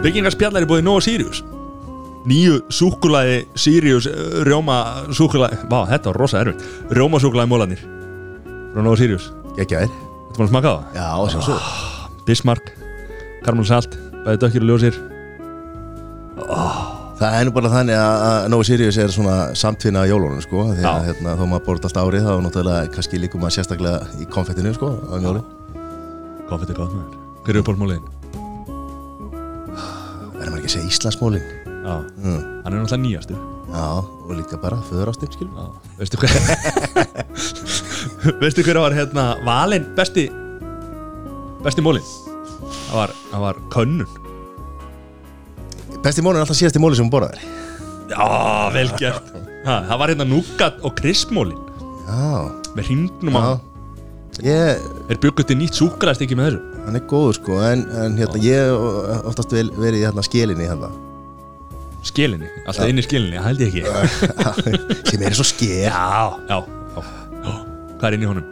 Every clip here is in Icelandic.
Byggingarspjallar er búið Nóa Sirius. Nýju súkulaði Sirius eh, Rjóma súkulaði Vá, þetta var rosa erfitt. Rjóma súkulaði mólanir Frá Nóa Sirius. Gekkjaðir. Þetta var að smaka á það? Já, sem svo Bismarck Karmel Salt Bæði dökkir og ljósir. Það er nú bara þannig að að Nóa Sirius er svona samtvinna jólunum sko Því að hérna, þó maður borðast árið þá er náttúrulega kannski líkum maður sérstaklega í konfettinu sko á jólun Hvað fyrir gott maður? Hver er uppáhaldsmóliðin? Verður maður ekki að segja Íslandsmólin Já, mm. hann er náttúrulega nýjastur. Já, og líka bara föður Já, veistu hver Veistu hver var hérna valinn besti besti mólin? Það var, það var könnun. Besti mólin er alltaf síðasti móli sem hún borðar Já, vel gert. Ha, Það var hérna núgat og krispmólin Já, með hringnum á Ég, Er byggut til nýtt súkraðist ekki með þessu hann er góður sko En, en hérna, ég oftast vel, verið hérna skilinni hérna. Skilinni, alltaf inn í skilinni, held ég ekki. Sem er svo skil Já, já, já, já. Hvað er inn í honum?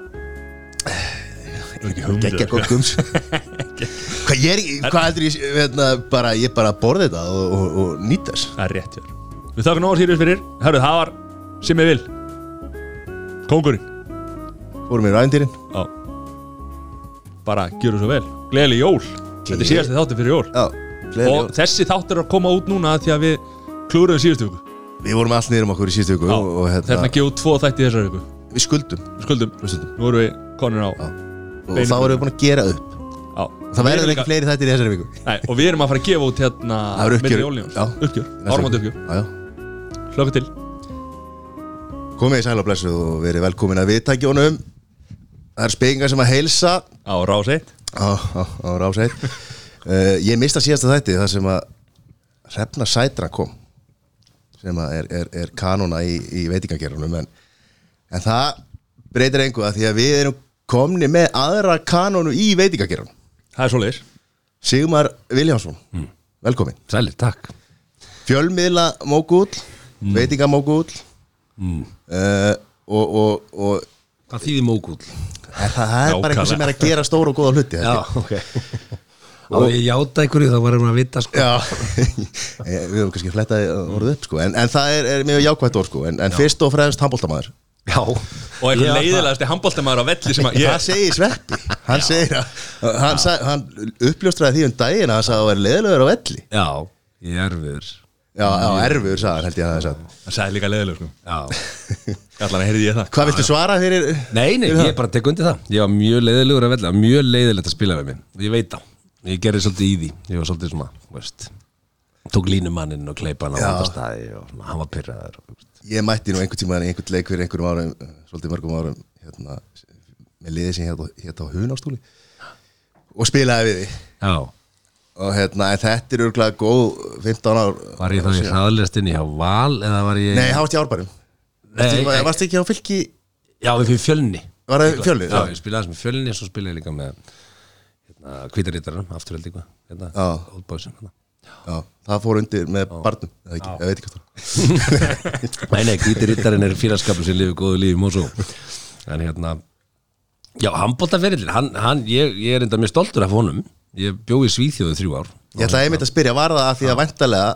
Gekkja gott gums. Hvað ég er hvað ég hérna, bara, Ég bara borði þetta og, og, og nýt þess. Það er rétt hér Við þakka Nóa Sirius fyrir. Hörru, það var sem ég vil Kóngurinn. Fórum í rændýrin Já Bara gjöru svo vel. Gleðileg jól. Þetta er síðasti þáttur fyrir jól. Já, Og þessi þáttur er að koma út núna Því að við klúruðum síðustu viku. Við vorum allt niður um okkur í síðustu viku og, og hérna, að gefa út tvo þætti í þessari viku. Við skuldum. Við Skuldum. Hlustendum. Nú erum við konur á Já. og þá erum við búin að gera upp. Já. Það Við verður ekki fleiri þættir í þessari viku. Nei, og við erum að fara að gefa út hérna Það er uppgjör. Já. Uppgjör. Hlökku til. Komið í sæl og blessuð og verið velkomin að viðtækjónum Það er spekingar sem að heilsa Á rás 1 á, á, á ráseit uh, Ég mista síðasta þætti þar sem að Hrefna Sætra kom sem að er, er, er kanona í, í veitingagerunum en, en það breytir engu að því að við erum komni með aðra kanonu í veitingagerunum Það er svoleiðis. Sigmar Viljánsson, velkomin Sælir, takk. Fjölmiðla mógull, mm. veitingamógull mm. uh, og, og, og Hvað þýðir mógull? Er það, það er bara eitthvað sem er að gera stóra og góða hluti held ég. ok. Á ég játa einhverju þá varum við að vita sko. Já, Eh, við höfum kannski flettaði orðið upp sko. en, en það er, er mjög jákvætt orð sko. en, en fyrst og fremst handbóltamæður Já. Og eitthvað leiðilegasti handbóltamæður á velli sem að Það ég segir Sveppi Hann segir að hann, sag, hann uppljóstraði því um daginn að hann sagði að það væri leðilegur á velli. Já, ég er erfiður Já, já erfiður sagði hann held ég að það sagði Það sagði líka leiðileg sko. Allan heyrði ég það? Hvað viltu svara fyrir Nei, nei, ég bara tek undir það. Ég var mjög leiðilegur að velja Mjög leiðilegt að spila við mig. Ég veit það. Ég gerði svolítið í því. Ég var svolítið svona, veist Tók línumanninn og kleipa hann á þetta staði og svona, hann var pyrraður. Ég mætti nú einhvern tíma í einhvern leik fyrir einhverjum árum eh, svolítið mörgum árum hérna, með liðið sem hérna, hérna og spilaði við því Já, og hérna, þetta er örgulega góð 15 ár. Var ég þá í hraðlistinni hjá Val eða var ég Nei, hást í árbærum Nei, Varstu ekki á fylki? Já, við fyrir fjölni. Var það fjölni? Já, ég spilaði með fjölni og svo spilaði ég líka með hérna, kvítarítarinn, afturheld líka hérna. Oldboysin hérna. Já, það fór undir með barnum ég veit ekki hvað Nei, nei, kvítarítarinn er félagskapur sem lifir góðu lífi mósó En hérna Já, handbóltaferillin, ég, ég er enda mjög stoltur af honum Ég bjó í Svíþjóðu þrjú ár. Ég ætla einmitt að spyrja, var það að því að væntalega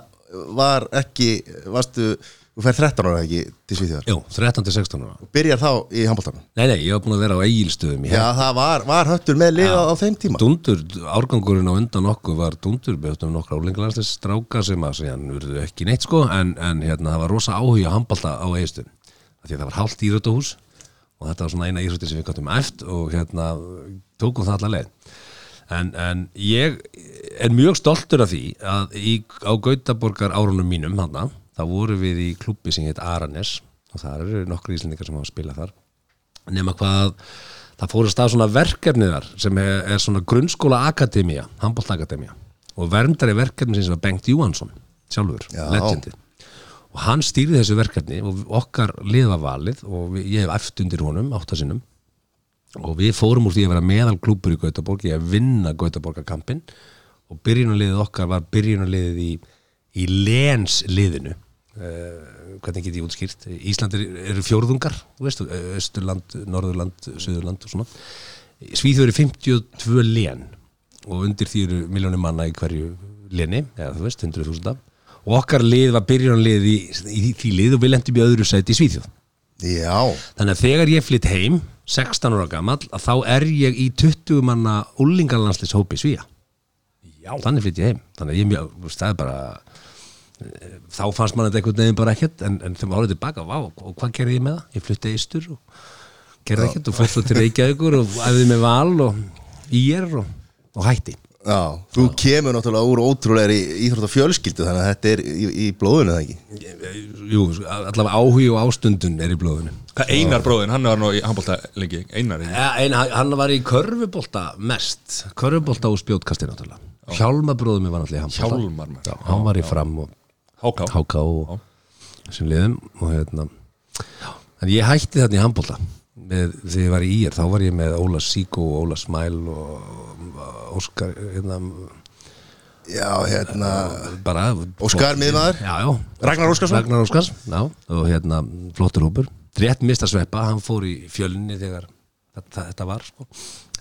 var ekki, varstu þú fer 13 ára ekki til Svíþjóðar? Jú, 13-16 ára. Og byrjar þá í handbóltanum Nei, nei, ég var búin að vera á eigilstöðum Já, það var, var höttur með lið á, á þeim tíma. Dundur, árgangurinn á undan okkur var dundur, höfum nokkra álengalandsins stráka sem að segja, hann urðu ekki neitt sko en, en hérna, það var rosa áhuga handbalta á eigistum, því að það var hálft íþróttahús og þetta var svona eina íþrótti sem við gáttum eft og hérna tókum það alla leið en, en ég er mjög stoltur af því að í, á Gautaborgar árunum mínum þarna, þá voru við í klubbi sem heit Aranes og það eru nokkru íslendingar sem hafa spilað þar. Nema hvað það fóru stað svona verkefnið þar sem er, er svona grunnskóla akademía, handbóltakademía og verndari verkefni sem var Bengt Júhansson sjálfur, Já. legendi. Og hann stýrði þessu verkefni og okkar liða valið og ég hef eftir undir honum áttasinnum og við fórum úr því að vera meðal klúpur í Gautaborg í að vinna Gautaborgarkampin og byrjunarliðið okkar var byrjunarliðið í, í lensliðinu. Uh, hvernig get ég útskýrt? Ísland er, eru fjórðungar veist, Östurland, Norðurland, Suðurland og svona. Svíþjóð eru 52 len. Og undir því eru miljónir manna í hverju Leni, eða þú veist, 100.000 og okkar lið var byrjunlið í, í því lið og við lendum í öðru sæti í Svíþjóð. Já, þannig að þegar ég flytt heim 16 ára gamall, að þá er ég í 20 manna úlingarlandslis hópi Svíja Já. þannig flytt ég heim þannig ég mjög, það er bara eh, þá fannst mann þetta einhvern veginn bara ekkert en, en þegar maður horfði tilbaka, vá, og hvað gerði ég með það? Ég flutti eistur og gerði ekkert og fór svo til Reykjavíkur og æfði með val og ír og, og hætti já, þú kemur náttúrulega úr ótrúlegri íþrótta fjölskyldu þannig að þetta er í, í blóðinu það ekki? Jú, allavega áhugi og ástundun er í blóðinu. Hvað Einar bróðin, hann var nú í handbólta lengi Einar? Ja, en hann var í körfubolta mest körfubolta og spjótkasti náttúrulega. Hjálmar bróðum var náttúrulega í handbolta. Hjálmar. Já, hann var í fram og Háká. Háká og þessum liðum og hérna. Já, en ég hætti þarna í handbolta með, þegar ég var í ír, þá var ég með Óla Síko og Óla Smæl og Óskar hérna, Já, hérna bara Óskar miðmaður? Ragnar Óskarsson? Ragnar Óskars, já, og hérna flottur hópur, rétt mista sveppa hann fór í fjölni þegar þetta, þetta var, sko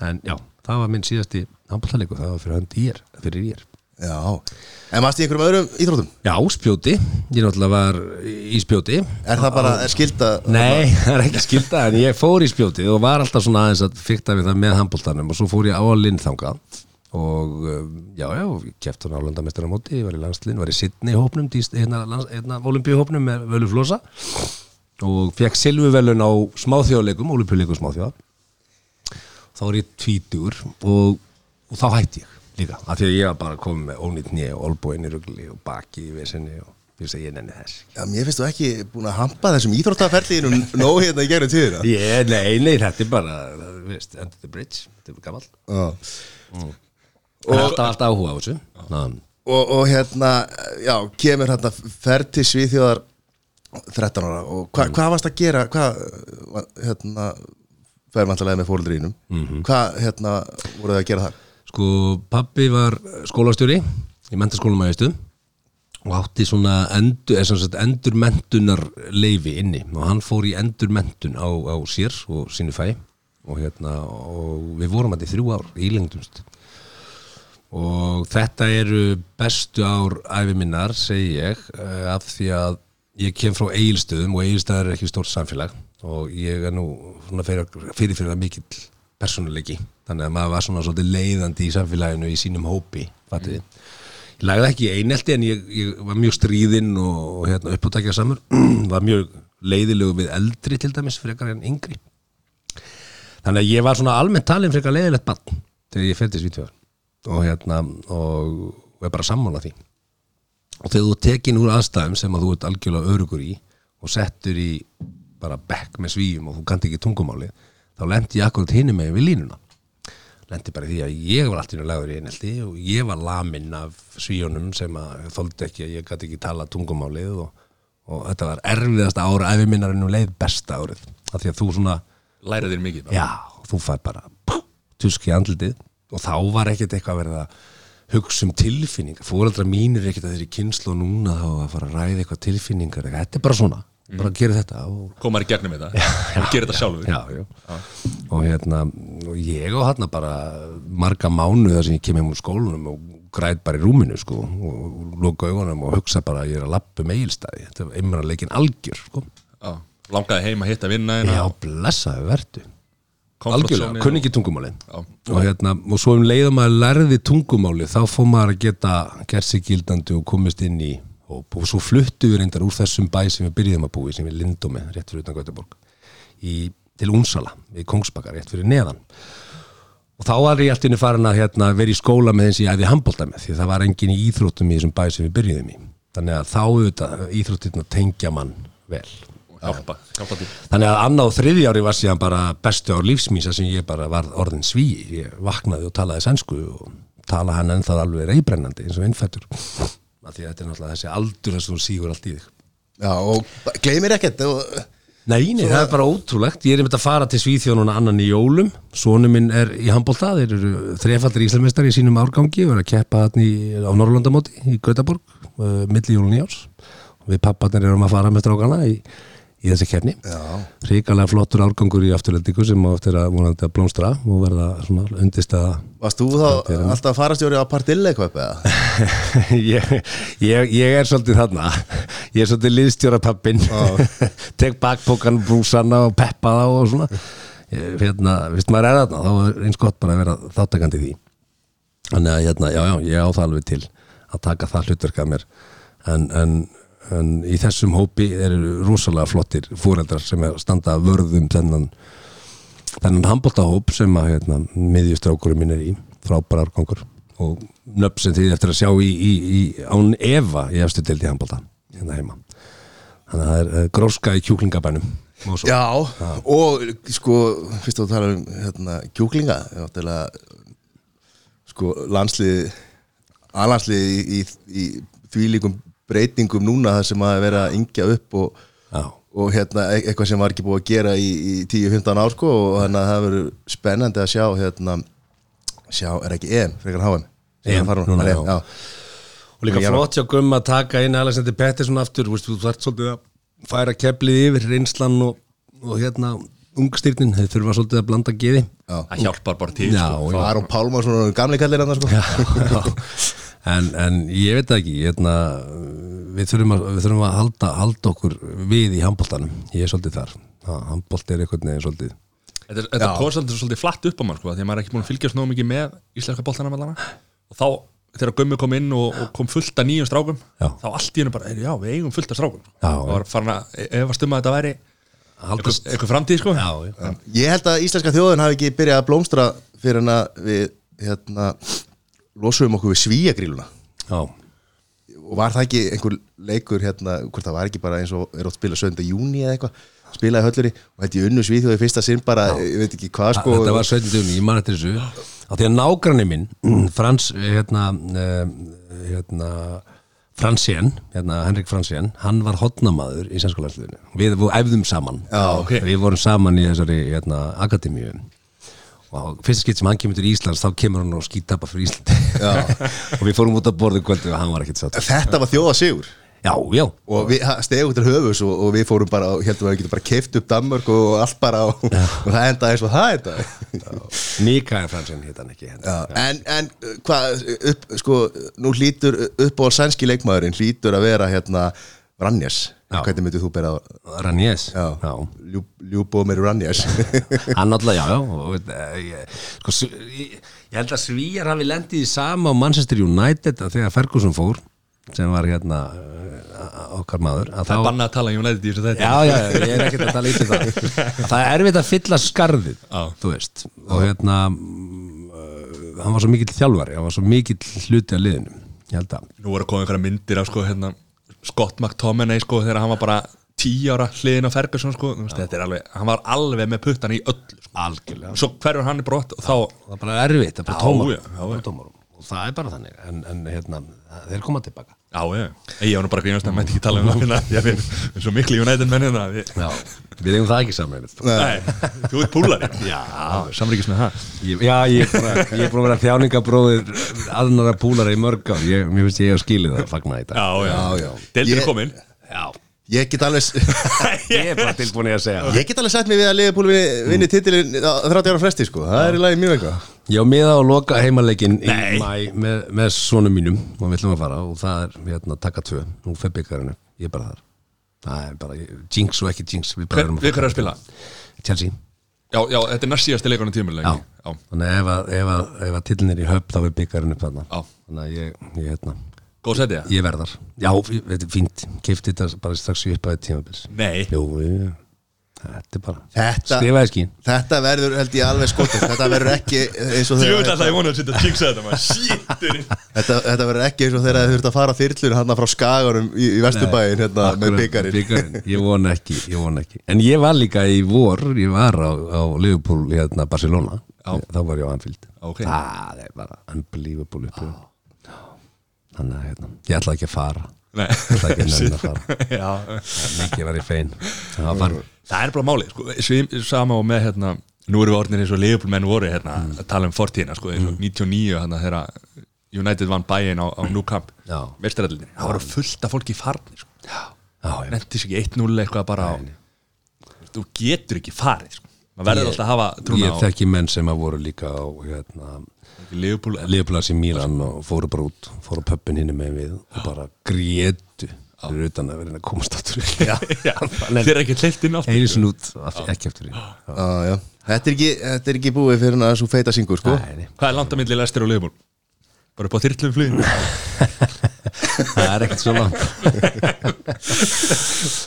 en já, það var minn síðasti handboltaleiku það var fyrir hann ír, fyrir ír Já, en varst í einhverjum öðrum íþróttum? Já, spjóti, ég náttúrulega var í spjóti. Er það bara, er skilda Nei, það er ekki skilda en ég fór í spjótið og var alltaf svona aðeins að fykta við það með handbóltanum og svo fór ég á að linnþanga og um, já, já, kæft hún á landamestaramóti, ég var í landslinn, var í Sydney hópnum, hérna, lands- hérna með Völu Flosa og fekk silfuvelun á smáþjóðleikum, olimpíuleikum smáþjóða. Þá var ég tvítur og, og þá hætti ég líka, af því að ég var bara komið með ónýtt nýja og olbúinn í rugli og baki í vesinni og ég veist að ég nenni þess Já, mér finnst þú ekki búin að hampa þessum íþróttaferliðinu nóg hérna í gegnum tíðina. Ég, nei, nei, þetta er bara, veist, Under the Bridge, þetta er gammal Já. Og alltaf, alltaf áhuga á þessu Ná, og, og hérna, já, kemur hérna ferð til Svíþjóðar 13 ára. Og hva, hvað varst að gera? Hvað, hérna fer vantarlega með fóruldrínum hvað, hérna, voruð þið að gera þar? Sko, pappi var skólastjóri í mentaskólum að veistu og átti svona endur, svona sagt endurmentunar leifi inni. Og hann fór í endurmentun á, á sér og sínu fæ. Og hérna, og við vorum að þetta í þrjú ár í lengdumst og þetta eru bestu ár æfi minnar, segi ég eh, af því að ég kem frá eigilstöðum og eigilstöðar er ekki stórt samfélag. Og ég er nú fyrir fyrir það mikill persónuleiki. Þannig að maður var svona svolítið leiðandi í samfélaginu í sínum hópi fattiði. ég lagði ekki einelti en ég, ég var mjög stríðinn og, hérna, uppátækja samur var mjög leiðilegu við eldri til dæmis frekar en yngri. Þannig að ég var svona almennt talin frekar leiðilegt bann þegar ég til Svítjóðar og hérna og, og er bara sammála því. Og þegar þú tekin úr aðstæðum sem að þú ert algjörlega örugur í og settur í bara bekk með svíum og þú kannt ekki tungumáli þá lendi ég akkurat hinum með við línuna. Lendi bara því að ég var alltaf lagur í einhelti og ég var laminn af svíunum sem að þóldi ekki að ég gæti ekki tala tungumálið og, og þetta var erfiðasta ára ef ég minnar ennum leið besta árið. Af því að þú svona Lærið þér mikið bara. Já, þú fær bara pú, tusk í andlitið og þá var ekkert eitthvað verið að hugsa um tilfinningar. Fóreldra mínir ekkert að þeir í kynslu og núna þá að fara að ræða eitthvað tilfinningar þetta er bara svona, bara að gera þetta og, Komar í gegnum þetta. Og gerir þetta sjálfur. já, já. og hérna og ég og hérna bara marga mánuða sem ég kem heim úr skólanum og græt bara í rúminu sko og loka augunum og hugsa bara að ég er að lappa um eigilstæði, þetta er einmara leikin algjör sko, Já. Langaði heim að hitta vinna já, blessaði verdu algjörlega, kunni ekki tungumálið. Já. og, hérna, og svo um leiðum að lærði tungumálið þá fór maður að geta gert sig gildandi og komist inn í hóp og svo fluttu við reyndar úr þessum bæ sem við byrjuðum að búi sem við Lindómi, rétt fyrir utan Göteborg í, til Únsala, í Kongsbakar rétt fyrir neðan. Og þá var ég alltaf farin að hérna, vera í skóla með eins og ég æði handbólta með því það var engin í íþróttum í þessum bæ sem við byrjuðum í. Þannig að þá auðvitað íþróttirna tengja mann vel. Hjálpa, hjálpa Þannig að annað og þriði ári var síðan bara bestu ár lífsmísa sem ég bara var orðin sví ég vaknaði og talaði sænsku og tala hann ennþá alveg reybrennandi eins og innfættur af því að þetta er náttúrulega þessi aldur þess að þú sígur allt í þig. Já, og gleymir ekkert og, Nei, nei, það er bara ótrúlegt. Ég er einmitt að fara til Svíþjónuna annan í jólum. Sónu minn er í handbólta þeir eru þrefaldir íslamistar í sínum árgangi og er að keppa hann á Norrlandamóti í Gautaborg, uh, milli jólun í árs. Og við papparnir erum að fara með strákana í, í þessi kefni ríkalega flottur árgangur í afturlendingu sem á eftir að vonandi að blómstra og verða svona undistæða Varst þú þá alltaf farastjóri á partille eitthvað eða? ég, ég, ég er svolítið þarna. Ég er svolítið liðstjóra pappin tek bakpókan, brúsana og peppa þá og svona. Hérna, vist maður er þarna þá er eins gott bara að vera þáttakandi því. Þannig að hérna, já, já, ég á það alveg til að taka það hlutverk að mér. En, en, en í þessum hópi eru rosalega flottir fóreldrar sem er að standa vörðum þennan þennan handbóltahóp sem að hérna, miðjustrákurum minn er í. Frábæra árgangur. Og nöfn sem þið eftir að sjá í, í, í án Eva í efstu deildi handbólta hérna heima. Þannig að það er gróska í kjúklingabænum. Já, og sko, fyrst þú tala um hérna, kjúklinga, sko, landslið aðlandslið í, í, í því líkum breytingum núna þar sem að vera að yngja upp og, og hérna, e- eitthvað sem var ekki búið að gera í, í 10-15 ár sko og þannig að það verður spennandi að sjá hérna, sjá, er ekki EM, frekar HM Sem EM, núna, það er já. EM, já. og líka var- flott hjá Gumma að taka inn Alexander Pettersson aftur þú þarft svolítið að færa keflið yfir reynslan og, og hérna ungstyrnin, þeir þurfa svolítið að blanda geði Það hjálpar bara til sko. Aron Pálmarsson, gamli kallir hann sko. En, en ég veit það ekki hérna, við, þurfum að, við þurfum að halda, halda okkur við í handbóltanum ég er svolítið þar. Handbólt er einhvern veginn svolítið Þetta, þetta kom svolítið, svolítið flatt upp á mann sko, því að maður er ekki búin að fylgjast nógu mikið með íslenska boltanum allana og þá þegar Gummi kom inn og, og kom fullt af nýjum strákum Já. þá allt í hennu bara, "Heyrðu, já, við eigum fullt af strákum. Já, og var farin að efast um að þetta væri eitthvað, haldast eitthvað framtíð sko. Já, já. Ég held að íslenska þjóðin hafi ekki byrjað að blómstra fyrir en að við hérna, losuðum okkur við svíagríluna já. og var það ekki einhver leikur hérna, hvort það var ekki bara eins og er átt að spila 7. júni eða eitthvað, spilaði hölluri og í unnu svíþjóði fyrsta sinn bara, ég veit ekki hvað sko þetta var 17. júni, ég man eftir þessu á því að nágranni minn Frans, hérna, uh, hérna Fransén, hérna Henrik Fransén hann var hotnamaður í sænskólarsliðinu við, við æfðum saman Já, ok. við vorum saman í þessari hérna, akademíu og fyrsta skipt sem hann kemur til Íslands þá kemur hann og skítapa fyrir Íslandi og við fórum út að borða kvöldu og hann var ekkert satt Þetta var þjóða sigur já, já, og við stegum til höfus og, og við fórum bara, og heldum að við getum bara keift upp Danmörk og allt bara og, og það endaði eins og það endaði. Mikael Fransén hitt hann ekki en, en uh, hvað, sko, nú hlýtur upp á sænski leikmaðurinn hlýtur að vera hérna Rannjas, Já. Hvernig myndir þú bera Ranjes Já, já. Ljú, Ljúbómir Rannjas hann náttúrulega, já, já eh, ég, sko, ég, ég held að Svíjar hafi lendið í sama á Manchester United að þegar Ferguson fór sem var hérna uh, okkar maður að það er bannað að tala um United í þessu þetta Já, já, já, ég er ekkert að tala í það. Það er erfitt að fylla skarðið Já. þú veist og hérna mm, uh, hann var svo mikill þjálfari hann var svo mikill hluti af liðinu ég held að nú voru að koma einhverja myndir af sko, hérna, Scott McTominay sko, þegar hann var bara 10 ára hliðin á Ferguson sko, þetta er alveg, hann var alveg með puttan í öllu sko. algjörlega. Svo hverjur hann er brott og þá það er bara erfitt, er bara Já, tómar það er bara þannig en, en hérna, þeir koma tilbaka. Já, já, ég var nú bara grínast að mætti ekki tala um það hérna, ég finn svo miklu United menn hérna við, Já, við eigum það ekki saman Nei, þú ert púlari. Já, samríkis með það. Ég, já, ég er bara- ég er búin að vera þjáningabróðir aðnara púlara í mörg ár. Ég, Mér finnst ég að skilið það að fagna í dag. Já, já, Já, Ég- er komin Já, Ég get alveg ég er bara tilbúin í að segja Ég get alveg sett mig við að Liverpool vinni, titilin á 30 ára fresti sko, það er í lagi mjög eitthvað Ég á miða að loka heimaleikin í mæ með, með sonum mínum og við ætlum að fara og það er hérna taka tvö, nú fer byggarinu ég er bara þar. Það er bara jinx og ekki jinx við bara Hver, erum Við hverju að spila? Chelsea. Já, já, þetta er næst síðasti leikunum tímuleg Já. já, þannig að ef að, ef að, ef að tillin er í höfn þá er byggarinu upp þarna. Já. þannig að ég, ég, hérna, góð setið ég verðar já, þetta er fínt, keipti þetta bara strax í uppaði tímabils. Nei, jú, ég, þetta er bara Þetta, skrifaði skín. þetta verður held ég alveg skotast Þetta verður ekki eins og jinxa þetta Þetta, þetta verður ekki eins og þegar þið þurft að fara þyrlur hann frá skaganum í, í Vesturbæin hérna, með byggarinn ég vona ekki, ég vona ekki. En ég var líka í vor, ég var á, á Liverpool, hérna Barcelona. Já. þá var ég á Anfield. Ok. það er bara unbelievable upplifun. Þannig að hérna, ég ætla ekki að fara Nei, ég ætla ekki að nefna að fara mikið var ég fein. Það Það er bara máli, sko, sama og með hérna, nú erum við orðinir eins og Liverpool menn voru hérna, Mm. að tala um fortíðina, sko, og 99 hérna, þegar United vann bæinn á, á New Camp það voru fullt af fólki í farni, sko, já, já, nefndi sér ekki 1-0 eitthvað bara á, þú getur ekki farið maður verður alltaf að hafa trúna Ég þekki menn sem að voru líka á hérna, Leopold Leifblas í Mílan og fóru bara út fóru á pöppin hinni með við og bara grétu fyrir utan að vera að komast Já, þeir eru ekki hleyft inn aftur. Einu sinni út, aftur, ekki já. Þetta, er ekki, þetta er ekki búið fyrir að svo feita syngur sko. Hvað er langt að milli Lester og Leopold? bara upp á þyrlum flugin það er ekkert svo langt.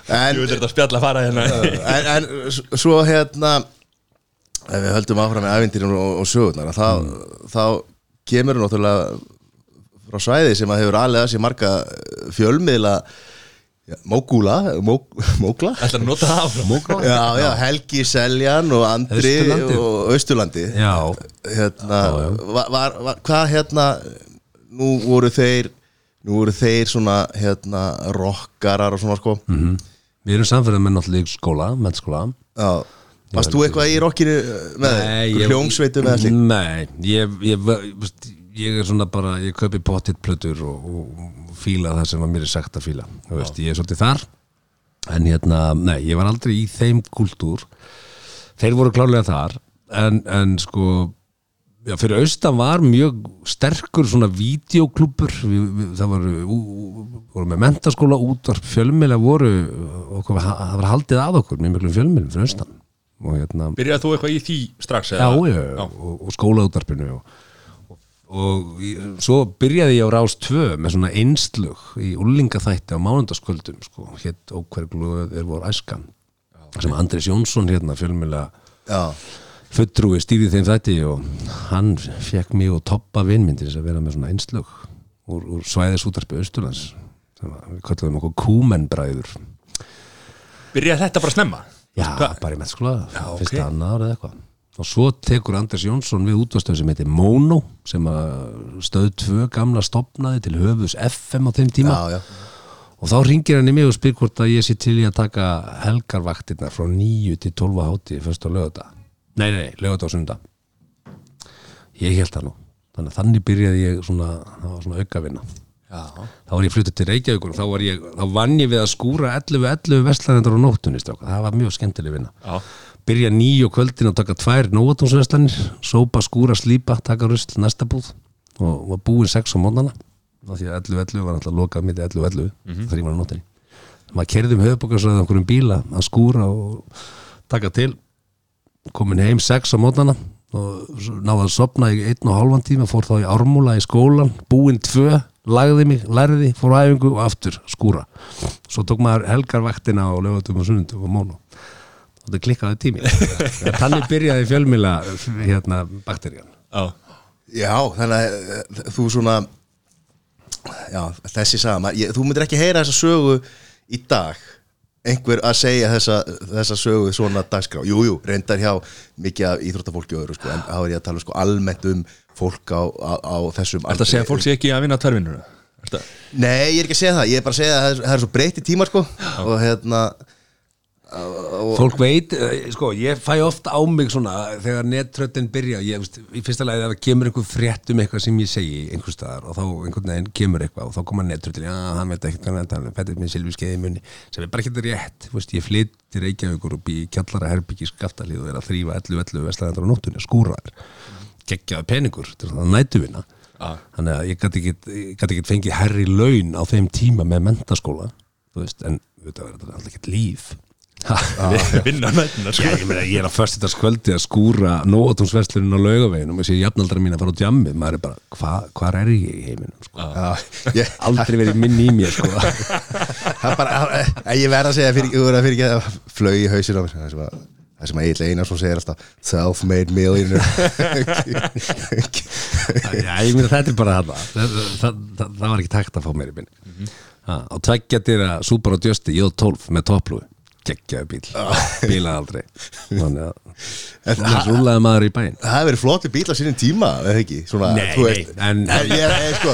En, ég vil þetta spjalla að fara hérna. En, en svo hérna ef við höldum áfram með ævindýrum og, og sögurnar þá, þá kemur náttúrulega frá svæði sem að hefur alveg að sér marga eh, fjölmiðla já, nota það áfram? Já, já, Helgi Seljan og Andri Austurlandi. og Austurlandi. Já, hérna, Já, já. var, var, var, hvað hérna nú voru þeir nú voru þeir svona hérna rockarar og svona sko. Mhm. við erum samfélagið með náttúrulega skóla, mennskóla já, varst þú eitthvað í rockinu með þeir, hljómsveitu með þessi Nei, ég, ég, ég, er svona bara, ég kaupi pottitt plötur og, og fíla það sem að mér er sagt að fíla veist, ég er svolítið þar. En hérna, nei, ég var aldrei í þeim kultúr þeir voru klárlega þar en, en sko já, fyrir austan var mjög sterkur svona við, það voru, ú, voru með mentaskóla útvarp fjölmiðla voru okkur, það var haldið að okkur með miklum fjölmiðlum fyrir austan hérna byrjaði þú eitthvað í því strax? já, eða? já, og, og skólaútarpinu og, og, og svo byrjaði ég á Rás 2 með svona einslug í úlingaþætti á mánundaskvöldum sko, hétt ókverglu er voru æskan sem Andris Jónsson hérna fjölmjöla já, fulltrúi stýrið þeim þætti og hann fekk og toppa vinnmyndir að vera með svona einslug úr, úr svæðisútarpi Austurlands sem við kallum okkur kúmenbræður byrjaði þetta bara snemma? Já, Hvað? bara í meðskóla, fyrsta annað árið eða eitthvað. Og svo tekur Anders Jónsson við útvastöð sem heitir Mono sem stöð 2 gamla stopnaði til höfus FM á þeim tíma. Já, já. og þá ringir hann í mig og spyr hvort að ég sé til í að taka helgarvaktirnar frá 9 til 12 hátti fyrst á lögata nei, nei, lögata á sunda ég held það nú. Þannig þannig byrjaði ég svona, svona aukavinna já, þá var ég fluttið til Reykjavíkur og þá, þá vann ég við að skúra 11-11 vestlæðendar á nóttunni strákar. það var mjög skemmtileg vinna. Já. byrja nýju kvöldin og taka tvær nóvatónsvestlanir, sópa, skúra, slípa taka rusl, næsta búð. Og var búin sex á mótnana því að 11-11 var alltaf lokað mitt 11-11 þegar ég var á nóttinni maður kerði um höfubokarsræði einhverjum bíla að skúra og taka til. Komin heim sex á mótnana og náði að sopna í einn og hálfan tíma fór þá í ármúla í skólan búinn tvö, lagði mig, lærði fór æfingu og aftur skúra. Svo tók maður helgarvaktina og lögatum og sunnundum og mónu og það klikkaði tími. Þannig byrjaði fjölmila hérna bakterían. Já. já, þannig að eh, þú svona já, þessi maður- ég, þú myndir ekki heyra þessa sögu í dag. Einhver að segja þessa, þessa sögu svona dagskrá, jú, jú, reyndar hjá mikið af íþróttafólki og öðru sko, en þá er ég að tala sko almennt um fólk á, á, á þessum Er þetta að segja að fólk sé ekki að vinna tværvinnur? Nei, ég er ekki að segja það, ég er bara að segja að það er, það er svo breytti tímar sko. Og hérna fólk veit, eh, sko, ég fæ ofta á mig svona þegar nettröttin byrja ég, veist, í fyrsta lagi ef það kemur einhver frétt um eitthvað sem ég segi einhver staðar og þá einhvern veginn kemur eitthvað og þá koma nettröttin, já, hann veit ekki hvað hann tala um, þetta er minn silfi skeiði í munni sem er bara ekki þetta rétt, veist, ég flytt til Reykjavíkur upp í kjallara herbyggi skaftalíð og er að þrýfa 11-11 vestlæðandar á nóttunni skúraðar, geggjaði peningur til það nætuvina Já. þannig að ég gæti ekki, ég gat ekki fengið herri laun á þeim tíma með mentaskóla þú veist, en þetta er alltaf ekki líf Vinna nættunar Já, ég, ég er að först þetta skvöldi að skúra nóatúnsverslunin á laugaveginum og sé jafnaldra mín að fara á djammið maður er bara, hva, hvar er ég í heiminum sko? já, ég, aldrei verið minni í mér sko. það er bara, að, ég verð að segja fyrir, að fyrir ekki að flög í hausinn á mér það sem að það að Egil Einarsson segir alltaf self-made millionaire. Já, ég meina þetta er bara það það, það, það, það var ekki takt að fá meiri minni. Mm -hmm. og tveggja dyra Super og Djösti J12 með topplúi geggjaði bíl, bílaði aldrei. Þannig að þannig rúlaði maður í bæinn. það hefur verið flotti bíl á sínum tíma eða ekki, svona, Nei, nei, en- en ég, ég, sko,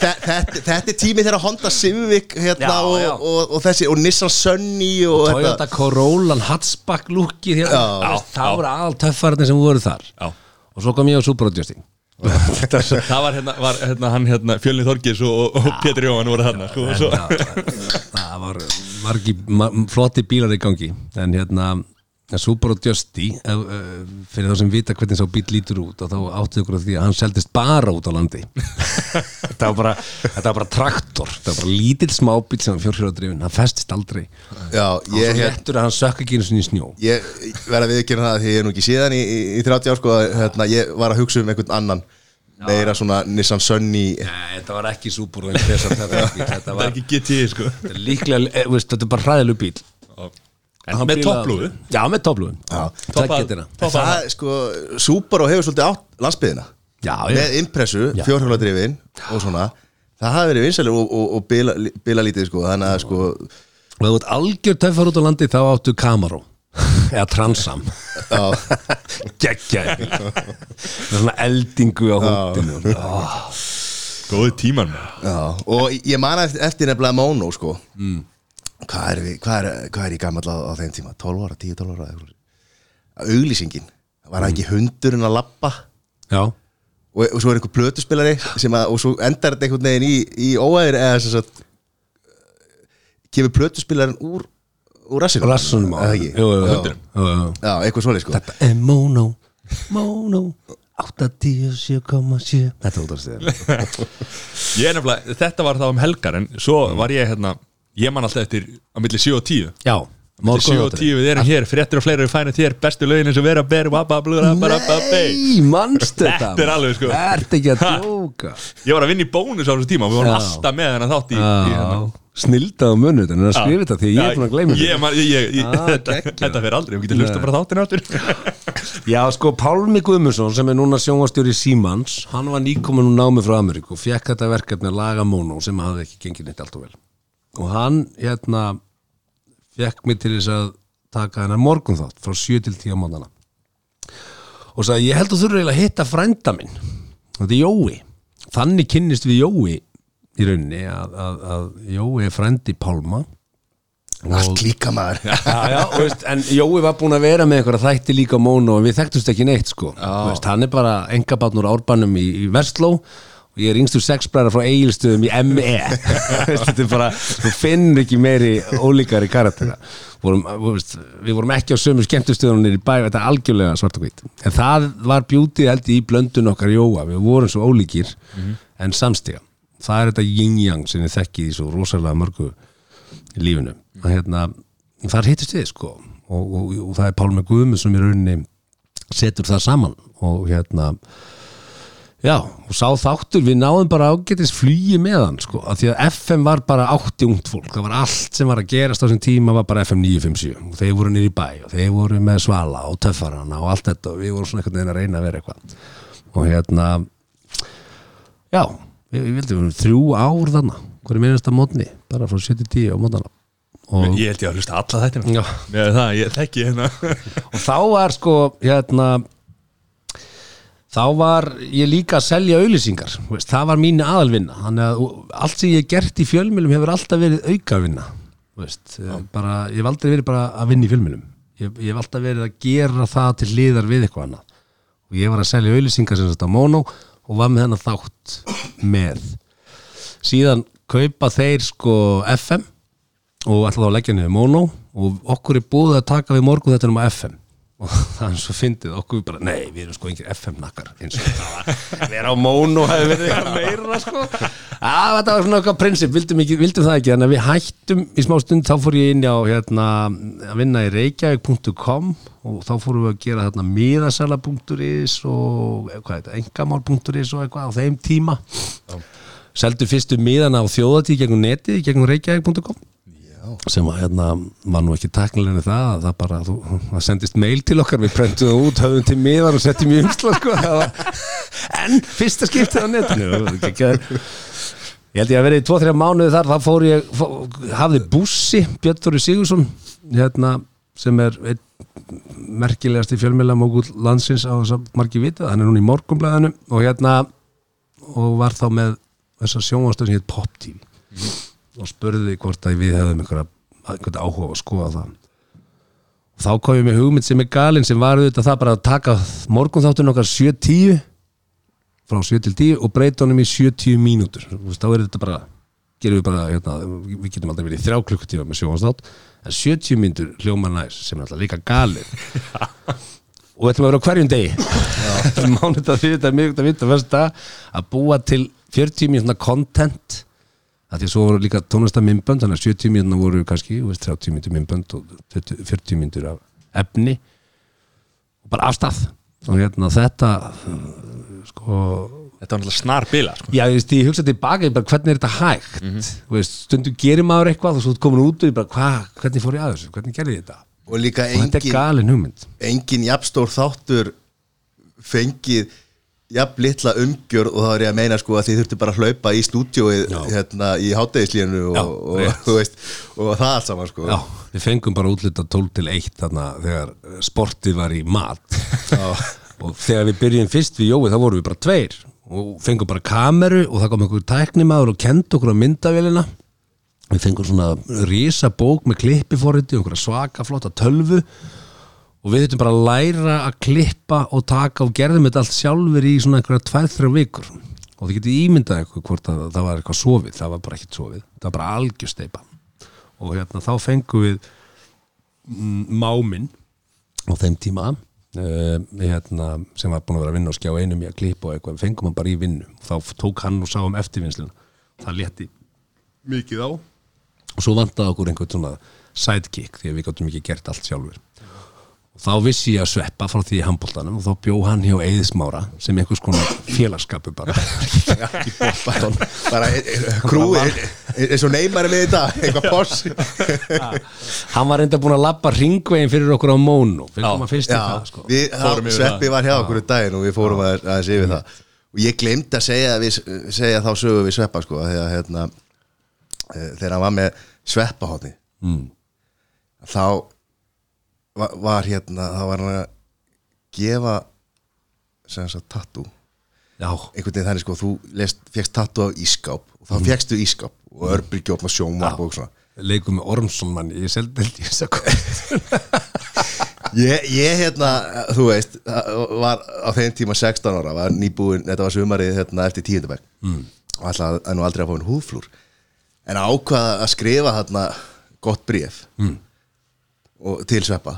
þetta, er tími þegar Honda Civic hérna, Já, og, já. og, og, þessi, og Nissan Sunny og, Toyota Corolla hatchback lúkið hérna, það voru aðal töffarnir sem voru þar. Já. og svo kom ég á Super og Djösti Það var hérna, var, hérna hann hérna Fjölni Þorgis og, og Pétur Jóhann voru þarna sko, og svo. það, var margi, ma flotti bílar í gangi. En hérna Subaru Justy fyrir þá sem vita hvernig sá bíl lítur út og þá áttu ykkur að því að hann seldist bara út á landi. Þetta var bara þetta var bara traktor, þetta var bara lítill smábíl sem var fjórhjóðadrifin, hann festist aldrei. Já, og ég, svo ég, réttur að hann sökk ekki einu sinni í snjó. Ég verða við ekki það því ég er nú ekki síðan í, í, í 30 ár sko, að, hérna, ég var að hugsa um einhvern annan. Meira svona Nissan Sunny. Nei, þetta var ekki Subaru en að þetta, var ekki- er GT sko. Þetta er líklega, eh, veist, þetta er bara hræðilegu bíl En með topplúðu? Já, með topplúðu Toppa Það, sko, Subaru hefur svolítið átt landsbyðina Já, já, með impressu, fjórhjóladrifin og svona, það hafi verið vinsælir og, og, og bila, bila lítið sko, þannig að sko og ef þú ert algjör töffar út á landi þá áttu Camaro eða Transam. Með svona eldingu á hóttinu Góði tíman já, og ég man eftir, eftir nefnilega Mono sko. Mm. Hvað, er við, hvað, er, hvað er ég gammal á, á þeim tíma? 12 ára, 10-12 ára auglýsingin, var það ekki hundurinn að lappa já, og, og svo er einhver plötuspilari sem að, og svo endar þetta einhvern veginn í, í óæðir eða sem sagt kemur plötuspilarin úr úr rassinum? Rassunum á Eða ekki? Jú, jú, jú, Já. eitthvað svoleið sko. Þetta er Mono. Mono. 8-10-7,7 þetta var þá um helgar En svo var ég hérna Ég man alltaf eftir á milli 7 og 10 já, Milli 7 og 10 við erum hér Fréttir og fleiri við fænum þér Bestu lögin eins og vera ber Nei, manstu þetta Þetta? er alveg, sko. Þetta ekki að djóka? Ég var að vinna í bónus á þessu tíma og Við vorum alltaf með hennar þátt í, í hérna. Snildað á munnu þetta En að skrifa þetta því ég er búin að gleyma þetta Ah, þetta, þetta fyrir aldrei, við getum hlusta bara þáttin áttur Já, sko, Pálmi Guðmundsson sem er núna sjónvastjóri Símans hann var nýkomin úr námi frá Ameríku og fekk þetta verkefni að laga Mono sem hafði ekki gengið neitt allt og vel og hann, hérna fekk mig til þess að taka hennar morgun þátt frá 7 til 10 á mótana og sagði, ég held að þú þurfa eiginlega að hitta frænda minn. Þetta er Jói. Þannig kynnist við Jói í rauninni að, að, að Jói er frændi Pálma. Allt líka maður. Já, já, veist, en Jói var búin að vera með einhverja þætti líka á Móno og við þekktumst ekki neitt sko. Veist, hann er bara engabatn úr árbænum í, í Vestló og ég er yngstur sexbræðar frá eigilstöðum í ME þetta er bara, þú finnur ekki meiri ólíkari karaktera vorum, veist, við vorum ekki á sömu skemmtustöðunir í bæ, þetta er algjörlega svart og hvít. En það var bjútið held í blöndun okkar Jóa, við vorum svo ólíkir en samstiga, það er þetta yin-yang sem við þekkið í svo rosalega mörgu í lífinu. Og hérna, hittist við sko. Og, og, og það er Pálmi Guðmund sem í rauninni setur það saman. Og hérna já, og sá þáttur, við náðum bara ágætis flugi með hann sko, af því að FM var bara átti ungt fólk, það var allt sem var að gerast á þessum tíma var bara FM 957 og þeir voru nýri bæ og þeir voru með svala og töffarana og allt þetta og við vorum svona einhvern veginn að reyna að vera eitthvað. Og hérna já, við, við vildum þrjú ár þarna, hverju minnasta mótni bara frá 7-10 á mótana og, Ég held ég að hlusta alla þetta Já. Með það, ég þekki hérna. Og þá var sko hérna þá var ég líka að selja auðlýsingar, það var mín aðalvinna. Þannig að allt sem ég gert í fjölmjölum hefur alltaf verið aukavinna eh, bara, ég hef aldrei verið bara að vinna í fjölmjölum ég, ég hef alltaf verið að gera það til liðar við eitthvað annað. Og ég var að selja auðlýsingar sem þetta á Mono og var með hennar þátt með. Síðan kaupa þeir sko FM og ætla þá að leggja niður Mono og okkur er búið að taka við morgun þetta um FM og það er svo fyndið okkur bara, nei, við erum sko engir FM-nakkar eins og það var. Vera á Mono hefði verið eitthvað meira sko. Að þetta var svona eitthvað prinsip, vildum, ekki, vildum það ekki. Þannig að við hættum í smá stund þá fór ég inn á hérna, að vinna í reykjavík.com og þá fórum við að gera hérna miðasala.is og eh, hvað er þetta, engamál.is og eitthvað á þeim tíma. Seldu fyrstu miðana á þjóðatí gegnum netið, gegnum reykjavík.com sem að hérna var nú ekki taknilegni það að það bara, þú, það sendist mail til okkar við prentuðum út, höfðum til miðar og setjum í umsla sko var, en fyrsta skiptið á netinu var ég held ég að verið í 2-3 mánuði þar, þá fór ég fó, hafði bussi, Björn Þóri Sigursson hérna, sem er merkilegast í fjölmjöla mógul landsins á þess að margi vita, hann er núna í morgumblæðinu og hérna og var þá með þessa sjónvastöð sem heit Pop TV og spurði því hvort að við hefðum einhverja, áhuga að skoða það. Og þá kom ég með hugmynd sem er galinn sem var auðvitað það bara að taka morgunþáttun okkar 7-10 frá 7 til 10 og breyta honum í 70 mínútur. Þá er þetta bara gerum við bara, hérna, við getum aldrei verið í þrjá klukkutíma með sjónvarsnátt en 70 myndur hljóma næs sem er alltaf líka galið og þetta maður á hverjum degi. Mánudag, þriðdag, miðvikudag, vita, fyrsta að búa til 40 mínúna content að því að svo voru líka tónlistamindbönd þannig að 70 mínúna voru kannski þú veist, 30 mínútur myndbönd og 20 40 mínútur af efni. Og bara af stað og hérna þetta sko Þetta var náttúrulega snar bila sko. Já, ég, veist, ég hugsa tilbaka, ég bara, hvernig er þetta hægt? Þú veist, stundum gerir maður eitthvað og svo komin út og ég bara, hva, hvernig fór ég að þessu? Hvernig gerði ég þetta? Og líka og þetta er engin, galin hugmynd. engin jafnstór þáttur fengið jafn litla umgjör og þá er ég að meina sko að þið þurftu bara að hlaupa í stúdíóið Já. hérna í hátæðislínu og, og, og það allt saman sko. Já, við fengum bara útlita 12 til 1 þarna þegar sportið var í mat. Og þegar við byrjum fyrst við Jói þá vorum við bara tveir. Og fengum bara kameru og það kom einhver tæknimaður og kendi okkur á myndavélina við fengum svona rísa bók með klippiforriti og einhverja svaka flotta tölvu og við þurfum bara að læra að klippa og taka og gerðum þetta allt sjálfur í svona einhverja tvær-þrjá vikur. Og þið getið ímyndað eitthvað hvort að það var eitthvað sofið, það var bara ekkert sofið. Það var bara algjörsteipa og hérna þá fengum við mm, máminn á þeim tíma uh, hérna, sem var búin að vera að vinna og skjá einum í að klippa og eitthvað, fengum hann bara í vinnu. Þá tók hann og sá um eftirvinnsluna. Það létti mikið á. Og svo vantaði okkur einhvern svona sidekick því að við gáttum ekki gert allt sjálfur og þá vissi ég að sveppa frá því í handbóltanum og þá bjó hann hjá Eðismára sem einhvers konar félagskapu bara. Í boltan bara e- e- krúi eins og neymar með þetta, eitthvað poss hann var reynda búin að labba ringvegin fyrir okkur á Mónu fyrir Já. koma fyrst í Já, það sko. við, Sveppi var hjá okkur í daginn og við fórum aðeins, aðeins yfir það. Og ég glemd að segja, við, segja þá sögu við Sveppa sko, þegar hérna eh, þegar hann var með Sveppahotni mm. þá var, var hérna þá var hann að gefa sem sagt tattoo. Já, einhvern veginn þannig sko, þú fegst tattoo af ískáp og þá fegstu ískáp og örbylgjófn og sjónvarp og svona. Leikum með Ormsson mann ég seldi held ég þess að Ég, ég hérna, þú veist var á þeim tíma 16 ára var nýbúin, þetta var sumarið hérna, eftir tíundabæk mm. og alltaf að nú aldrei að fá einn húðflúr. En ákvaða að skrifa hérna gott bréf. Mm. Og til sveppa.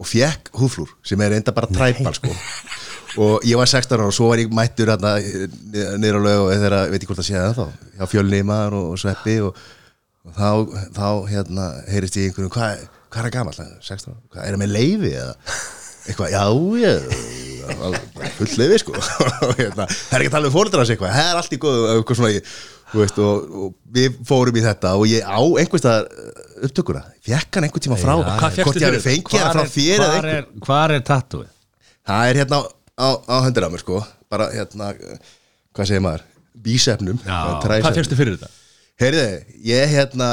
Og fekk húðflúr sem er enda bara træpal sko. Og ég var 16 ára og svo var ég mættur á lög og þegar, veit ég hvort að sé það þá hjá fjölnýmar og, og sveppi og, og þá, þá hérna heyrist ég einhverjum, hvað hva er það gamall? 16 ára, hvað er það með leifi eða? Eitthvað, já, ég full leifi sko. Hérna, það er ekki að tala um fóreldrarnas eitthvað. Það er allt í góðu, eitthvað svona ég, veist, og, og við fórum í þetta og ég á einhverstað upptökuna. Fekk hann einhver tíma frá fékkstu hvort ég hafi fengið hann frá þér hvar er, hvar er tattooið? það er hérna á, á, á höndir á mér sko. Bara hérna, hvað segir maður? Bísefnum Já, Hvað fyrstu fyrir þetta? Heyrði, ég hérna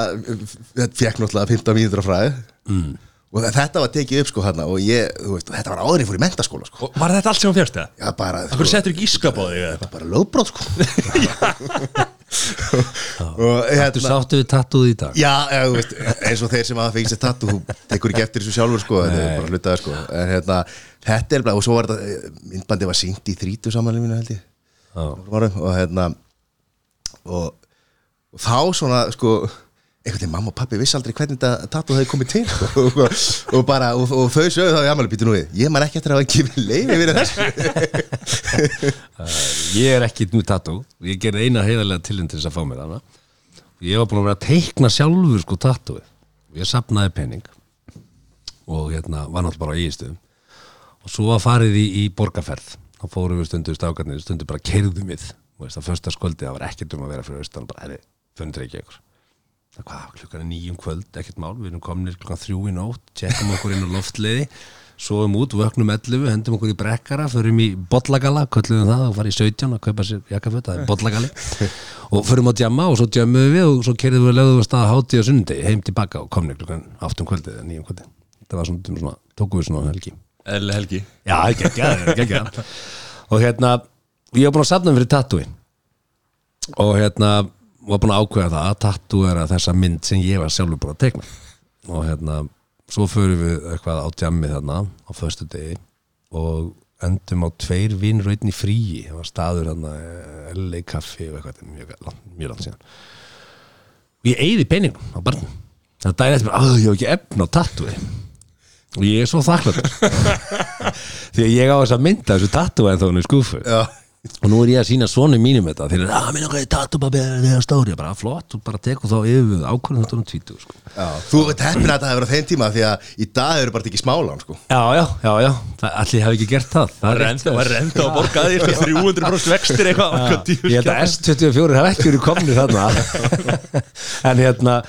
fekk náttúrulega 15 mínútur af fræði. Mm. og þetta var tekið upp sko hérna og ég, þú veist, þetta var áður ég fór í mentaskóla sko. Og var þetta allt sem hún fyrst það? Já, bara, Akkur settur ekki ískap á þig bara lögbrót sko Þú hérna sáttu við tattooið í dag? Já, þú veist, eins og þeir sem hafa fengið sér tattu þú tekur ekki eftir þessu sjálfur sko bara hlutaði sko. En hérna, þetta er bara, og svo var þetta myndbandi var syngt í þrítu samanlega mínu held ég. Og hérna og, og þá svona sko einhvern veginn mamma og pappi vissi aldrei hvernig þetta tattu hefði komið til. Sko, og, og bara, og, og þau sögðu þá í ammali býtu nú við, ég man ekki eftir að hafa ekki leiði við þessu. Ég er ekki með tattoo. Ég gerði eina heiðarlega tilinn til þess að fá mér hana. Ég var búin að vera að teikna sjálfur sko tattooið. Ég sapnaði penning og hérna var náttúrulega bara á eiginstöðum og svo var farið í, í borgarferð. Þá fórum við stundu stákarnir stundu bara kerðum við. Þú veist, að första skvöldi það var ekkert um að vera fyrir austan bara, ykkur það hvað, klukkan er nýjum kvöld, ekkert mál. Við erum kominir klukkan þrjú í nótt tjekkum okkur inn á loftleiði svoum út, vöknum 11, hendum okkur í brekkara förum í bollagala, köllum það og farið í 17 að kaupa sér jakkaföt, það er bollagali og förum á djamma og svo djammuðum við og svo kerðum við lögðum að staða hátíð á sunnundegi heim tilbaka og komnir klukkan 8 um kvöldið eða 9 um kvöldið. Það var svona, svona tókum við svona helgi. Eðli helgi. Já, Og að safna fyrir tattúi Og hérna var búin að ákveða það að tattú er að þessa mynd sem ég var sjálfur búin að tekna Og hérna, svo förum við eitthvað á djammi þarna á föstu degi Og endum á tveir vinnur einni fríi. Það var staður þarna, LA kaffi og eitthvað, er mjög, mjög langt síðan. Og ég eyði peningum á barnum þannig að daginn eftir að ég hef ekki efn á tattúi. Og ég er svo þakklæður því að ég á þess að mynda þessu tattúi en þá hann er skúfu Já, og nú er ég að sína svonum mínum þetta. Þeir eru að minna hvað ég tattúi bara þegar stóri? Bara flott. Og bara tekur þá yfir ákvörðum þetta um tvítu sko. já Þú veit heppin að þetta hefur á þeim tíma því að í dag eru bara ekki smálán sko. Já, já, já, já, það, allir hafi ekki gert það. Það er. Renda og renda og borgaði þér 300% vextir eitthvað ég held að S24 hafa ekki verið komni þarna. En hérna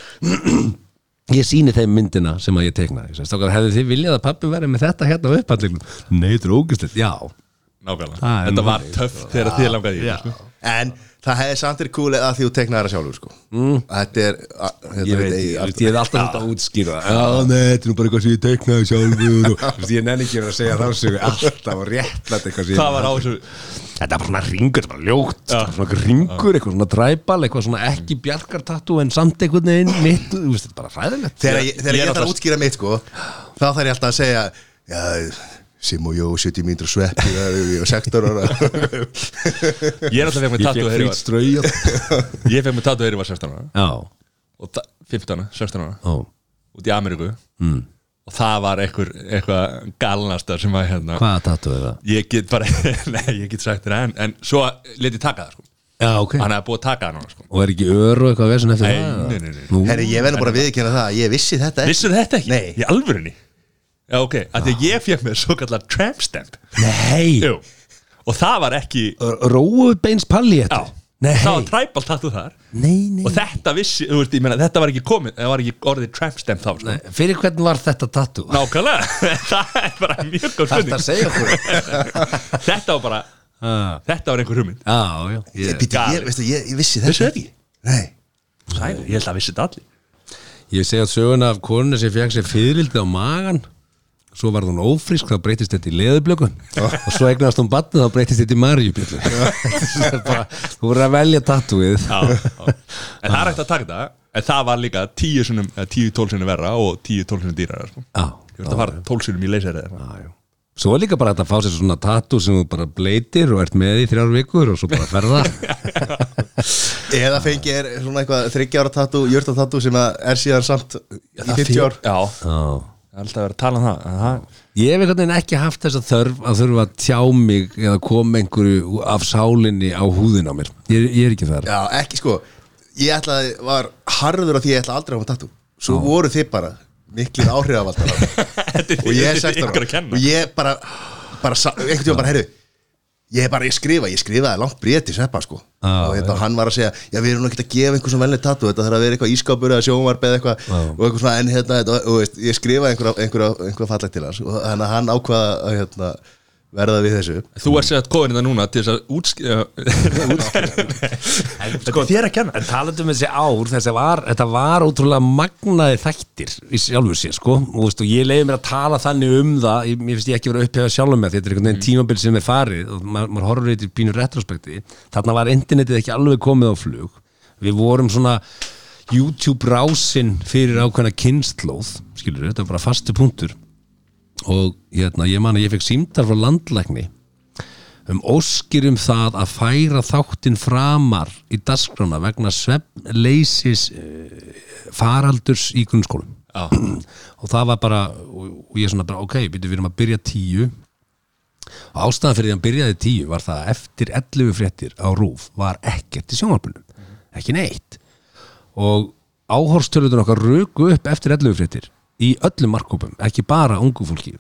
ég síni þeim myndina sem að ég Stákar, hefðu þið viljað að pappi verið með þetta hérna á upphandlingum? Nei, þetta er ógæstlegt, já Nákvæmlega, er þetta var töff þegar þið langaði í þetta, sko. En það hefði samt er cool að því þú teknaði það sjálfur sko. Mm. Þetta er að- þetta Ég veit ég, hef alltaf þetta að útskýra Já, nei, þetta er nú bara eitthvað sem ég teknaði sjálfur og, Ég nenni ekki að segja sig alltaf og réttlætt eitthvað sem ég- Hvað var á þessu? Þetta er bara svona ringur, þetta er bara ljótt. Svona ringur, eitthvað svona dræbal Eitthvað svona ekki bjarkartattu en samt einhvern að að Já, Sim og Jó, 70 mínútur sveppi er var 16 ára. Ég er alltaf fekk með þegar ég fekk með tattu þegar ég var 16 ára. Já, og ta- 15 ára, 16 ára. Ó, út í Ameríku. Mm. og það var einhver, eitthvað galnasta sem var hérna. Hvaða tattu er það? Ég get bara, nei, ég get sagt þér en en svo let ég taka það sko. Já, ok. Hann hefði búið að taka það núna sko. Og er ekki ör og eitthvað vesinn eftir Nei, það? nei, nei, Herri, ég verður bara að viðkynna það Ég vissi þetta ekki. Vissur þetta ekki? Nei. Í alvörinni? Já, ok, að því að ég fekk mér svo kallar tramp stamp. Nei, Jú. Og það var ekki róu beins palli Já, þetta Nei, það var tribal tattoo þar. Nei, nei. Og þetta vissi, þú veist, ég meina, þetta var ekki komið Það var ekki orðið tramp stamp þá, sko. Nei, Fyrir hvern var þetta tattu? Nákvæmlega, það er bara mjög góð Þetta spurning. segja okkur? Þetta var bara, Já, þetta var einhver hugmynd. Já Ég, ég, ég, veistu, ég, ég vissi þetta Vissu þetta ekki? Nei. Sæl, ég held að vissi þetta allir. Ég segja söguna af konuna sem fekk sér fyririldi á magan Svo var hún ófrísk, þá breytist þetta í leðublökun Og svo eignast hún batni, þá breytist þetta í marjubjöllu Þú voru að velja tattúið. En það er hægt að taka þetta En það var líka tíu sinnum, eða tíu tól sinnum verra og tíu tól sinnum dýrara sko. Ég veist að fara tól sinnum í leyseri eða eitthvað. já, já. Svo er líka bara að fá sér svona tattoo sem þú bara bleitir og ert með í þrjár vikur og svo bara ferða Eða fengi er svona eitthvað þryggja ára tattu, jörta tattu sem að er síðan samt í 50 ár. Já, Já. það alltaf verið að tala um það, það Ég hef einhvern veginn ekki haft þess að þörf að þurfa að tjá mig eða koma einhverju af sálinni á húðin á mér. Ég, er- ég er ekki þar. Já, ekki sko Ég ætlaði, var harður á því ég ætla aldrei að hafa tattu Svo voru þið bara miklir áhrifavaldar og ég er 16 ykkur að ára og ég bara, bara einhvern tíma bara, heyrðu ég er bara, ég skrifa, ég skrifaði langt bréf til Sveppa sko. Já, og hérna, hann var að segja, já við erum ekki að gefa einhver svona velni tattu, þetta þarf að vera eitthvað ískápur eða sjónvarp eða eitthvað og eitthvað svona en hérna, þetta, og veist, ég skrifaði einhverja einhver, einhver fallegt til hans. Og þannig að hann ákvaða að hérna, verða við þessu. Þú ert sér að kóðin þetta núna til þess að útskýra Sko, þér að kenna. En talandi um þessi ár, þessi var, þetta var ótrúlega magnaði þættir í sjálfur sér, sko, og, veist, og ég leiði mér að tala þannig um það, ég, mér finnst ég ekki verið að upphefða sjálfur með, þetta er einhvern veginn tímabil sem er farið og maður, maður horfður eitthvað pínu retrospekti, þarna var internetið ekki alveg komið á flug, við vorum svona YouTube rásinn fyrir ákveðna kynnslóð, skilur þetta var bara fastu punktur og hérna, ég man að ég fekk símtar frá landlækni um óskir um það að færa þáttinn framar í dagskrána vegna svefnleysis uh, faraldurs í grunnskólum. Já, og það var bara og, ég svona bara ok, við erum að byrja tíu. Og ástæðan fyrir því að hann byrjaði tíu var það að eftir 11 fréttir á rúf var ekkert í sjónvarpunum ekki neitt. Og áhorstöluðun okkar röku upp eftir 11 fréttir í öllum markkópum, ekki bara ungu fólki.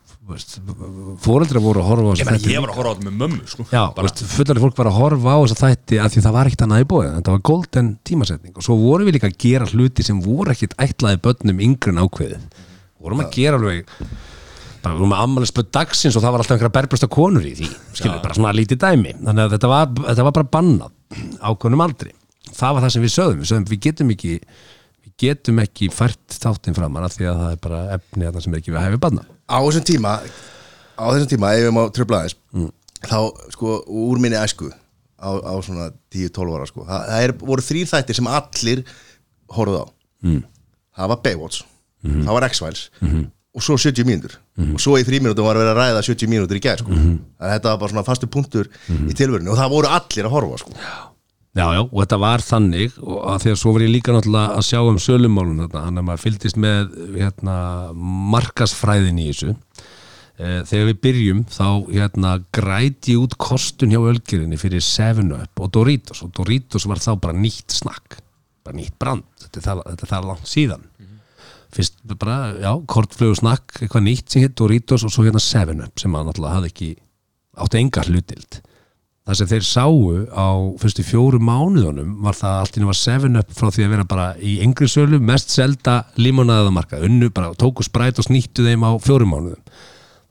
Fóreldra voru að horfa á meina þætti. ég var að horfa á þetta með mömmu sko. Fullari fólk var að horfa á þess að þætti að því það var ekkert annað í bóðið, þetta var golden tímasetning. Og svo vorum við líka að gera hluti sem voru ekkert ætlaði börnum yngri en ákveðið. Vorum að gera alveg bara vorum að ammali spöð dagsins og það var alltaf einhverja berbrösta konur í því, skilur, bara svona lítið dæmi. Þannig að þetta var, þetta var bara bannað ákveðnum aldrei, það var það sem við sögðum. Við sögðum, við getum ekki fært þáttinn framar af því að það er bara efni þarna sem er ekki við hæfi banna á þessum tíma á þessum tíma, ef við má tröfla aðeins þá, sko, úr minni æsku á, á svona 10-12 ára sko. það, það er, voru þrýr þættir sem allir horfðu á. Mm. það var Baywatch, það var X-Files og svo 70 mínútur. Og svo í 3 mínútur var að vera að ræða 70 mínútur í gæð sko. þannig að þetta var bara svona fastu punktur í tilverinu og það voru allir að horfa sko. Já, já, og þetta var þannig og að svo var ég líka náttúrulega að sjá um sölumálun þarna, þannig að maður fylgdist með hérna, markasfræðin í þessu. E, þegar við byrjum þá hérna, græti ég út kostun hjá ölgerinni fyrir 7up og Doritos og Doritos var þá bara nýtt snakk bara nýtt brand, þetta er það, langt síðan. Fyrst bara, já, kortflögu snakk eitthvað nýtt sem hitt Doritos og svo hérna 7up sem maður náttúrulega hafði ekki átti enga hlutild það sem þeir sáu á fyrstu fjóru mánuðunum var það allt í var 7up frá því að vera bara í engri sölu mest selda limonaðamarka unnu bara tóku spræt og snýttu þeim á fjóru mánuðum.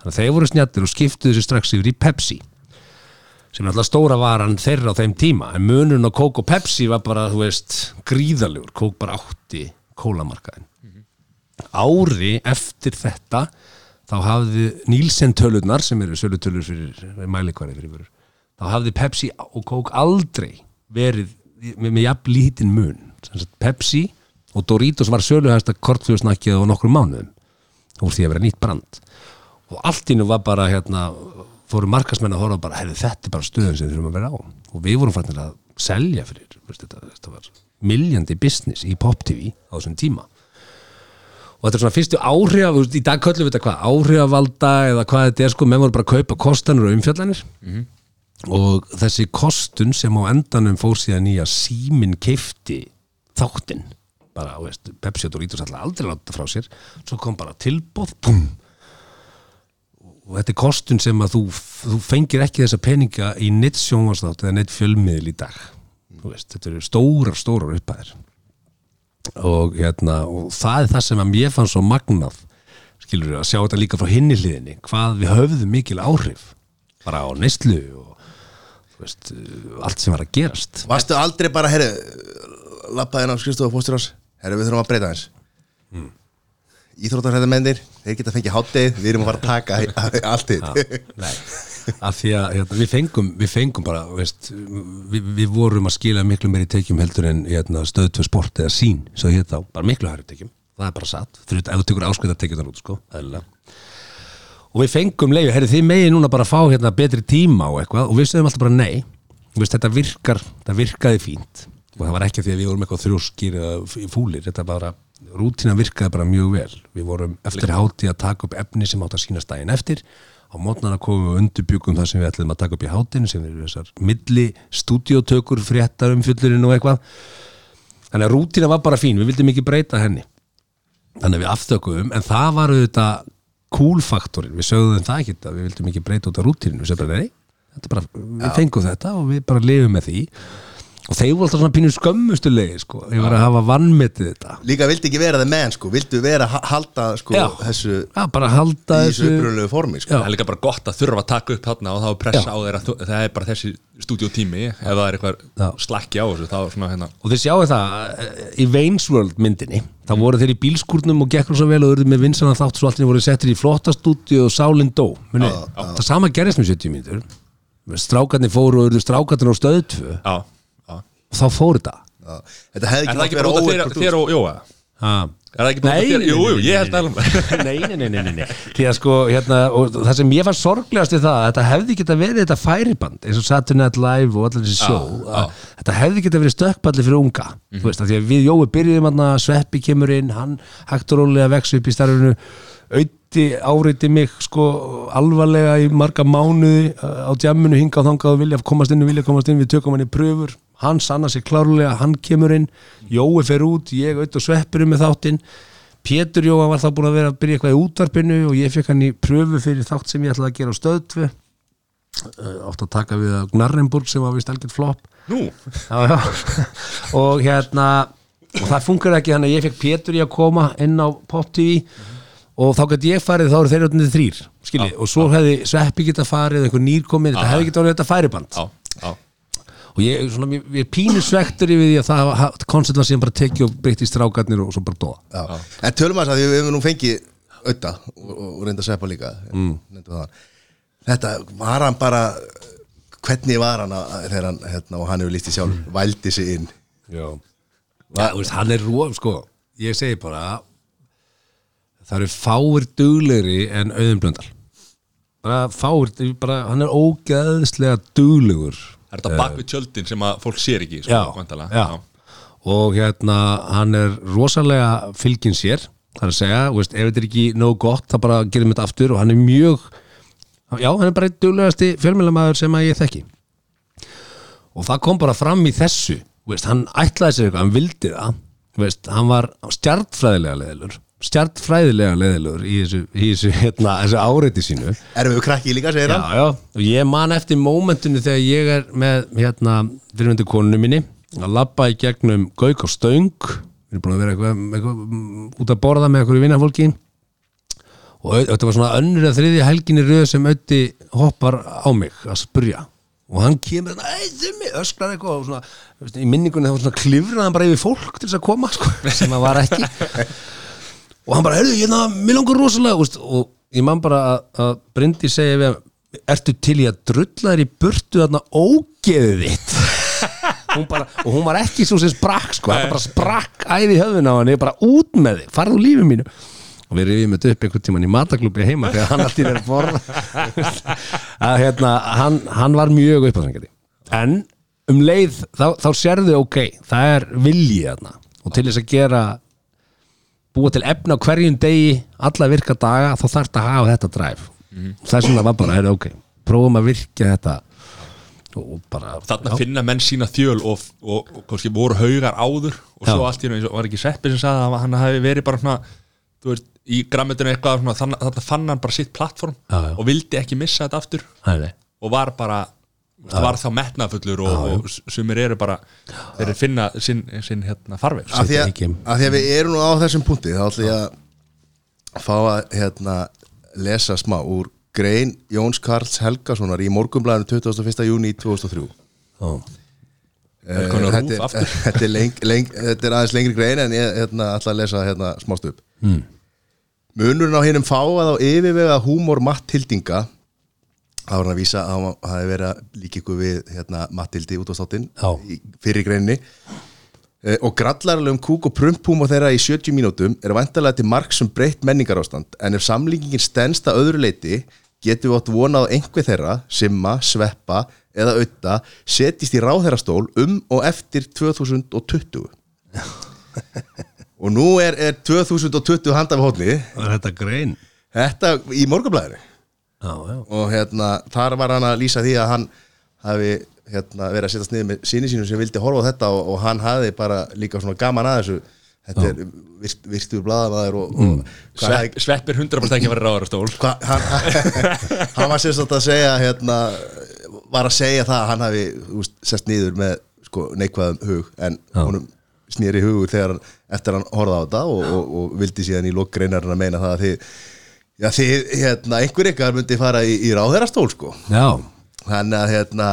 Þannig að þeir voru snjattir og skiptuðu sér strax yfir í Pepsi sem er alltaf stóra varan þeirra á þeim tíma. En munun á Coke og Pepsi var bara þú veist gríðalegur, Coke bara átti kólamarkaðin ári eftir þetta þá hafði Nílsen tölurnar sem eru sölutölur fyrir mælikværi fyrir fyrir þá hafði Pepsi og Coke aldrei verið með, með jafn lítinn mun. Pepsi og Doritos var söluhæsta kortfljóðsnakkið á nokkrum mánuðum úr því að vera nýtt brand. Og allt innu var bara hérna fóru markasmenn að horfa bara, herri þetta er bara stöðun sem þurfum að vera á. Og við vorum fannir að selja fyrir, veist, þetta, þetta var miljandi business í Pop TV á þessum tíma. Og þetta er svona fyrstu áhrif, í dag köllum við þetta hvað, áhrifavalda eða hvað þetta er sko, menn voru bara að kaupa kostanur og umfjallanir og þessi kostun sem á endanum fór síðan í að síminn keifti þáttinn. Bara, veist, Pepsi og Doritos alltaf aldrei láta frá sér, svo kom bara tilbóð pum. Og þetta er kostun sem að þú, þú fengir ekki þessa peninga í neitt sjónvarsnátt eða neitt fjölmiðl í dag. Veist, þetta eru stórar, stórar uppæðir og hérna og það er það sem að mér fann svo magnað skilur við að sjá þetta líka frá hinni hliðinni hvað við höfðum mikil áhrif bara á neyslu og veist, allt sem var að gerast. Varstu aldrei bara, herru Lappaðin á skrifstofu og fóstur ás Herru, við þurfum að breyta hans mm. Íþróttarhæðamennir, þeir geta fengið hátdeið Við erum að fara að taka allt þitt Nei, af því að hérna, við, fengum, við fengum bara veist, við, við vorum að skila miklu meiri tekjum heldur en hérna, stöðtöð sport eða sín, svo hérna bara miklu hærri tekjum, það er bara satt. Þetta ef þú tekur áskvæða tekjum út sko, eðlilega og við fengum leiði, herri þið megin núna bara að fá hérna betri tíma og eitthvað. Og við stöðum alltaf bara nei. Veist, þetta virkar, þetta virkaði fínt. Og það var ekki því að við vorum eitthvað þrjóskir eða fúlir, þetta bara rútina virkaði bara mjög vel. Við vorum eftir háti að taka upp efni sem átt að sínast daginn eftir. Á mótnana komum við undirbyggum það sem við ætlum að taka upp í hátinu sem eru þessar milli stúdíotökur fréttar um fyllurinn og eitthvað. Þannig að rútina var bara fín, við vildum ekki breyta henni. Þannig að við aftökuðum en það var auðvitað cool-faktorinn. Við sögðum það ekki við vildum ekki breyta út af rútinu við bara nei, þetta bara, við fengum þetta og við bara lifum með því og þeir voru alltaf svona pínu skömmustulegi sko, ég var að hafa vannmetið þetta. Líka vildi ekki vera það menn sko. Vildu vera að halda sko Já. þessu Já, bara halda Í þessu upprunalegu formi sko. Það er líka bara gott að þurfa að taka upp þarna og þá er pressa á þeir að þú- það er bara þessi stúdíótími ef það er eitthvað Já. slakki á þessu þá er svona hérna og þið sjáu það eh, í Wayne's World myndinni þá voru þeir í bílskúrnum og gekkur svo vel og urðu með vinsana þátt svo allir voru settir í flottastúdíu og sálinn dó. Muni, það sama gerist með 70 mínútur. Strákarnir fóru og urðu strákarnir á stöðtfu Já, já þá fóru þetta. Þetta hefði ekki mátt ekki vera óverkurt þér- og Jóa? ha. Er það ekki af Nei, þér? Jú, jú, ég held að nei, nei, nei, nei, nei, nei. því að sko hérna, og það sem ég var sorglegast í það að þetta hefði geta verið þetta færiband eins og Saturday Night Live og allir þessi sjó að þetta hefði geta verið stökkballi fyrir unga þú veist, að því að við Jói byrjuðum hann Sveppi kemur inn, hann hægt og rólega vex upp í starfinu auði áreiti mig sko alvarlega í marga mánuði uh, á djamminu hinga og þangað og vilja komast inn og vilja komast inn, við tökum hann í pröfur hann sanna sig klárlega, hann kemur inn Jói fer út, ég auð og sveppur með þáttinn. Pétur Jóa var þá búin að vera að byrja eitthvað í útvarpinu og ég fekk hann í pröfu fyrir þátt sem ég ætlaði að gera á stöðtvu átt að taka við að Gnarrenburg sem var vist algjörð flopp. Nú, já, já. og hérna og það funkar ekki þannig að ég fekk Pétur í að koma inn á Pop TV og þá gæti ég farið þá eru þeir öllum þrýr skilji, og svo hefði Sveppi geta farið einhver nýr komið, þetta hefði geta orðið þetta færiband og ég, svona, ég, ég er pínu svektur yfir því að það koncept var síðan bara tekið og breytt í strákarnir og svo bara Já. En tölum að það því við hefum nú fengið auða og, og reynda að sveppa líka mm. Þetta var hann bara hvernig var hann að, þegar hann hérna, og hann hefur líst í sjálf, vældi sig inn? Já, Va, veist, hann er róf sko, ég segi bara það eru fáir duglegri en auðumblöndal bara fáir, bara, hann er ógeðslega duglegur Er þetta bak við tjöldin sem að fólk sér ekki sko, já, já. og hérna hann er rosalega fylgin sér það er að segja, veist, ef þetta er ekki nóg gott þá bara gerum við þetta aftur og hann er mjög já, hann er bara einn duglegasti fjölmjölamæður sem að ég þekki. Og það kom bara fram í þessu veist, hann ætlaði sér eitthvað, hann vildi það. Veist, hann var stjartfræðilega leðilur stjartfræðilega leðilur í þessu, í þessu, hérna, þessu áreiti sínu. Erum við krakki líka, segir já, hann? Já, og ég man eftir mómentinu þegar ég er með hérna, fyrirvendu konunu minni að labba í gegnum gauk á stöng. Við erum búin að vera eitthvað, eitthvað mm, út að borða með eitthvað vinnafólki og þetta var svona önnur að þriðja helginni röð sem auði hoppar á mig að spurja. Og hann kemur ei, þummi, öskrar eitthvað og svona, í minningunni það var svona klifraðan bara yfir fólk til þess að koma sko, sem það var ekki og hann bara, heyrðu, hérna, mér langar rosalega veist, og ég man bara að, að Bryndi segja við hann, ertu til í að drulla þér í burtu þarna ógeðið þitt? Hún bara, og hún var ekki svo sem sprakk sko, það bara sprakk æði höfðun á hann, ég bara út með þig, farðu lífið mínu. Og við rifjum þetta upp einhvern tímann í mataklúbi heima þegar hann alltaf er að borða. Að hérna, hann, hann var mjög uppáðsengari en um leið, þá, þá sérðu ok það er viljið þarna. Og til þess að gera búa til efna hverjum degi alla virka daga þá þarf þetta að hafa þetta dræf þess vegna var bara, er ok prófum að virka þetta og bara Þarna finna menn sína þjöl og, og, og kannski voru haugar áður og svo Já. allt í einu, var ekki Seppi sem sagði að hann hafi verið bara svona þú veist, í grammetinu eitthvað svona, þarna fann hann bara sitt plattform Já, já. og vildi ekki missa þetta aftur nei. og var bara var þá metnafullur og, og sumir eru bara þeir eru finna sinn, sinn hérna farveg. Af því, að, af því að við erum nú á þessum punkti þá ætlum ég að fá að hérna, lesa smá úr grein Jóns Karls Helgasonar í morgunblæðinu 21. júni 2003 Ó, Eh, þetta, er- þetta, er leng, leng, þetta er aðeins lengri grein en ég hérna, ætla að lesa hérna, smást upp. Mm. Munurinn á hinnum fáað á yfirvega húmor Matthildinga Það var hann að vísa að hann hafi verið að líka ykkur við hérna, Matthildi út á státtin Já. í fyrir greininni Eh, og grallarlegum kúk og prumphúmor þeirra í 70 mínútum er vantarlega til mark sem breytt menningarástand en ef samlíkingin stendst að öðru leiti getum við átt vonað á einhver þeirra simma, sveppa eða auða setjist í ráðherrastól um og eftir 2020 og nú er, er 2020 handað við hóðni var þetta grein? þetta í morgunblæðinu Já, já, og hérna, þar var hann að lýsa því að hann hafi hérna, verið að setjast niður með síni sínum sem vildi horfa á þetta og, og hann hafi bara líka svona gaman að þessu. Þetta er virt, virtur blaðamaður og, og hvað, Svepp, Sveppir 100% ekki að vera ráðara stól. Hva, hann, hann var sérst að segja hérna, var að segja það að hann hafi úst, sest niður með sko, neikvæðum hug en Já. honum snýri hugur þegar hann, eftir hann horfði á þetta og, og, og vildi síðan í lokgreinarinn að meina það að þið Já, þið, hérna, einhver ykkar myndi fara í, í ráðherrastól, sko. já. Þannig að, hérna,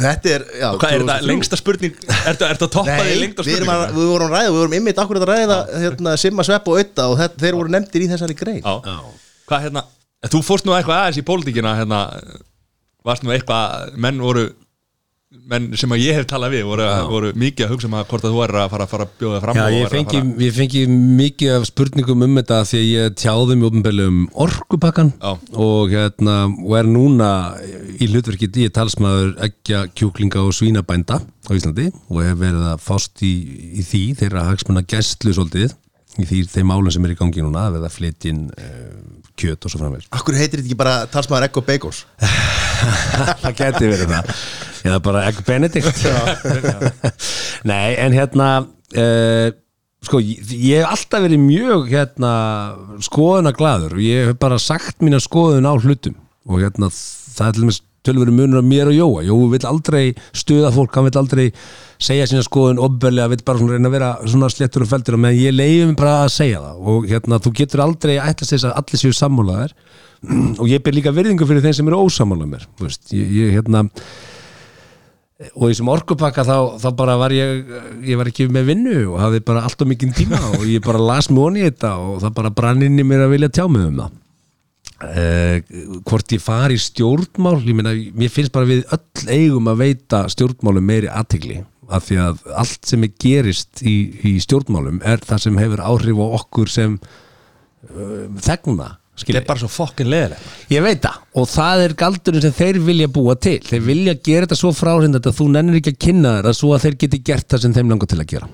þetta er, já, Hvað er þetta 2003. lengsta spurning? Ertu, ertu að toppa því Nei, lengsta við, spurning? við vorum að ræða, við vorum ymmit akkurat að ræða, hérna, Simma, Svepp og Ötta og þetta, þeir voru nefndir í þessari grein. Já. Hvað hérna, þú fórst nú eitthvað aðeins í pólitíkina hérna, varst nú eitthvað menn voru menn sem að ég hef talað við voru, voru mikið að hugsa um að hvort að þú er að fara, fara að bjóða fram Já, ég að fengi, fara, ég fengi mikið af spurningum um þetta því að ég tjáði mig ofnbeglega um orkupakkan og, hérna, og er núna í hlutverkið í talsmaður ekki kjúklinga og svínabænda á Íslandi og hef verið að fást í, í því þeirra hagsmunna gæstlu svolítið í því, þeim málum sem er í gangi núna að verða flytinn uh, kjöt og svo framvegis. Akkur heitir þetta ekki bara talsmaður Egg og Bagels? það geti verið það. Eða bara Egg Benedict. Nei en hérna uh, sko ég, hef alltaf verið mjög hérna skoðuna glaður og ég hef bara sagt mína skoðun á hlutum. Og hérna það er til dæmis tölvöru munur af mér og Jóa. Jói vill aldrei stuða fólk, hann vill aldrei segja sína skoðun ofbeðlega, vill bara reyna að vera svona sléttur og feldur meðan ég leiði mig bara að segja það. Og hérna þú getur aldrei ætlast þess að allir séu sammálaðir og ég ber líka virðingu fyrir þeim sem eru ósamála mér veist, ég, ég hérna og í þessum orkupakka þá, þá bara var ég ég var ekki með vinnu og hafði bara allt og mikinn tíma og ég bara las onni í þetta og það bara brann inn í mér að vilja tjá mig um það. Eh, hvort ég fari stjórnmál ég meina, mér finnst bara við öll eigum að veita stjórnmálum meiri aðtegli af því að allt sem er gerist í, í stjórnmálum er það sem hefur áhrif á okkur sem uh, þegna Þetta skilji er bara svo fokkin leðileg Ég veit það og það er galdurinn sem þeir vilja búa til. Þeir vilja gera þetta svo fráhrind að þú nennir ekki að kynna þeirra svo að þeir geti gert það sem þeim langar til að gera.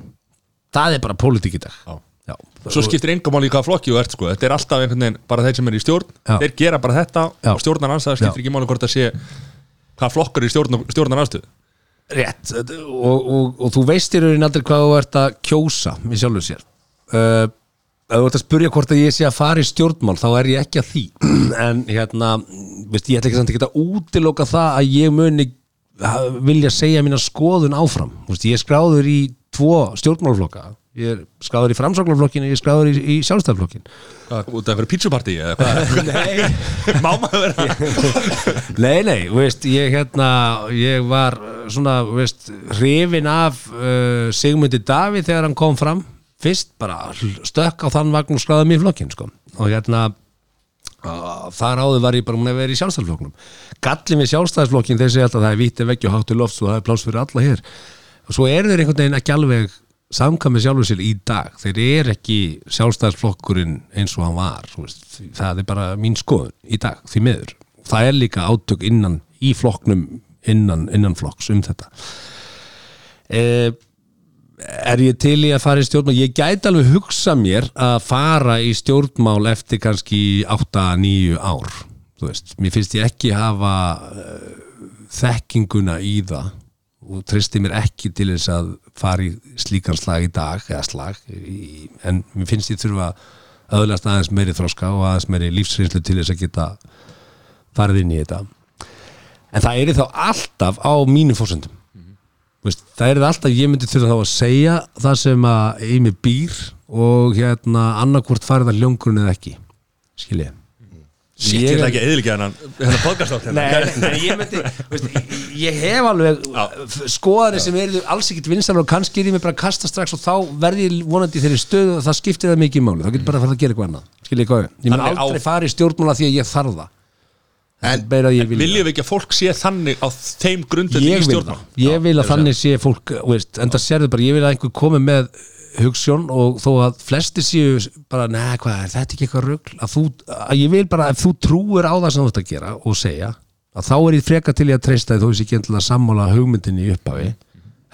Það er bara pólitík í dag. Já. Já. Svo skiptir engum máli í hvaða flokki þú ert sko. Þetta er alltaf einhvern veginn bara þeir sem er í stjórn. Já. Þeir gera bara þetta Já. og stjórnar anstæða skiptir ekki máli hvort það sé Hvaða flokkar er í stjórn, stjórnar anstæðu Rétt. Og, og, og þú veist í raunin aldrei hvað þú ert að kjósa í sjálfu sér. Uh, ef þú ert að spurja hvort að ég sé að fara í stjórnmál þá er ég ekki að því. En hérna, veist, ég ætla ekki samt að útiloka það að ég muni vilja segja mína skoðun áfram. Veist, ég er skráður í tvo stjórnmálflokka ég er skráður í framsóknarflokkin ég er skráður í, í sjálfstæðarflokkin Hvað, út af fyrir hvað? Nei. Má maður vera? Nei, nei, veist, ég hérna ég var svona, veist hrifin af uh, Sigmundi Davíð þegar hann kom fram fyrst bara stökk á þann vagn og skráði mig í flokkin, sko. Og hérna þar áður var ég bara múin að vera í sjálfstæðsflokknum gallin við sjálfstæðsflokkin þeir segja alltaf að það er víti veggi og háttu loft og það er pláss fyrir alla hér. Og svo eru þeir einhvern veginn ekki alveg samkvæmið sjálfur sér í dag. Þeir eru ekki sjálfstæðsflokkurinn eins og hann var veist, það er bara mín skoðun í dag, því miður. Það er líka átök innan í flokknum innan, innan flokks um þetta. Eh, er ég til í að fara í stjórnmál? Ég gæti alveg hugsa mér að fara í stjórnmál eftir kannski 8-9 ár. Þú veist, mér finnst ég ekki hafa uh, þekkinguna í það og tristi mér ekki til þess að fara í slíkan slag í dag eða slag, í, en mér finnst ég þurfa að öðlast aðeins meiri þroska og aðeins meiri lífsreynslu til þess að geta farið inn í þetta. En það er þá alltaf á mínum fórsöndum Veist, það er alltaf, ég myndi þurfa þá að segja það sem að í mig býr og hérna annarkvort farið að ljóngurinn eða ekki. Skilji? Sitt, ég ætla ekki að eðlika hennan Hennan podcast átt Nei, nei, ég myndi veist, ég hef alveg skoðanir sem eru alls ekkit vinstar og kannski er ég mig bara að kasta strax og þá verði ég vonandi þeirri stöðu og það skiptir það mikið í máli, þá getur bara að fara að gera eitthvað annað. Skilji hvað, ég mun Þannig á- aldrei fara í stjórnmála því að ég þarf það En- en beira að ég vil Viljum við ekki að fólk sé þannig á þeim grundvelli í ég vil það, ég vil að þannig sé fólk veist, en það sérðu bara, ég vil að einhver komi með hugssjón og þó að flesti séu bara, neða, hvað er þetta ekki eitthvað rugl? Að þú, að ég vil bara, ef þú trúir á það sem þú ert að gera og segja að þá er ég freka til ég að treysta því þó ég sé ekki endilega að sammála hugmyndinni í upphafi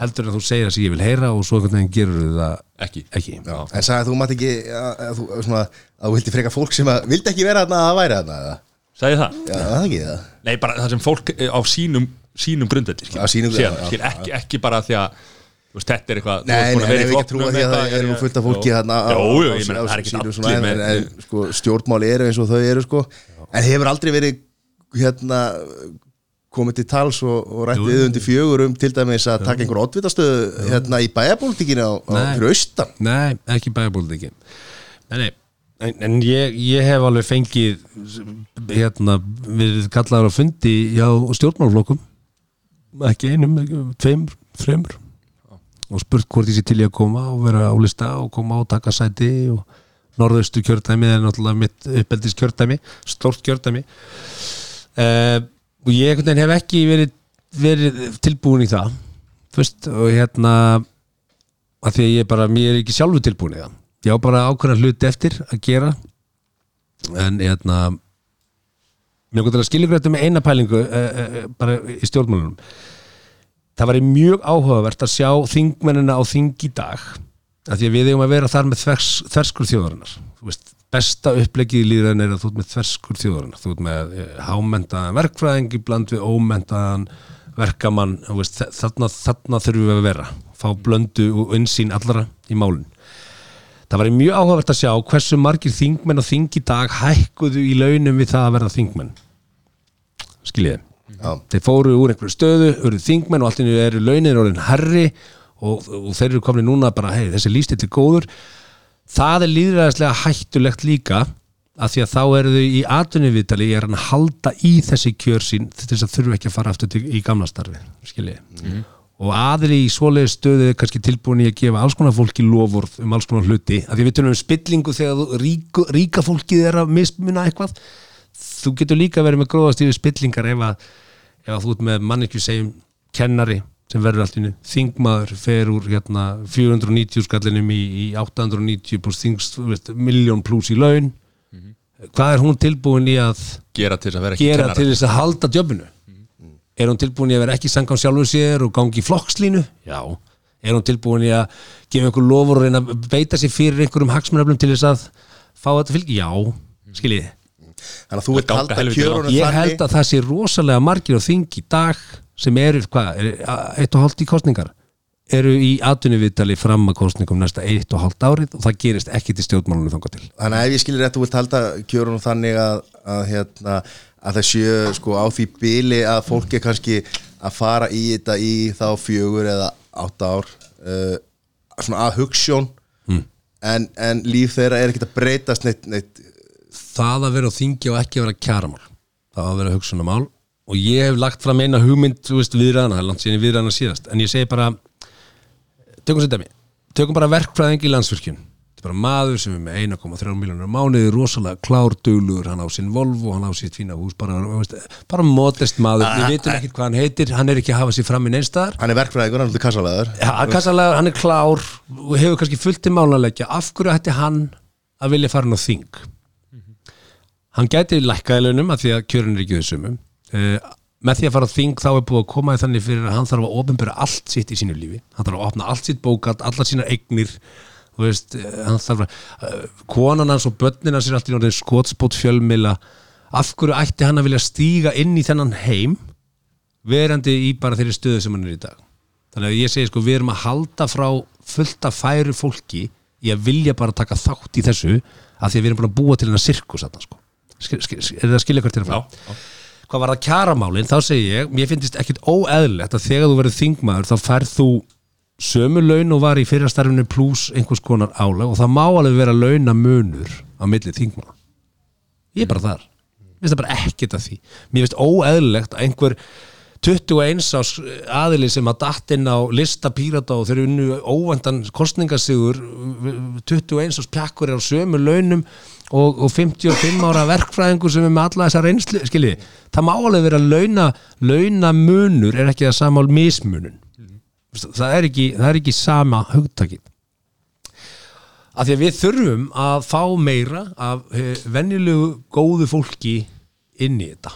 heldur en að þú segir það sem ég vil heyra og svo einhvern veginn gerur það Ekki. ekki. Já. En sagði að þú mátt ekki að, að, þú, svona, að þú vildi freka fólk sem að vildi ekki vera þarna að það væri þarna eða? Sæði það? Já, það er ekki það Nei, bara það sem fólk eh, á sínum sínum grundvelli skil. Á sínum- Sér, já, já, skil, ekki, ekki bara því að þú veist, þetta er eitthvað þú Nei, ert nei, búin nei, vera í við ekki flokknum trúa því að eitthvað, það eru nú fullt af fólki Jó. þarna á, Jó, á, jú, ég meina, á, það er ekki sínu allir svona, en, með en, en sko, stjórnmáli eru eins og þau eru sko. en hefur aldrei verið hérna komið til tals og, og rætt við undir fjögur um til dæmis að taka einhver oddvitastöðu hérna í bæjabólitíkinu á, á Nei. fyrir austan Nei, ekki bæjabólitíki Nei, nei En, en ég, ég hef alveg fengið hérna, við kallaður á fundi hjá stjórnmálflokkum ekki einum, tveimur, þreimur og spurt hvort ég sé til í að koma og vera á lista og koma og taka sæti og norðaustu kjördæmi er náttúrulega mitt uppeldis kjördæmi stórt kjördæmi. Uh, og ég hef ekki verið, verið tilbúin í það. Fyrst og hérna að því að ég bara, mér er ekki sjálfur tilbúin í það ég á bara ákveðna hluti eftir að gera. En hérna mér er að skilja grættu með eina pælingu e, e, bara í stjórnmálunum. Það væri mjög áhugavert að sjá þingmennina á þing í dag að því að við eigum að vera þar með þvers, þverskur þjóðarinnar. Veist, besta upplegið í líðan er að þú ert með þverskur þjóðarinnar. Þú ert með hámentaðan verkfræðing bland við ómentaðan verkamann. Veist, þa- þarna, þarna þurfum við að vera. Fá blöndu og insýn allara í málun það væri mjög áhugavert að sjá hversu margir þingmenn á þing í dag hækkuðu í launum við það að verða þingmenn. Skiljiði? Já. þeir fóru úr einhverju stöðu, urðu þingmenn og allt einu eru launin orðin herri og, og þeir eru komin núna bara, hei, þessi lístill er góður. Það er líðræðislega hættulegt líka af því að þá eru þau í atvinnuviðtali ég er hann að halda í þessi kjör sín til þess að þurfu ekki að fara aftur til, í gamla starfi skiljiði og aðri í svoleiði stöðu er kannski tilbúin í að gefa alls konar fólki lofurð um alls konar hluti. Af því við tölum um spillingu þegar ríku, ríka fólkið er að mismuna eitthvað. Þú getur líka verið með gróðast yfir spillingar ef að, ef að þú ert með mannekju segjum kennari sem verður allt innu þingmaður fer úr hérna 490 skallinum í, í 890 pluss veist, miljón pluss í laun. Hvað er hún tilbúin í að gera til þess að gera til þess að halda jobbinu er hún tilbúin í að vera ekki sangam sjálfur sér og gangi í flokkslínu já, er hún tilbúin í að gefa einhver lofur og reyna að beita sér fyrir einhverjum hagsmunaflum til þess að fá þetta fylgi, já, skiljið Þannig að þú vilt ganga halda kjörunum ég þannig. Held að það sé rosalega margir á þing í dag sem eru, hvað, er, eitt og hálft í kostningar eru í atvinnuviðtali fram að kostningum næsta eitt og hálft árið og það gerist ekki til stjórnmálunum þangað til. Þannig að ef ég skilir rétt, þú vilt halda kjörunum þannig að, að, hérna, að það séu sko á því bili að fólk er kannski að fara í þetta í þá fjögur eða átta ár uh, svona að hugssjón Hmm. en, en líf þeirra er ekkert að breytast neitt, neitt. Það að vera á þingi og ekki að vera kjaramál. Það að vera hugsunamál og ég hef lagt fram eina hugmynd viðræðana, það er langt síðan viðræðana síðast. En ég segi bara tökum sér dæmi, tökum bara verkfræðing í landsvirkjun þetta er bara maður sem er með 1,3 miljónur á mánuði, rosalega klár duglugur, hann á sinn Volvo, hann á sitt fína hús bara, bara modest maður, við vitum ekkert hvað hann heitir hann er ekki að hafa sér fram í neinstæðar hann er verkfræðingur, hann er kassalegar Ja, kassalega, hann er klár og hefur kannski fullt í málanleggja af hverju ætti hann að vilja fara inn á þing? Hann gæti lækkaði launum að því að kjörin er ekki þessumum uh, með því að fara á þing þá er búið að koma í þannig fyrir að hann þarf að ofinbera allt sitt í sínu lífi. Hann þarf að opna allt sitt bókat, allar sínar eignir þú veist, eh, þarf að uh, konan hans og börnin hans er allt í náttúrulega skotspót fjölmila af hverju ætti hann að vilja stíga inn í þennan heim verandi í bara þeirri stöðu sem hann er í dag? Þannig að ég segi sko við erum að halda frá fullt af færu fólki í að vilja bara taka þátt í þessu af því að við erum búin að búa til hennar sirkus sko. Er það að skilja hvert til að já. hvað var það kjaramálin þá segi ég, mér finnst ekkit óeðlilegt að þegar þú verður þingmaður þá færð þú sömu laun og var í fyrirstarfinu pluss einhvers konar álag og það má alveg vera launamunur á milli þingmaður ég er bara þar. Mér finnst það bara ekkert að því. Mér finnst óeðlilegt að einhver 21 ás aðili sem að datt inn á lista pírata og þeir unnu óvandan kostningasigur 21 ás pjakkur er á sömu launum og, og 55 ára verkfræðingur sem er með alla þessa reynslu skiljiði, það má alveg vera launa launamunur er ekki það samál mismunun það er ekki, það er ekki sama hugtakið. Af því að við þurfum að fá meira af eh, venjulegu góðu fólki inn í þetta.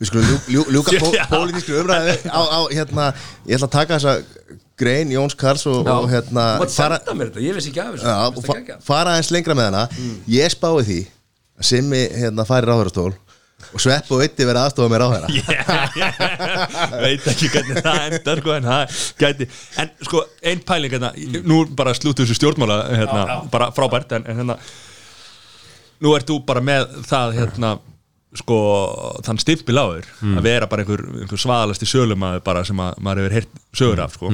Við skulum ljú, ljú, ljúka pó, Já. pólitísku umræði á, á, hérna, ég ætla að taka þessa grein Jóns Karls og, og hérna fara, ég fara eins lengra með hana. Ég spái því að Simmi hérna, færi ráðurastól og Svepp og Ötti verið aðstofa með ráðherra. Veit ekki hvernig það endar sko, en það gæti en sko, ein pæling hérna, nú bara slútu þessu stjórnmála hérna, bara frábært en, en hérna nú ert þú bara með það hérna sko, þann stimpil á þér að vera bara einhver, einhver svaðalasti bara sem að maður hefur heyrt sögur af sko.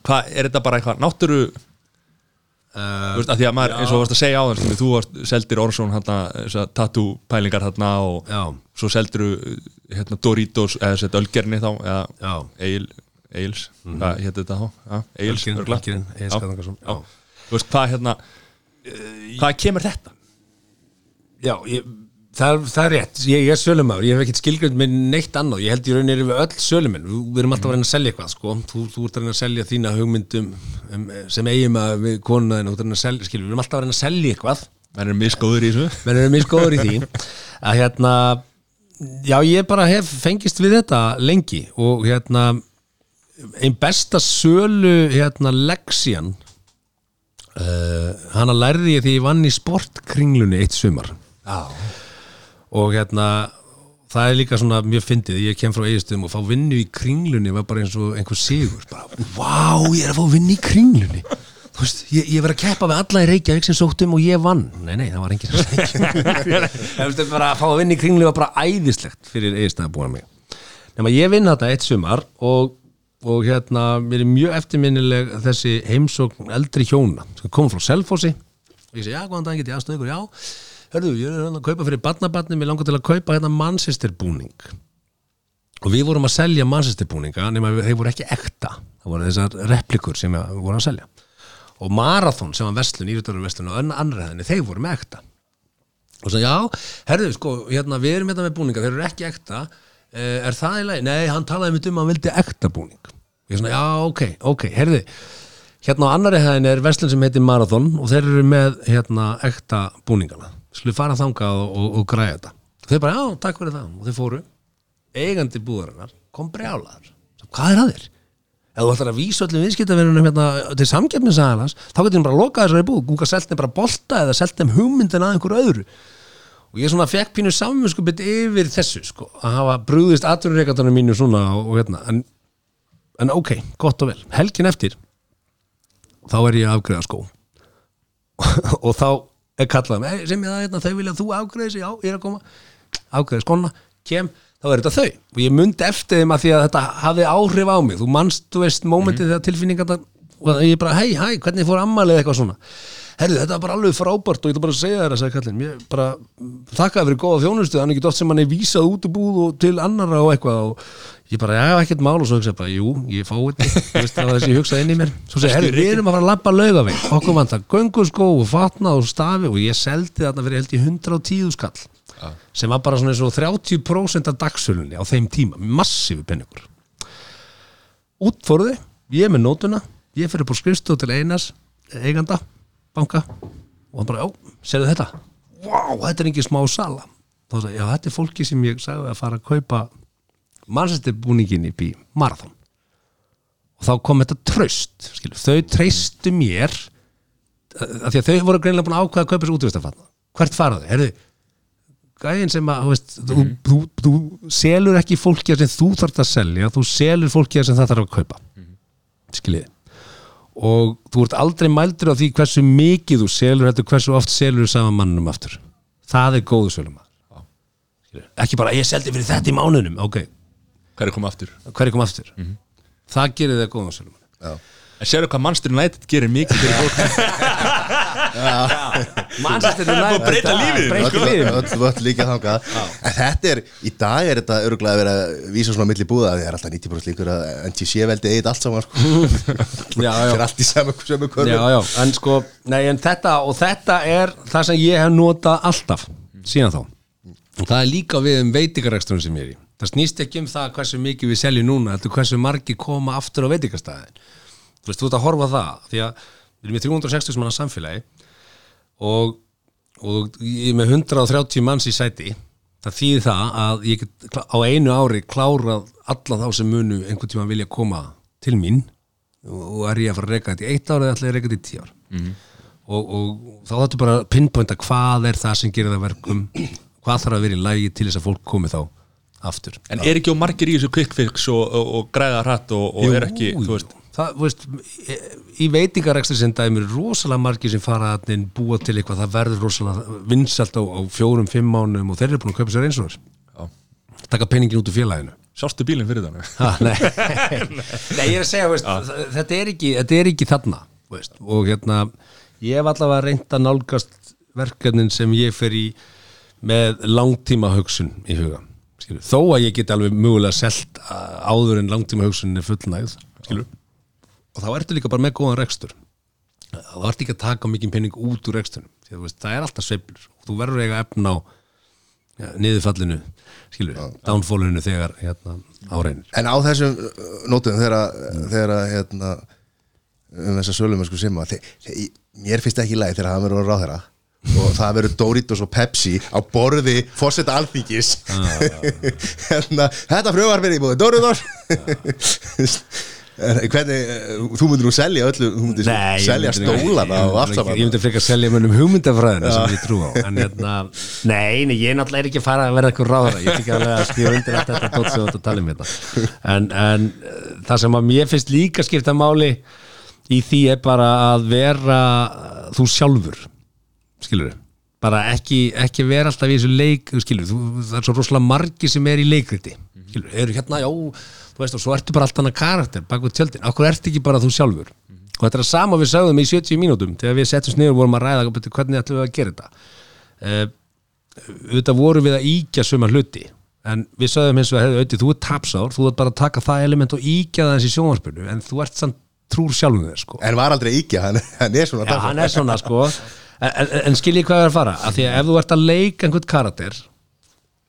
hvað, er þetta bara eitthvað náttúru Þú veist, að því að maður, eins og þú varst að segja á þann þú varst, seldir Orson hérna, tattoo pælingar hérna og Já. svo seldir hérna, Doritos eða sett Ölgerni þá eða Já. Egil, Egils hvað hétt þetta þá? Já, Já, Skaftason, já. já. Þú veist, hvað hérna hvað kemur þetta? Já, ég, það, það er rétt. Ég, ég er sölumæður, ég hef ekkert skilgrönd með neitt annað. Ég held í rauninni erum við öll sölumenn. Við erum alltaf að reyna að selja eitthvað sko. þú, þú ert að reyna að selja þína hugmyndum um, sem eigum að við konuna þína, þú ert að reyna að selja, skilur, Við erum alltaf að reyna að selja eitthvað. Menn er misgóður í þessu. Menn erum misgóður í því. Að hérna já ég bara hef fengist við þetta lengi og hérna einn besta sölu hérna leksjan uh, hana lærði ég því ég vann í sportkringlunni eitt sumar. Já, og hérna það er líka svona mjög fyndið, ég kem frá eigistum og fá vinnu í kringlunni var bara eins og einhver sigur bara, vá, ég er að fá vinnu í kringlunni. Þú veist, ég, ég verið að keppa við alla í Reykjavík sem sóttum og ég vann. Nei, nei, það var enginn sem það veist, bara að fá að vinna í kringlunni var bara æðislegt fyrir eigistum að búa mig. Nema ég vinn þetta eitt sumar og, og hérna, mér er mjög eftirminnileg þessi heimsókn eldri hjóna sem kom frá Selfossi. Og ég segi, já, get ég ég er hérna að kaupa fyrir barnabarni mér langar til að kaupa hérna Manchester búning og við vorum að selja Manchester búninga nema þeir voru ekki ekta. Það voru þessar replikur sem við vorum að selja. Og Marathon sem var vestlun, írutarur vestlun og annri hæðinni, þeir voru með ekta. Og svo já, herðu, sko, hérna, við erum hérna með búninga, þeir eru ekki ekta. Eh, er það í lagi? Nei, hann talaði mitt um að hann vildi ekta búning. Ég er svona, já, ok, ok, herðu. Hérna á annari hæðin er verslun sem heitir Marathon og þeir eru með hérna ekta búningana skulle fara þangað og, og, og græja þetta. Þau bara, já, takk fyrir það. Og þau fóru, eigandi búðarinnar kom brjálaður, hvað er að þér? Ef þú ætlar að vísa öllum viðskiptavinnunum hérna til samkeppnisaðalans þá getur hann bara að loka þessari búð, hún kann selt þeim bara bolta eða selt þeim hugmyndin að einhverju öðru. Og ég svona fekk pínu samvinskupið yfir þessu sko, að hafa brúðist atvinnureikandarinn mínu svona og, og hérna. En, en ok, gott og vel. Helgin eftir þá er ég að afgreða skó. Og þá kallað "Hey, sem ég það hérna, þau vilja að þú afgreði þessi, já, ég er að koma. Afgreði skona, kem þá er þetta þau. Og ég mundi eftir þeim að því að þetta hafði áhrif á mig, þú manst, þú veist momentið þegar tilfinningarna og ég bara, hei, hæ, hvernig fór ammalið eitthvað svona herðu, þetta var bara alveg frábært og ég ætla bara að segja þér að segja kallinn, ég bara þakkaði fyrir góða þjónustu, þannig ekki oft sem hann er vísað út úr búð og til annara og eitthvað og ég bara, já, ekkert mál. Og svo hugsa ég bara, jú, ég fá þetta. Það var þessi ég hugsaði inn í mér. Svo segja, herru, við erum að fara að labba laugaveg. Okkur vantar gönguskó og fatna og stafi og ég seldi þarna fyrir held í 110 skall. Sem var bara svona eins og 30% af dagsölunni á þeim tíma, massífi penningur útfóruði, ég er með nótuna ég fyrir på skrifstof til Einars eiganda, banka og hann bara, já, serðu þetta? Wow, þetta er engin smá sala. Þá sagði, já, þetta er fólki sem ég sagði að fara að kaupa mannsættibúningin í marathon. Og þá kom þetta tröst skilu. þau treystu mér af því að þau voru greinlega búin að ákveða að kaupa þessu útvistafann hvert faraðu, herðu gæðin sem að, þú veist, þú, þú, þú selur ekki fólki sem þú þarf að selja þú selur fólki sem það þarf að kaupa. Skiljiði og þú ert aldrei mældur á því hversu mikið þú selur heldur hversu oft selur þú saman mannum aftur. Það er góðu sölum ekki bara ég seldi fyrir þetta í mánuðnum ok, er komið aftur? hverju kom aftur? Það gerir það góðu sölum. En sérðu hvað Manchester United gerir mikið fyrir fólk Það er að breyta lífið breyta sko. líka þangað. En þetta er, í dag er þetta örgulega að vera að vísa svona milli búða því það er alltaf 90% líkur að NTC veldi eitt allt saman sko. það er allt í saman en sko nei, en þetta, og þetta er það sem ég hef notað alltaf síðan þá. Og það er líka við um veitingareksturinn sem ég er í. Það snýst ekki um það hversu mikið við seljum núna hversu margir koma aftur á veitingastæðin þú veist, þú ert að horfa það því að við erum í 360 manna samfélagi og, og ég er með 130 manns í sæti. Það þýðir það að ég get á einu ári klárað alla þá sem munu einhvern tíma vilja koma til mín og, er ég að fara að reyka þetta í eitt ár eða ætla ég að reyka þetta í tíu ár. Og, og þá þáttu bara að pinpointa hvað er það sem gerir það verkum hvað þarf að vera í lægi til þess að fólk komi þá aftur. En er ekki á margir í þessu quick fix og, og, og græða hratt og, og er ekki, Jú, þú veist það, veist, í veitingarekstri sem dæmi eru rosalega margir sem fara að búa til eitthvað, það verður rosalega vinsalt á, á fjórum, fimm mánum og þeir eru búin að kaupa sér eins og þess taka peningin út úr félaginu Sástu bílinn fyrir þannig ha, nei. nei, ég er að segja veist, þ- þetta, er ekki, þetta er ekki þarna veist, og hérna ég hef allavega reynt að nálgast verkefnin sem ég fer í með langtíma hugsun í huga skilur. þó að ég get alveg mögulega selt áður en langtíma hugsun er fullnægð skilur. Og þá ertu líka bara með góðan rekstur. Þá ertu ekki að taka mikið penning út úr rekstunum Því, að, veist, það er alltaf sveiflur. Og þú verður eiga efna á ja, niðurfallinu skilur, downfallinu þegar hérna, áreinir en á þessum uh, nótum þegar, þegar að, hérna, um þessa sölum sko þe- þe- mér finnst ekki í lagi þegar hann verður að ráðherra. Og það verður Doritos og Pepsi á borði fórseta alþingis. Hérna, þetta frumvar fyrir í búið Doritos! En hvernig, eh, þú myndir nú selja öllu, þú myndir selja stólana og allt saman ég myndi frekar selja mönnum hugmyndafræðina sem ég trú á. En hérna, nei, nei, ég náttúrulega er ekki að fara að verða eitthvað ráðara, ég er ekki alveg að skrifa undir allt þetta tótt sem þú ert að tala um þetta en, en eh, það sem að mér finnst líka skipta máli í því er bara að vera eh, þú sjálfur skilur bara ekki, ekki vera alltaf í þessu leik skilur, þú, það er svo rosalega margi sem er í leikriti. Skilur, eru hérna, já þú veist, og svo ertu bara allt annað karakter bak við tjöldin, okkur ertu ekki bara þú sjálfur? Og þetta er sama við sagðum í 70 mínútum þegar við settum sniður og vorum að ræða "Bíddu, hvernig ætlum við að gera þetta? Uh, auðvitað vorum við að íkja suma hluti en við sagðum eins og að auðvitað, þú er tapsár, þú ert bara að taka það element og íkja það eins í sjónvarpinu en þú ert samt trúr sjálfum þér sko. En var aldrei íkja, hann, hann er svona Já, hann er svona sko. En, en, skiljið hvað er að fara? Að Því að ef þú ert að leika einhvern karakter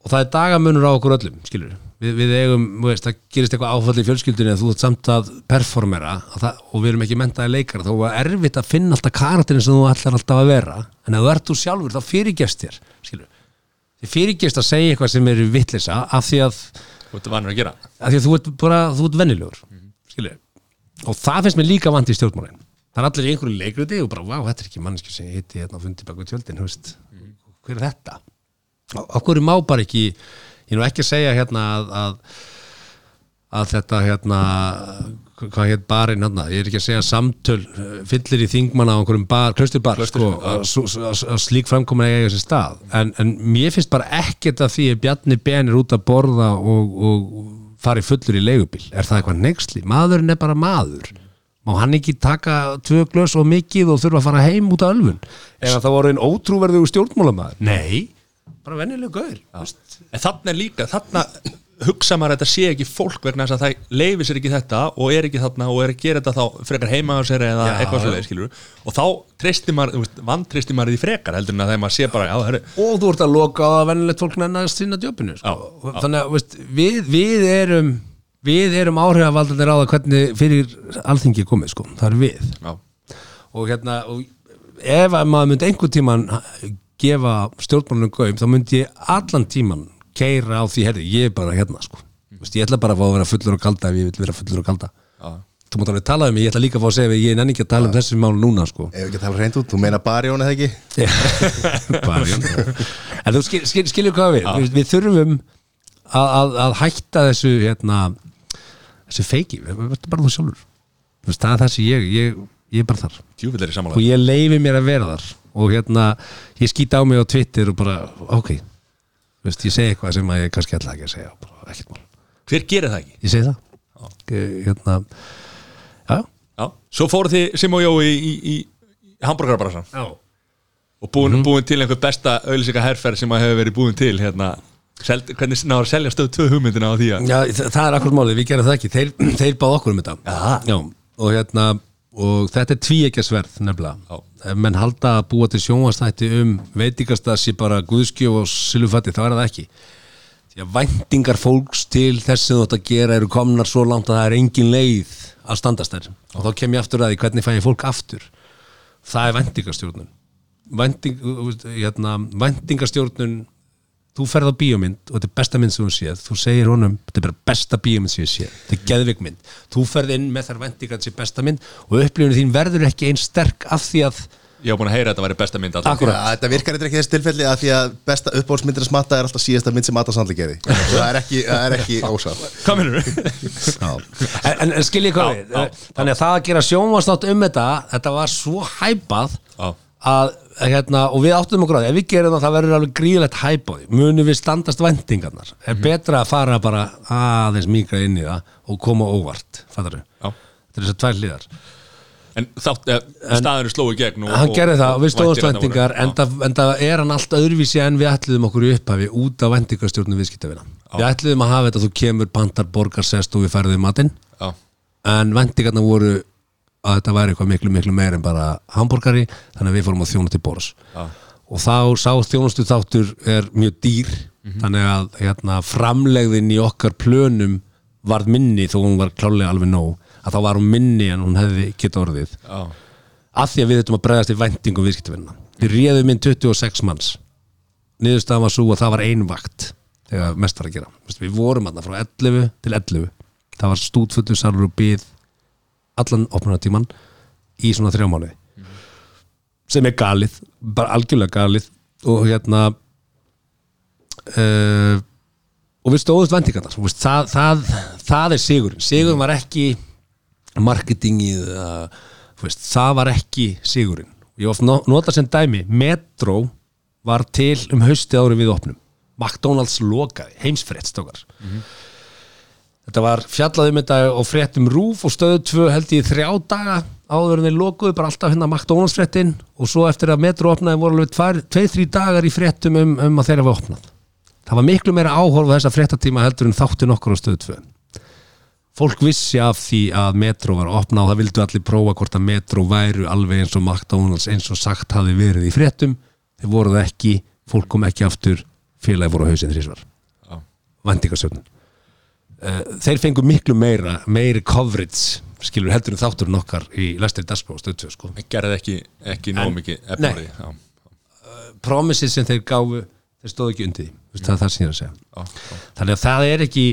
Og það er dagamunur á okkur öllum Skilur, við, við eigum, veist, það gerist eitthvað áfall í fjölskyldunni að þú ert samt að performera að það, og við erum ekki mentaði leikara þá var erfitt að finna alltaf karakterin sem þú ætlar alltaf að vera. En ef þú ert þú sjálfur þá fyrirgefst þér skilur. Þið fyrirgefst að segja eitthvað sem er vittlisa af því að, Þú ert vanur að gera. af því að þú ert bara þú ert vennilegur skilur. Og það finnst mér líka vant í stjórnmálin. Það er allir í einhverju leikriti og bara, vá, þetta er ekki mannski sem ég hitti hérna og fundi bak við tjöldin, veist. Hver er þetta? Okkur má bara ekki ég nú ekki að segja hérna að, að, að þetta hérna hvað hétt barinn hérna, ég er ekki að segja samtöl eh, fyllir í þingmanna á einhverjum bar, klausturbar, sko, að, slík framkomin eiga sér stað. En, en mér finnst bara ekkert að því að Bjarni Ben er út að borða og, og fari fullur í leigubíl. Er það eitthvað nexli, maðurinn er bara maður. Má hann ekki taka tvö glös og mikið og þurfa að fara heim út af ölfun ef það voru einn ótrúverðu stjórnmálamaður? Nei, bara venjuleg gaur veist. En er líka, þarna hugsa maður að þetta sé ekki fólk vegna þess að það leifir sér ekki þetta og er ekki þarna og er að gera þetta þá frekar heima á sér eða Já, eitthvað svolítið, skilur og þá treystir maður, þú veist, vantreystir maður því frekar heldur en að þegar maður sé bara, já, það er og þú ert að loka á að venjulegt fólk nennast sína djópinu sko. Já, já. þannig að veist, við, við erum við erum áhrifavaldanir á það hvernig fyrir alþingi komið sko. það er við já, og hérna og ef að maður myndi einhvern tíman gefa stjórnmálunum gaum þá myndi ég allan tíman keira á því herri, ég er bara hérna sko. Vist, ég ætla bara að fá að vera fullur og kalda ef ég vil vera fullur og kalda. Já. þú mátt alveg tala um mig, ég ætla líka að fá að segja ég nenni ekki að tala um þessi mál núna sko. Ef ekki að tala reynd út, þú meina barjón eða ekki? Barjón En þú skil, skil, skilur hvað við við, við þurfum að, að, að hætta þessu hérna, þessu feiki, við verðum bara þú sjálfur. Það er þessi ég, ég ég er bara þar. Er og ég leifi mér að vera þar og hérna, ég skýta á mig á Twitter og bara, ok Þú veist, ég segi eitthvað sem ég kannski ætla ekki að segja bara, Hver gerir það ekki? ég segi það. Hérna já, Já, svo fóru þið Sim og Jói í, í, í, í hambúrgarbarassan já. Og búin, búin til einhver besta auðlýsika herferð sem að hefur verið búin til hérna, seld, hvernig náður að selja stöð tvö hugmyndina á því að Já, þa- það er akkur málið, við gerum það ekki. Þeir, þeir báð okkur um þetta. Aha. Já, og hérna og þetta er tvíekjasverð nefnilega. Já. ef menn halda að búa til sjónvastætti um veitingastasi bara guðskjöf og silufatti, þá er það ekki. Því að væntingar fólks til þess sem þú ætti að gera eru komnar svo langt að það er engin leið að standast þær. Og þá kem ég aftur að því hvernig fæ ég fólk aftur? Það er væntingastjórnun. Vænting, hérna, væntingastjórnun þú ferð á bíómynd og þetta er besta mynd sem þú séð. Þú segir honum, þetta er bara besta bíómynd sem ég séð. Þetta er geðveik mynd, þú ferð inn með þar vendingar þessi besta mynd og upplifinu þín verður ekki einn sterk af því að ég hef búin að heyra að þetta væri besta mynd alltaf Akkurat. Já, þetta virkar eitthvað ekki í þessu tilfelli að því að besta uppbólsmyndir að smatta er alltaf síðasta mynd sem Adam Sandler gerði. Það er ekki, það er ekki ásátt Hvað minnur þú? en, en, en skil ég hvað við. þannig að það að gera sjónvarsnátt um þetta þetta var svo hæpað Já. að hérna, og við áttum okkur á því. Ef við gerum það það verður alveg gríðlegt á því munum við standast vendingarnar er betra að fara bara aðeins mýgra inn í það og koma óvart fattar Já. þetta er þess að tvær hliðar. En þátt, eh, staðurinn sló í gegn og, hann og- gerði það og við stóðast vendingar en, það, er hann allt öðruvísi en við ætluðum okkur í upphafi út af vendingarstjórnum viðskiptavina. Við ætluðum að hafa þetta þú kemur pantar borgar sest og við færðum matinn. Já. en vendingarna voru að þetta væri eitthvað miklu miklu meir en bara hambúrgari þannig að við fórum að þjóna til Boros Já. og þá sá þjónustu þáttur er mjög dýr þannig að hérna, framlegðin í okkar plönum varð minni þó hún var klálega alveg nóg að þá var hún minni en hún hefði geta orðið. Já. af því að við þurfum að bregðast í væntingum viðskiptavinna við réðum inn 26 manns. Niðurstaðan var svo að það var ein vakt þegar mest var að gera. Við vorum aðna frá 11 til 11 það var stútfullu salur og byð allan opnunatíman í svona þrjá mánuði. Sem er galið, bara algjörlega galið og hérna uh, og við stóðust vendingarnar það, það, það er sigurinn. Sigurinn var ekki marketingið uh, veist, það var ekki sigurinn. Ég oft no- nota sem dæmi Metro var til um haustið ári við opnum. McDonalds lokaði, heimsfrétt stókar þetta var fjallað um þetta og fréttum rúf og stöðu tvö held ég þrjá daga áður en þeir lokuðu bara alltaf hérna McDonalds fréttin og svo eftir að Metro opnaði voru alveg tvær- tveir, þrý dagar í fréttum um, um að þeirra var opnað. Það var miklu meira áhorf þessa fréttatíma heldur en þáttin okkur á stöðu tvö. Fólk vissi af því að Metro var að opna og það vildu allir prófa hvort að Metro væru alveg eins og McDonalds eins og sagt hafi verið í fréttum. Þeir voru það ekki, fólk kom ekki aftur félagi voru á hausinn þrísvar Já. Uh, þeir fengu miklu meira meiri coverage skilur heldur en þátturinn okkar í Lestri Dagsbó stöðtöð sko. Gerði ekki, ekki nóg mikið efnari já, promises sem þeir gáfu þeir stóðu ekki undir því, það er það sem ég er að segja. Já, já. þannig að það er ekki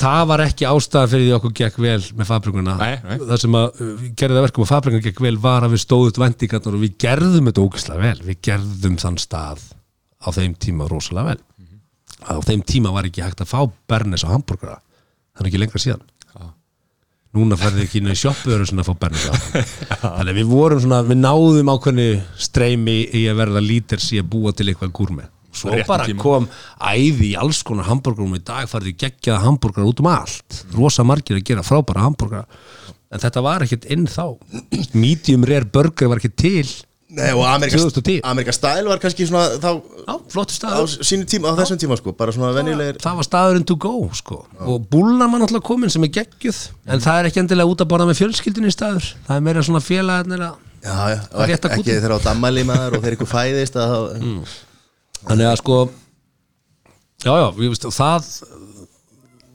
það var ekki ástæða fyrir því okkur gekk vel með fabrikuna. Það sem að uh, gerði það verkum að fabrikuna gekk vel var að við stóðut vendingarnar og við gerðum þetta ógæslega vel. Við gerðum þann stað á þeim tíma rosalega vel á þeim tíma var ekki hægt að fá Bernes á hambúrgara það er ekki lengra síðan. Núna færði ekki inn í sjoppuður að fá Bernes á. Þannig að við vorum svona við náðum ákveðni streymi í að verða líters í að búa til eitthvað gúrmi svo réttum bara tíma. kom æði í alls konar hambúrgarum í dag færði geggjaða hambúrgar út um allt. Rosa margir að gera frábæra hambúrgar en þetta var ekkert inn þá. Medium rare burger var ekki til Nei, og Amerika, 2010. Amerika Style var kannski svona þá, á, flottu staður. tíma, á þessum tíma sko bara svona venjulegir það var staðurinn to go sko. og búllan var náttúrulega komin sem er geggjuð en það er ekki endilega út að borða með fjölskyldinni staður. Það er meira svona félagarnir að Já, já, ekki, ekki þeirra á dammæli maður og þeir ykkur fæðist að þá þannig að sko já já, ég veist, það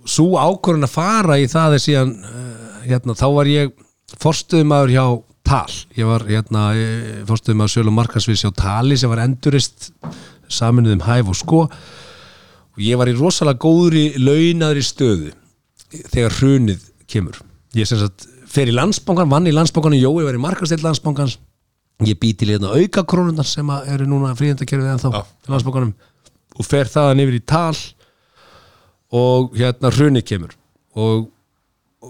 svo ákvörðin að fara í það er síðan uh, hérna, þá var ég forstuðumæður hjá Tal, ég var hérna forstuðumæður Sölu Markarsviðs hjá Tali sem var endurist saminuð um hæf og sko. Og ég var í rosalega góðri launaðri stöðu þegar hrunið kemur. Ég sem sagt fer í landsbankan, vann í landsbankan Jói var í markastill landsbankans. Ég bý til hérna auka krónunar sem að eru núna fríðendakerfið en þá Já. til landsbankanum og fer þaðan yfir í tal og hérna hrunið kemur. Og,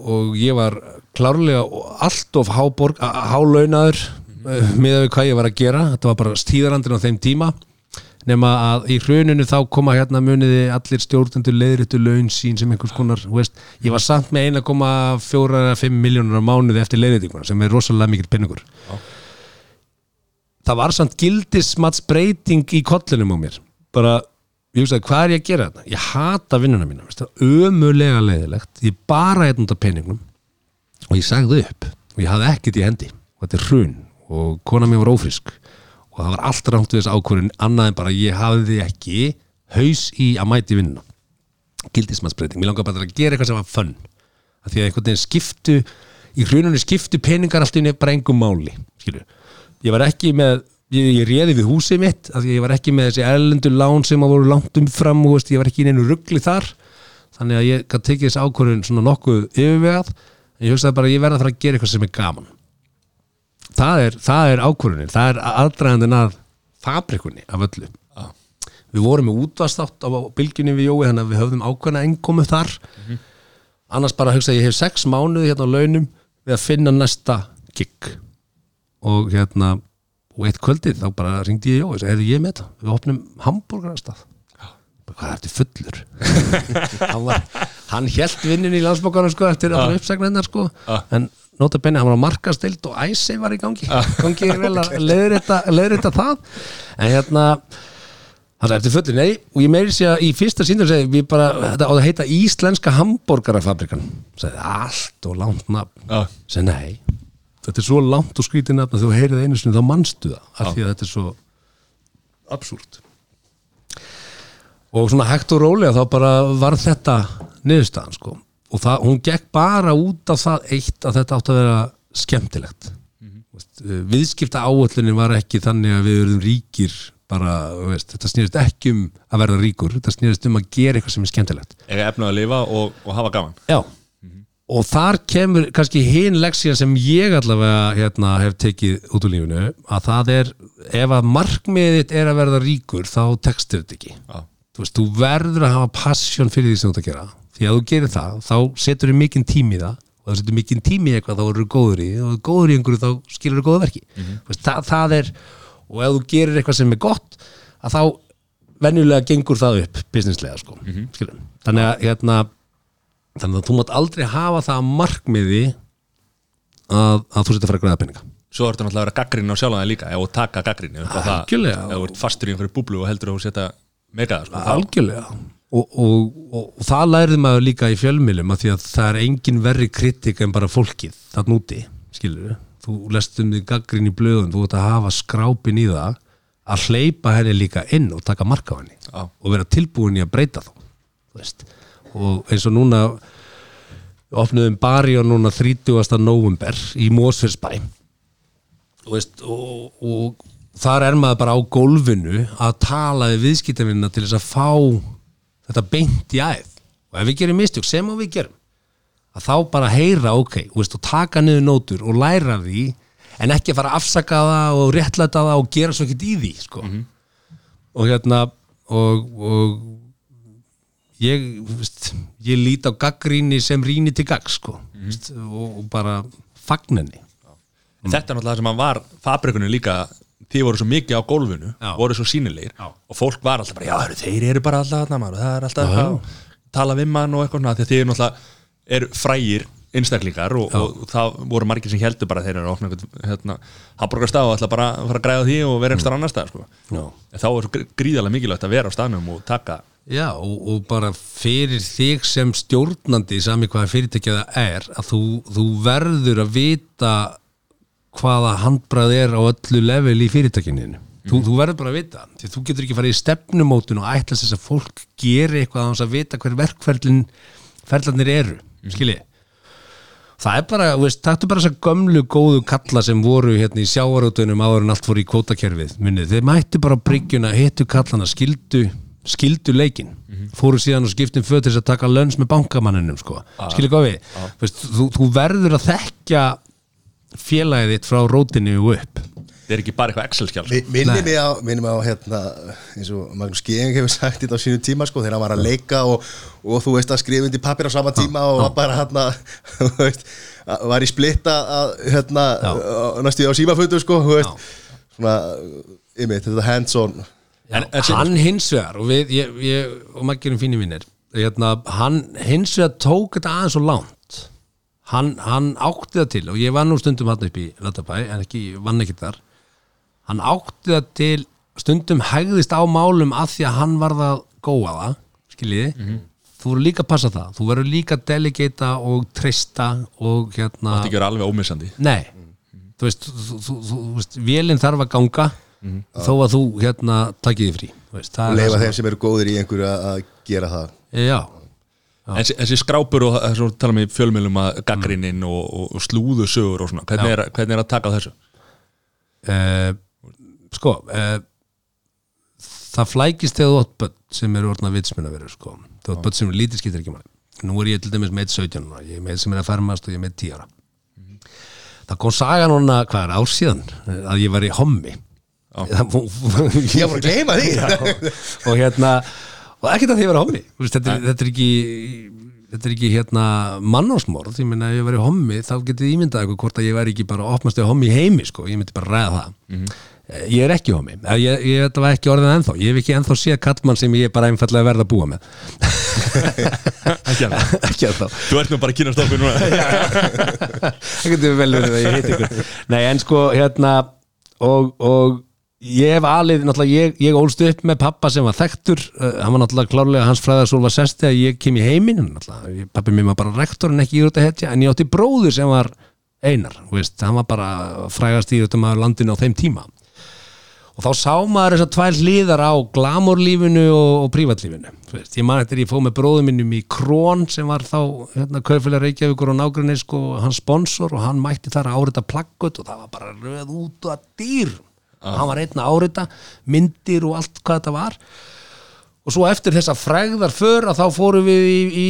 og ég var klárlega allt of háborg, hálaunaður mm með við hvað ég var að gera. Þetta var bara stíðarandinn á þeim tíma. Nema að í hruninu þá koma hérna muniði allir stjórnendur leiðrittu laun sín sem einhvers konar veist, ég var samt með 1,4-5 miljónur á mánuði eftir leiðritinguna sem er rosalega mikill penningur það var samt gildismatsbreyting í kollinum á mér. Bara, ég hugsaði, hvað er ég að gera þetta? Ég hata vinnuna mína, veist það, ömulega leiðilegt, ég bara út af peningum og ég sagði upp og ég hafði ekkert í hendi. Og þetta er hrun og kona mér var ófrisk og það var allt rámt við þess ákvörðin annað en bara ég hafði ekki haus í að mæti vinnuna. Gildismatsbreyting, mér langar bara að gera eitthvað sem var fönn að því að einhvern veginn skiptu í hrununni skiptu peningar allt í einu bara engum máli skilju, ég var ekki með ég, ég réði við húsið mitt að ég var ekki með þessi erlendu lán sem að voru langt umfram og veist, ég var ekki í neinu ruggli þar. Þannig að ég gæti tekið þessi ákvörðun svona nokkuð yfirvegað en ég hugsaði bara að ég verða að fara að gera eitthvað sem er gaman. Það er, það er ákvörðunin það er aðdragandinn að fabrikunni af öllu. Já. við vorum með útvastátt á bylgjunni við Jói þannig að við höfðum ákveðna einkomu þar. Annars bara hugsa ég hef sex mánuði hérna á launum við að finna næsta gig. Og hérna og eitt kvöldið þá bara ringdi ég Jói og sagði, er ég með þetta, við opnum hambúrgarastað hvað er þetta fullur? Hann, var, hann held vinnin í landsbókarna sko eftir að uppsagna hennar sko. En nota benni, hann var á markastild og æsi var í gangi. Gangi vel að leiðrita það. En hérna hann sagði eftir fullur, nei, og ég meiri sér að í fyrsta síndur segi, við bara, þetta á að heita Íslenska hambúrgarafabrikan sagði, allt og langt nafn. Já. sagði, nei, þetta er svo langt og skrítið nafn að þú heyrið einu sinni, þá manstu það af því að þetta er svo absúrt. Og svona hægt og rólega þá bara var þetta niðurstaðan sko. Og það, hún gekk bara út af það eitt að þetta átt að vera skemmtilegt. Mm -hmm. viðskipta áallunin var ekki þannig að við verðum ríkir bara, veist, þetta snýrist ekki um að verða ríkur, þetta snýrist um að gera eitthvað sem er skemmtilegt. Eiga efna að lifa og, og hafa gaman. Já Og þar kemur kannski hinn leksíðan sem ég allavega hérna, hef tekið út úr lífinu að það er, ef að markmiðið er að verða ríkur þá tekstir þetta ekki. Já. þú veist, þú verður að hafa passion fyrir því sem þú ert að gera. Því að þú gerir það, þá setur þú mikinn tími í það. Og þú setur mikinn tími í eitthvað þá eru góður í og þú góður í einhverju þá skilur þú góða verki. Mm veist, það, það er, og ef þú gerir eitthvað sem er gott að þá venjulega gengur það upp businesslega sko, mm þannig að hérna, þannig að þú mátt aldrei hafa það að markmiði að, að þú setja að fara að græða peninga. Svo er þetta náttúrulega að vera gaggrinni á sjálfan það líka og taka ef þú ert fastur í einhverju búblu og heldur að þú setja mega sko, algjörlega. Og, og, og, og það lærði maður líka í fjölmilum að því að það er engin verri kritik en bara fólkið þarna úti, skilur við þú lest um því gaggrin í blöðun þú ert að hafa skrápin í það að hleypa henni líka inn og taka marka á henni og vera tilbúin í að breyta þá þú veist. Og eins og núna opnuðum bari og núna 30. november í Mósfjörnsbæ og, og, og þar er maður bara á gólfinu að tala við viðskiptavinna til þess að fá þetta beint í æð og ef við gerum mistök sem og við gerum að þá bara heyra ok veist, og taka niður nótur og læra því en ekki að fara að afsaka það og réttlæta það og gera svo ekkert í því sko. og hérna og, og ég veist, ég lít á gaggríni sem rýni til gagg sko, veist, og, og bara fagnenni En Þetta er náttúrulega það sem hann var fabrikunni líka þið voru svo mikið á gólfinu Já. voru svo sínilegir Já. og fólk var alltaf bara, já, þeir eru bara alltaf maður, það er alltaf að tala við mann og eitthvað svona, því að þið náttúrulega eru frægir einstaklingar og, og það voru margir sem heldur bara þeir eru að opna einhvern hérna, hambúrgarstað og ætla bara að fara að græða því og vera einhver annar stað sko. Þá er svo grí- gríðarlega mikilvægt að vera á staðnum og taka Já, og, og bara fyrir þig sem stjórnandi sami hvaða fyrirtækja það er að þú, þú verður að vita hvaða handbrað er á öllu level í fyrirtækinu þú, þú verður bara að vita, því þú getur ekki farið í stefnumótun og ætlast þess að fólk geri eitthvað á þess að vita hver verkferlin ferlarnir eru, skiljið það er bara, veist, taktu bara þessar gömlu góðu kalla sem voru hérna í sjávarútunum áður en allt fór í kvótakerfið minnið, þeir mættu bara bryggjuna hittu kallana, skildu skildu leikin, fóru síðan og skiptum föt til þess að taka lönns með bankamanninum sko. skilju hvað við, veist, þú, þú verður að þekkja félagið þitt frá rótinu og upp. Það er ekki bara eitthvað Excel-skjál. Mi- Minni mig á, minni mig á hérna, eins og Magnús Geing hefur sagt þetta á sínu tíma sko, þegar hann var að leika og, og þú veist að skrifa undir pappir á sama tíma og var bara hérna þú veist, að- var í splitta að, hérna, næstu á símaföndu sko, þú veist, svona ymmið, þetta hands-on En- en hann hins vegar og við, ég, ég og maður gerum fínir vinnir hérna, hann hins vegar tók þetta aðeins og langt. Hann, hann átti það til og ég var nú stundum hann upp í Latabæ en ekki, vann ekki þar. Hann átti það til stundum hægðist á málum að því að hann var það góða það, skiljiði þú verður líka að passa það, þú verður líka að delegata og treysta og hérna þetta ekki vera alveg ómissandi. Nei, þú veist, þú, þú, þú, þú veist vélinn þarf að ganga þó að þú hérna takkið frí þú veist, það og leifa þeim sem eru góðir í einhverju að- að gera það. Sem- Já, En þessi, þessi skrápur og það sem við tala um í fjölmjölum að gaggrinin og, og, og slúðu sögur og svona, hvernig er, hvernig er að taka þessu? uh, sko uh, það flækist þegar þú átt börn sem eru vitsminn að vera sko. þú átt börn sem eru lítið skiptir ekki máli. Nú er ég til dæmis með 17 núna, ég er með sem er að fermast og ég er með 10 ára. Það kom saga núna, hvað er ár síðan eh, að ég var í hommi Ég var að gleyma því. Og hérna og ekkert að því að vera hommi. Þetta, er, þetta er ekki þetta er ekki hérna mannásmorð ég meina ef ég væri hommi þá getið ímyndað eitthvað hvort að ég væri ekki bara opnast eða hommi heimi sko, ég myndi bara ræða það. Mhm. Eh, ég er ekki hommi, Eh, ég, ég, þetta var ekki orðin ennþá. Ég hef ekki ennþá séð kallmann sem ég bara einfallega verð að búa með. Ekki alveg. ekki ennþá. Þú ert nú bara að kynast okkur núna. Það getur vel verið að ég heit ykkur. Nei en sko hérna og, og ég hef alið náttúrulega ég, ég ólst upp með pappa sem var þekktur uh, hann var náttúrulega klárlega hans fræðarsól var sesti að ég kem í heiminn náttúrulega, pappi mér var bara rektor en ekki íróta hetja en ég átti bróður sem var einar, veist, hann var bara frægast íróta maður landinu á þeim tíma. Og þá sá maður þessar tvær hliðar á glamorlífinu og, og prívatlífinu veist, ég man eftir ég fóð með bróðum minnum í Krón sem var þá hérna, kaufélag Reykjavíkur og nágrinni sko, hans sponsor og hann mætti þar dýr hann var einn að árita myndir og allt hvað þetta var. Og svo eftir þessa frægðar för að þá fórum við í, í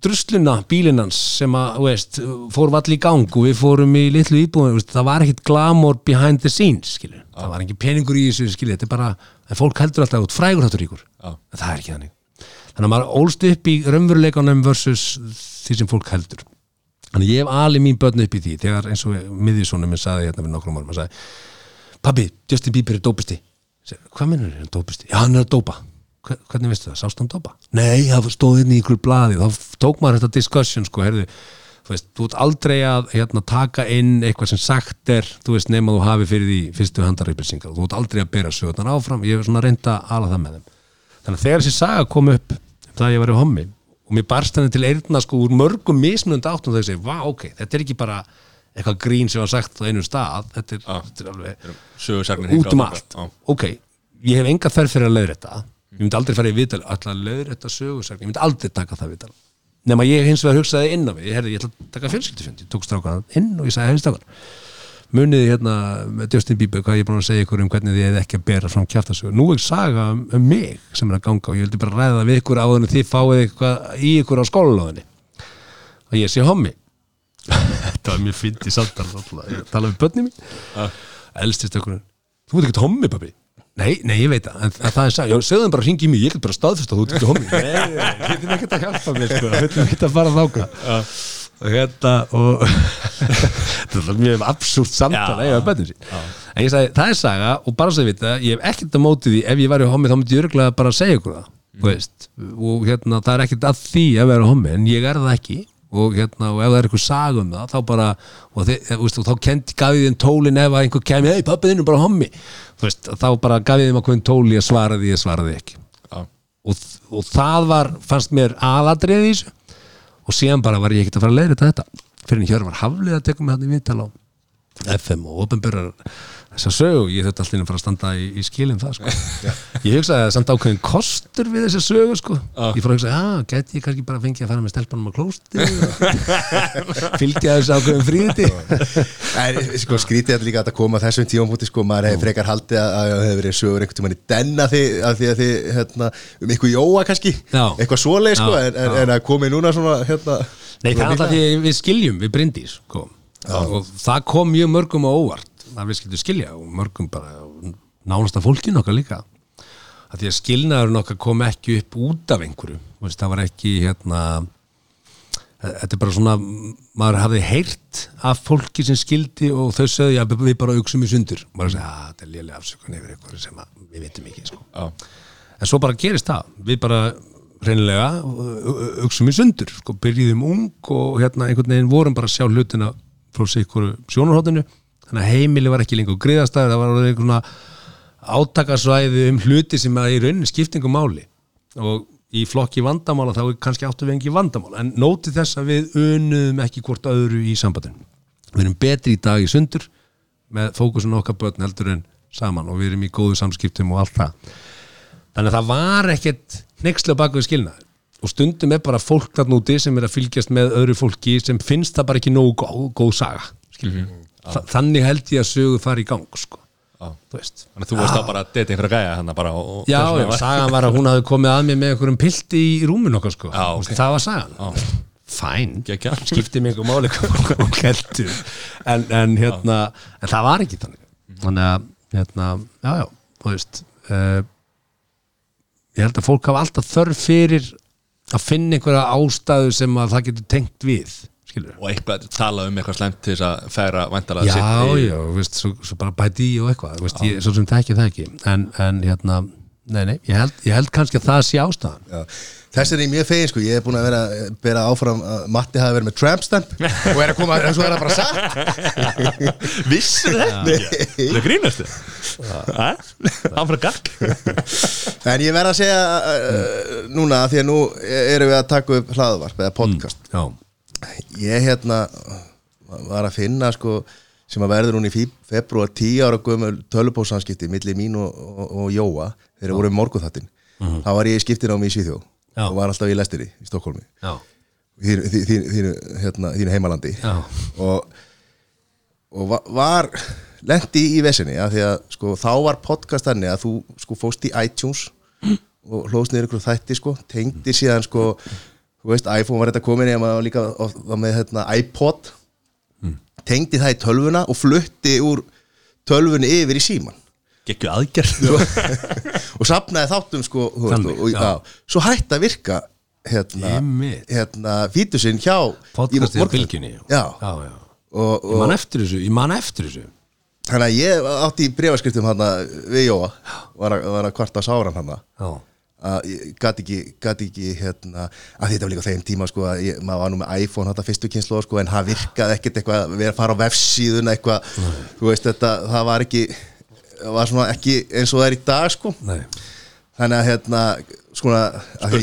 drusluna bílinans sem að, veist, fórum allir í gang og við fórum í litlu þú veist, það var ekkit glamour behind the scenes, skilur það var ekki peningur í þessu, skilur, þetta er bara en fólk heldur alltaf út frægur þáttur ríkur Já. en það er ekki þannig. Þannig að maður ólst upp í raunveruleikanum versus því sem fólk heldur. Þannig að ég hef alið mín börn upp í því þegar eins og miðjusónum minn saði hérna fyrir nokkrum árum, hann sagði pabbi, Justin Bieber er dópisti. Hvað minnur er hann dópisti? Já, hann er að dópa. Hver- hvernig veistu það, sást hann dópa? Nei, það stóð inn í ykkur blaði. Þá tók maður þetta discussion sko, heyrðu, þú veist, þú ert aldrei að hérna, taka inn eitthvað sem sagt er þú veist, nema þú hafi fyrir því fyrstu handarreipilsingar þú ert aldrei að bera sögurnar áfram. Ég hef svona reynda að ala það með þeim. Þannig að þegar þessi saga kom upp það að ég var í hommi og mér barst henni til eyrna sko úr mörgum mismunandi áttum þau segi, vá, ok, þetta er ekki bara eitthvað grín sem var sagt á einu stað þetta er, þetta er alveg út um allt. Ok, ég hef enga þörf fyrir að leiðrétta. Ég myndi aldrei fara í viðtal alltaf löður þetta sögursagn, ég myndi aldrei taka það viðtal. Nema ég hins vegar hugsaði inn á mig ég, herði, ég ætla að taka fjölskyldufund, ég tók strákan inn og ég sagði, hefði strákan muniði hérna með Justin Bieber hvað ég er búin að segja ykkur um hvernig þið hefði ekki að bera fram kjaftasögur, nú er saga um, um mig sem er að ganga og ég vildi bara ræða við ykkur áður en þið fáið eitthvað í ykkur á skólalóðinni. Og ég sé hommi þetta var mjög fint í samtal ég tala við börni mín. Uh. elstist okkur, þú veit ekki hommi pabbi? Nei, nei, ég veit það, en, það er já, segðu þeim bara að ringi í mig, ég get bara staðfyrst að þú ert ekki hommi. Nei, nei, getur ekki að hjálpa mér, sko, getur ekki að fara þáka og hérna og þetta er mjög absúrt samtal Já, en ég sagði, það er saga og bara svo að vita, ég hef ekkert að móti því ef ég væri hommi þá myndi ég örgulega bara segja ykkur það mm. og hérna það er ekkert að því að vera hommi, en ég er það ekki og hérna, og ef það er eitthvað saga um það þá bara, og, þið, veist, og þá kendi gaf ég þeim tólin ef að einhver kemi hei pappi þinn er bara hommi, veist, þá bara gaf ég þeim að hvernig tóli ég svaraði, ég svaraði ekki. Já. og, og það var fannst mér aðadrið í þessu. Og síðan bara var ég ekkert að fara að leiða þetta. Fyrir en hér var haflið að teka mig hann í viðtal á FM og ofinbörjar þessa sögu, ég þurfti alltaf inn að fara að standa í, í skilin það sko. ég hugsaði að samt ákveðin kostur við þessa sögu sko. ég fór að hugsa, já, geti ég kannski bara fengið að fara með stelpunum á klósti fylgja þessu ákveðin fríði En, sko, skrítið er líka að koma þessum tímamúti sko, maður hefði frekar haldið að að það hefði verið sögur einhvern tímann í denna því að því að þið, hérna, um eitthvað jóa kannski, Já. eitthvað svoleið sko, en, en, en að komi núna svona, hérna Nei, það er alltaf því við skiljum, við brindís sko. og það kom mjög mörgum á óvart að við skildum skilja og mörgum bara nánasta fólkin okkar líka. Að því að skilnaðurinn okkar kom ekki upp út af einhverju. Veist, það var ekki hérna þetta er bara svona maður hafði heyrt af fólki sem skildi og þau sögðu að við bara auksum í sundur. Og maður sagði að þetta er lélega afsökun yfir eitthvað sem að við veitum ekki sko. En svo bara gerist það. Við bara reynilega auksum í sundur sko, byrjuðum ung og hérna einhvern veginn vorum bara að sjá hlutina frá sig ykkur sjónarhóttinu þannig að heimili var ekki lengur griðastæður það var svona átakasvæði um hluti sem að í rauninni skiptingum máli. Og í flokki vandamála þá er kannski áttu við engi vandamál. En nóti þess að við unuðum ekki hvort öðru í sambandinu. Við erum betri í dag í sundur með fókusun okkar börn heldur en saman og við erum í góðu samskiptum og allt það. Þannig að það var ekkert nexlega bak við skilnaður og stundum er bara fólk þarna úti sem er að fylgjast með öðru fólki sem finnst það bara ekki nógu góð, góð saga mm Þa, þannig held ég að sögu fara í gang sko. Þú veist. Þannig að þú varst þá bara að deti einhverja gæja hann bara og, Já, var- sagan var að hún hafi komið að mér með einhverjum pilti í rúmin okkar sko. Já, Þú veist, ok. það var sagan. Já. Fæn, Geggjað. skipti mig einhver máli hvað hún heldur en, en hérna, en það var ekki þannig. Þannig að, hérna, já, já þú veist uh, ég held að fólk hafa alltaf þörf fyrir að finna einhverja ástæðu sem að það getur tengt við skilur og eitthvað tala um eitthvað slemt til þess að færa væntalega já, í- já, þú veist, svo, svo bara bæti í og eitthvað, þú veist, ég, svo sem þekki það ekki en, en hérna, nei, nei ég held, ég held kannski að það sé ástæðan. Já. Þess er ég mjög fegin sko, ég er búin að vera bera áfram að Matti hafi verið með tramp stamp og er að koma, en svo er það bara satt. Vissir þetta? Það grínast Hann fyrir gagg. En ég verð að segja uh, núna, af því að nú erum við að taka upp hlaðvarp eða podcast. Já, Ég hérna var að finna sko sem að verður hún í februar 10 ára gömul tölupósanskipti milli mín og, og, og Jóa þegar voru morguþattin þá var ég í skiptin á mig í Svíþjóð Já. og var alltaf í lestinni í Stokkólmi þínu, þínu, þínu, hérna, þínu heimalandi. Já, og, og va- var lendi í vesinni að því að sko, þá var podcast þannig að þú sko, fóst í iTunes og hlóðst niður ykkur þætti sko, tengdi síðan sko, þú veist, iPhone var þetta komin ég maður líka oft var með hérna, iPod. Tengdi það í tölvuna og flutti úr tölvunni yfir í síman Gekku aðgerð? Og sapnaði þáttum sko, þú veist, Þannig, og, já. já. svo hætti að virka hérna, hérna fítusinn hjá podcastið í og, Ég og man eftir þessu, ég man eftir þessu. Þannig að ég átti í brefaskriftum hann við Jóa. Var að, var að kvarta sáran hann já, að gæti ekki, gat ekki hérna, að þetta var líka þeim tíma sko, að ég, maður var nú með iPhone þetta fyrstu kynslu sko, en það virkaði ekkert eitthvað að vera að fara á vefsíðuna eitthvað þú veist þetta, það var ekki var ekki eins og það er í dag sko. Þannig að hérna sko að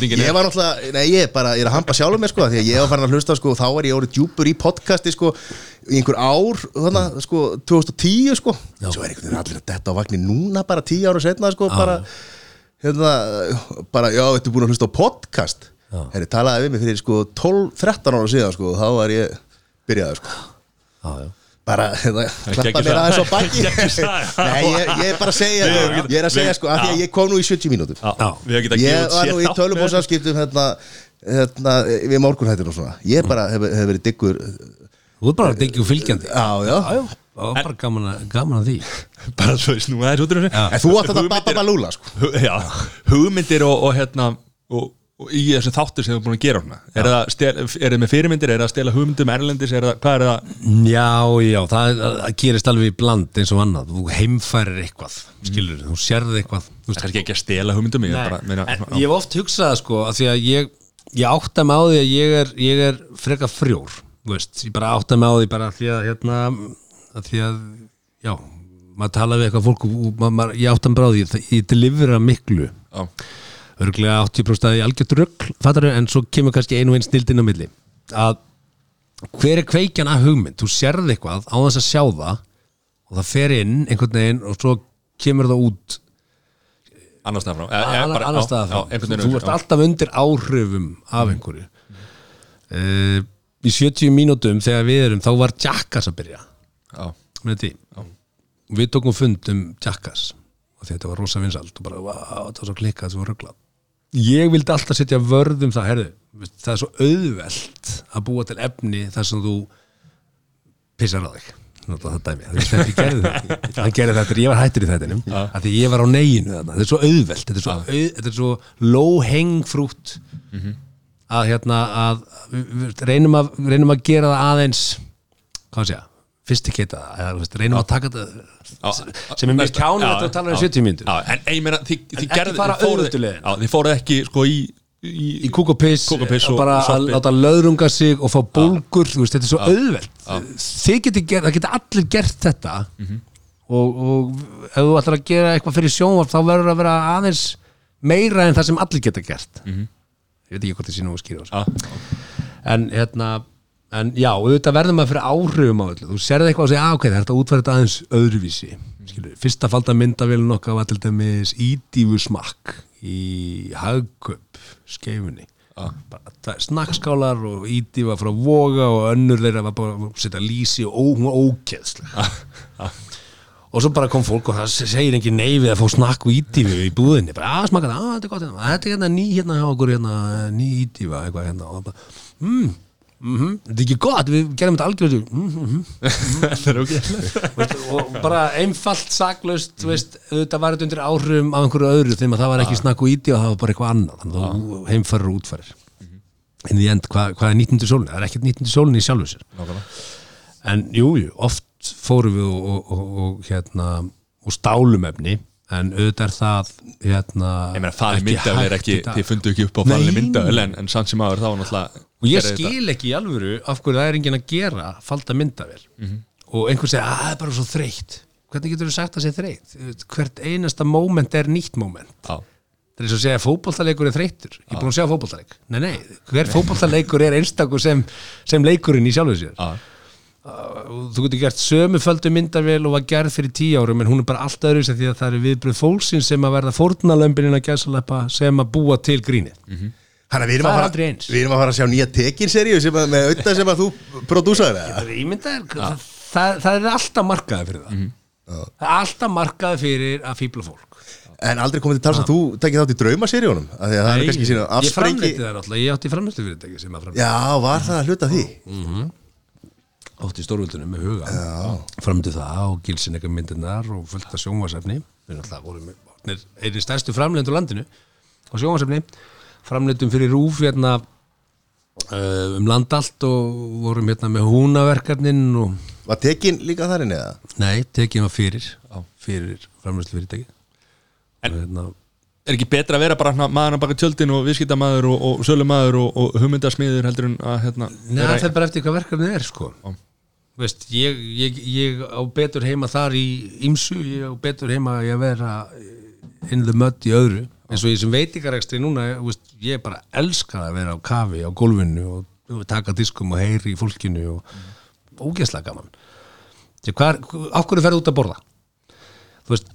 ég er- var náttúrulega, nei ég er bara ég er að hampa sjálfur mér sko, því að ég var farin að hlusta sko, þá var ég orðið djúpur í podcasti sko í einhver ár, þannig sko 2010 sko, Já. svo er einhvern veginn allir að detta á vagnir núna bara 10 ára setna sko, bara hérna, bara, já, þetta er búin að hlusta á podcast? Herri, talaði við mig fyrir sko 12-13 ára síðan sko, þá var ég byrjaði sko. Já, já. Bara, hérna, klappa mér aðeins á baki. Nei, ég, ég er bara að segja við- ég er að segja sko, af því að ég kom nú í 70 mínútum Já, Já. við hefum getað ég var nú í tölubóðsafskiptum hérna, hérna, við morgunhættir og svona. Ég bara hef, hef verið diggur Þú er bara og fylgjandi. Já, já, það var bara gaman að, gaman að því. Bara svo snúa þess út en þú átt þetta Hugmyndir- babba lúla sko. Já, hugmyndir og, og hérna og, og í þessu þáttur sem þú er búin að gera hana. er það stel, er það með fyrirmyndir, er það að stela hugmyndum erlendis, er það, hvað er það? Já, já, það, það gerist alveg í bland eins og annað, þú heimfærir eitthvað skilur, þú sérði eitthvað þú veist, kannski ekki að stela hugmyndum ég bara, meina, en ég hef oft hugsað það, sko, að því að ég ég átta mig á því að ég er ég er freka frjór, þú veist. Ég bara átta mig á því bara því að hérna, að því að, já maður tala við eitthvað fólk og maður, ég átta mig á því, það- ég delivera miklu. Já, örgulega 80% í algjört rugg fattaru, en svo kemur kannski einu og einn snildin á milli. Að hver er kveikjan að hugmynd, þú sérði eitthvað á þess að sjá það og það fer inn einhvern veginn og svo kemur það út. Annars staðar frá. Eh, eh, annar, annar já, stað já, einhvern veginn þú já. ert alltaf undir áhrifum af einhverju. Uh, í 70 mínútum þegar við erum þá var Jackass að byrja. já, við tókum fund um Jackass og þetta var rosa vinsalt og bara, vá, þetta var svo klikkað, þetta var rugglað ég vildi alltaf setja vörð um það herðu, það er svo auðvelt að búa til efni þar sem þú pissar á þig. Það dæmi, þetta ég gerði þetta hann gerði þetta, ég var hættur í þettinum að því ég var á neginu þarna, þetta er svo auðvelt þetta er svo, auð, þetta er svo low hang frút að hérna að við, við reynum, að, reynum að gera það aðeins hvað sé ég, veist, reynum að taka þetta sem er mjög Næsta- kjánu já, þetta að tala um já, 70 mínútur. Já, en ég meina, þið, fóruð- ekki sko í í, í kúk og bara að láta löðrunga sig og fá bólgur, þetta er svo auðvelt. Það geti allir gert þetta. Mhm. og, og ef þú ætlar að gera eitthvað fyrir sjónvarp þá verður að vera aðeins meira en það sem allir geta gert. Mhm. ég veit ekki hvort það sé nú að skýra já, en hérna en já, auðvitað verður maður fyrir áhrifum á öllu. Þú sérði eitthvað og segja, að ok, þetta þetta aðeins öðruvísi. Skilur, fyrsta falda myndavélun okkar var til dæmis ídífu smakk í hagköp skeifunni. Er snakkskálar og ídífa frá voga og önnur þeirra var bara að setja lísi og ó, hún var ókeðslega og svo bara kom fólk og það segir engin nei við að fá snakk og ídífu í búðinni. Bara að smaka það, að þetta er gott hérna. þetta er hérna ný hérna hjá okkur hérna, ný ídífa eitthvað hérna. Og það bara, mm, mm þetta er ekki gott, við gerum þetta algjörðu mm, mm, þetta er ok og bara einfalt saklaust, mm. veist, þetta var þetta undir áhrifum af einhverju öðru þegar það var ekki snakk og ídífa það var bara eitthvað annað þannig að þú heimfærir og útfærir. En því end, hvað, hvað er nýttundur sólinni? það er ekkert nýttundur sólinni í sjálfu sér. En jú, jú, oft fórum við og, og, og, og hérna og stálum efni en auðvitað er það hérna, ég meina, ekki myndavel er hægt ekki þið fundu ekki upp á falið myndavel en, en samt sem aður þá náttúrulega og ég gerði þetta. skil ekki í alvöru af hverju það er enginn að gera falda myndavel Mhm. og einhver segir að það er bara svo þreytt. Hvernig getur þú sagt að sé þreytt? Hvert einasta moment er nýtt moment. Já, það er eins og að segja að fótboltaleikur er þreyttur. Ég er búin að segja fótboltaleik. Nei, nei, hver fótboltaleikur er einstakur sem, sem leikurinn í og þú getur gert sömu földu myndavél og var gerð fyrir tíu árum en hún er bara allt öðru því að það eru viðbröð fólksins sem að verða fórnalömbininn að gæsaleppa sem að búa til grínið. Þannig að við erum að fara. Við erum að fara að sjá nýja tekin-seríu með auðvitað sem að þú prodúsaði það Ímynda er, það, það, það er alltaf markaði fyrir það. Það er alltaf markaði fyrir að fíbla fólk. En aldrei komið til tals að þú tekið þátt í draumaseríunum af Því að það er kannski sína ég framleiti það alltaf, ég átti framleiti fyrirtæki sem að framleiti Já, var það að hluta því? Átti stórvöldunum með huga. Framleiti það og gilsinleika myndirnar og fullt af með einnig stærstu framleitur landinu á sjónvarsefni framleitum fyrir rúf hérna uh, um land allt og vorum hérna með húnaverkarnin og Var tekin líka þar inni eða? nei, tekið var fyrir fyrir framleitu fyrirtæki En- og hérna er ekki betra að vera bara hérna, maður að baka tjöldin og viðskiptamaður og, og sölumæður og, og hugmyndasmiður heldur en að hérna Nei, það er bara eftir hvað verkefnið er sko Veist, ég, ég, ég á betur heima þar í ymsu, ég á betur heima að vera in the mud í öðru. Eins og ég sem veitingarekstri núna veist, ég bara elska að vera á kafi á gólfinu og, og taka diskum og heyri í fólkinu og ógeðslega gaman. Því hvar, af hverju ferðu út að borða? veist,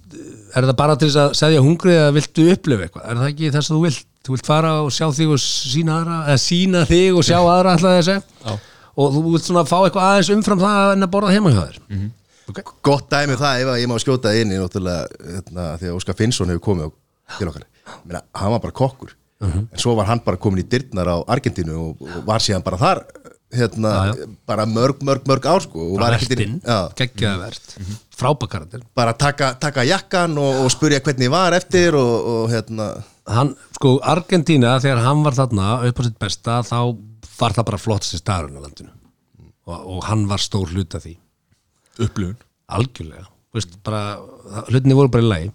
er það bara til þess að segja hungrið eða viltu upplifa eitthvað? Er það ekki þess að þú vilt, þú vilt fara og sjá þig og sína aðra, eða sína þig og sjá aðra alltaf þess Já. Og þú vilt svona fá eitthvað aðeins umfram það en að borða heima hjá þér? Mhm. okay. Gott dæmi um það ef að ég má skjóta inn í náttúrulega hérna, því að Óskar Finnsson hefur komið á, til okkar. Meina, hann var bara kokkur. Mhm. en svo var hann bara komin í dyrnar á Argentínu og, og var síðan bara þar hérna, Já, bara mörg, mörg, mörg ár sko, og var ekkert inn- já, geggjaða verst mm frábakarandir bara taka, taka jakkan og, og spurja hvernig var eftir og, og hérna. Hann, sko, Argentína þegar hann var þarna upp á sitt besta þá var það bara flottasti staðurinn á landinu. Og, og hann var stór hluta því. Upplifun? Algjörlega. Veist, bara, hlutinni voru bara í lagi.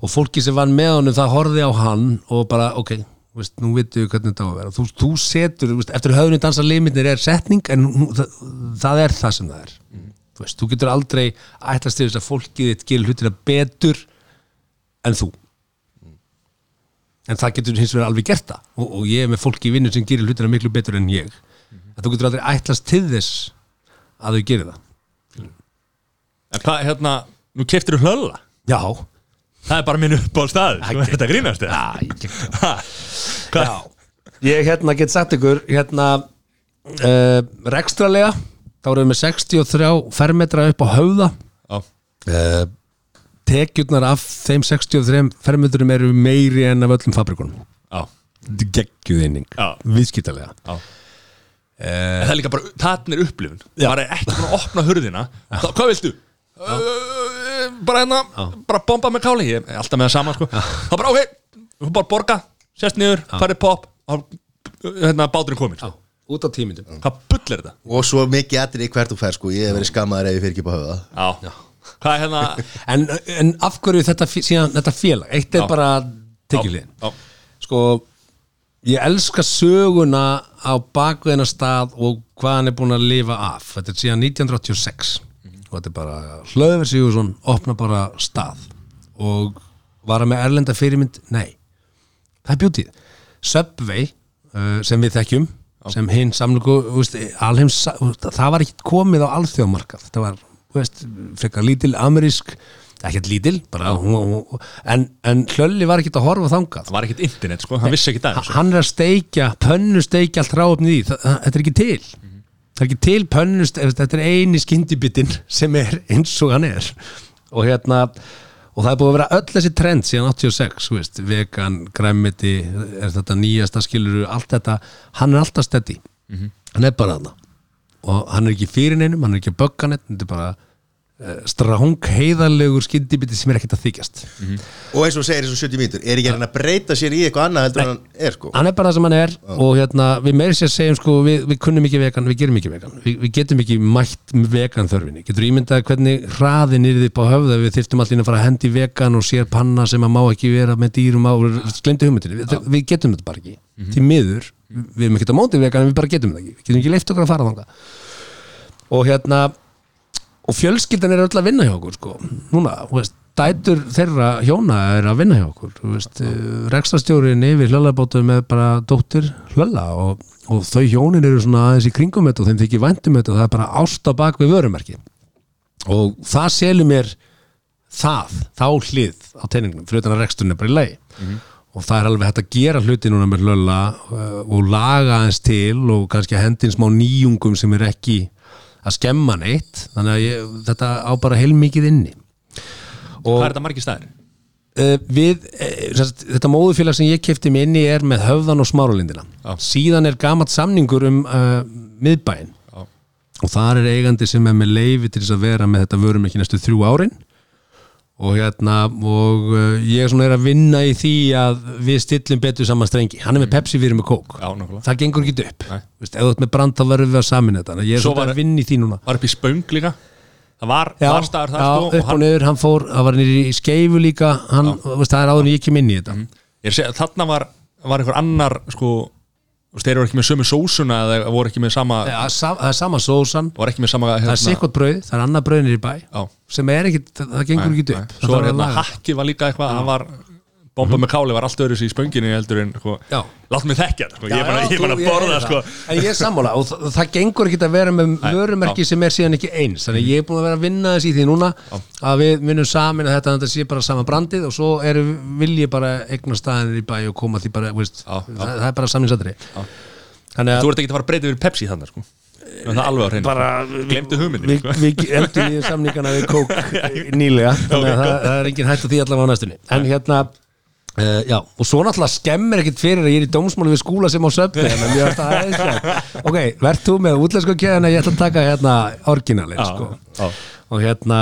Og fólki sem vann með honum það horfði á hann og bara ok veist, nú veitum við hvernig þetta á að vera. Þú, þú setur, veist, eftir höfðinu dansa limitnir er setning en það, það er það sem það er. Þú, veist, þú getur aldrei ætlast til þess að fólkið þitt gerir hlutina betur en þú en það getur hins vegar alveg gert það. Og, og ég er með fólki í vinnu sem gerir hlutina miklu betur en ég. Að þú getur aldrei ætlast til þess að þau gerir það. En hvað, hérna, nú keftir þú hlölla? Já, Það er bara minn upp á stað Þú ert að grínast já, ég Hvað? Já, ég hérna get sagt ykkur hérna uh, rekstralega þá erum við með 63 fermetra upp á höfða. Já, uh, tekjurnar af þeim 63 fermetrum eru meiri en af öllum fabrikunum. Já, geggjuðinning, Já. viðskiptalega. Já. En það er líka bara, það er upplifun. Það er ekki búin að opna hurðina. Þá, Hvað viltu? Uh, bara hérna, bara bomba með káli. Ég er alltaf með það sama, sko. Þá bara, ok, þú bara borga Sest niður, farið pop hérna, báturinn komin sko. út á tímindum Hvað bull er þetta? og svo mikið atrið hvert þú fer sko, ég hef verið skammaður ef ég fyrir ekki på höfða Já, hérna en, en af hverju þetta, síðan, þetta félag? Eitt er Já. bara tekjulegin sko ég elska söguna á bakveðina stað og hvað hann er búin að lifa af. Þetta er síðan 1986 og þetta er bara Hlöður Sigursson opna bara stað. Og var hann með erlenda fyrirmynd? Nei. Það er bjútið Subway uh, sem við þekkjum sem hinn samlugu veist, alheims, það var ekki komið á alþjóðmarkað það var veist, frekar lítil amerísk ekkert lítil bara, en, en Hlölli var ekkert að horfa þangað. Það var ekkert internet, sko, hann vissi ekki það Ha- hann er að steikja, pönnu steikja allt ráöfnið í, það, það, þetta er ekki til. Það er ekki til pönnu þetta er eini skyndibitinn sem er eins og hann er. Og hérna og það er búið að vera öll þessi trend síðan 86, þú veist, vegan, græmiti er þetta nýjasta skiluru allt þetta, hann er alltaf steddi hann er bara þarna og hann er ekki fyrir neinum, hann er ekki að bögga neitt þetta er bara uh, stráng heiðarlegur skyndibiti sem er ekkert að þykjast. Og eins og segir eins og 70 mínútur er ekki hann að breyta sér í eitthvað annað heldur en hann er sko? Hann er bara það sem hann er og hérna, við meiri sér segjum sko, við, við kunnum ekki vegan, við gerum ekki vegan. Við, við getum ekki mætt vegan þörfinni. Getur ímyndað hvernig hraðin er þið på höfða við þyrftum allir að fara að hendi vegan og sér panna sem að má ekki vera með dýrum á hugmyndinni, við, við getum þetta bara ekki. Til miður, við erum ekki á móti vegan en við bara getum þetta ekki, við getum ekki leift okkur að fara þangað. Og hérna og fjölskyldan er öll að vinna hjá okkur sko. núna, þú veist, dætur þeirra hjóna er að vinna hjá okkur. Veist, rekstastjórin yfir hlöllabótu með bara dóttir hlölla og, og þau hjónin eru svona aðeins í kringum og þeim þykir væntum þetta og það er bara ást á bak við vörumerki. Og það selur mér það, þá hlið á teiningnum, fyrir utan að reksturinn er bara í lagi og það er alveg hægt að gera hluti núna með hlölla uh, og laga aðeins til og kannski að hendin smá nýjungum sem er ekki að skemma neitt þannig að ég, þetta á bara heilmikið inni Hvað og er þetta margir staðir? uh, við, sagt, þetta móðufélag sem ég kefti mig inn í er með höfðan og smáralindina Já. síðan er gamalt samningur um uh, miðbæinn Já. og þar er eigandi sem er með leifi til þess að vera með þetta vörum ekki næstu þrjú árin og hérna og uh, ég er svona er að vinna í því að við stillum betur saman strengi. Hann er með Pepsi, við erum með Coke. Já, það gengur ekki upp. Vist, ef þú ert með brand þá verðum við að samin þetta. Ég er Svo svona var- að vinna í því núna. Var upp í spöng líka. Það var, var staðar það, já, sko upp og hann, niður, hann fór, hann var nýri í skeifu líka. Hann, veist, það er áður en ég kem inn í þetta. Að segja, þarna var, var einhver annar, sko þeir eru ekki með sömu sósuna eða voru ekki með sama Ja, sa- það er sama sósan, sama það er sikkert brauð það er annað brauð nýri bæ Já, sem er ekki, það gengur ekki upp. Svo var Það hérna, laga. hakkið var líka eitthvað Það var bomba með káli var allt öðru í spönginni heldur en sko, Já. látt mig þekkja sko. ég bara, Já, ég er bara að borða heyri sko. En ég er sammála og það, það gengur ekki að vera með vörumerki sem er síðan ekki eins þannig að ég er búin að vera að vinna þess í því núna að við minnum samin að þetta, þetta sé bara sama brandið og svo er, vil ég bara egna staðinir í bæ og koma því bara veist, Já, já. Það, það er bara að þú ert ekki að fara að breyta yfir Pepsi þannig sko. það alveg á hreinu bara glemdu hugmyndin við, sko. við endur nýja samningana við kók nýlega þannig að það, það er engin hætt á því allavega á næstunni en hérna Uh, já, og svo náttúrulega skemmir ekkert fyrir að ég er í dómsmáli við skúla sem á söpni ok, verð þú með útlæsku kæðina ég ætla að taka hérna orginalin sko. já. og hérna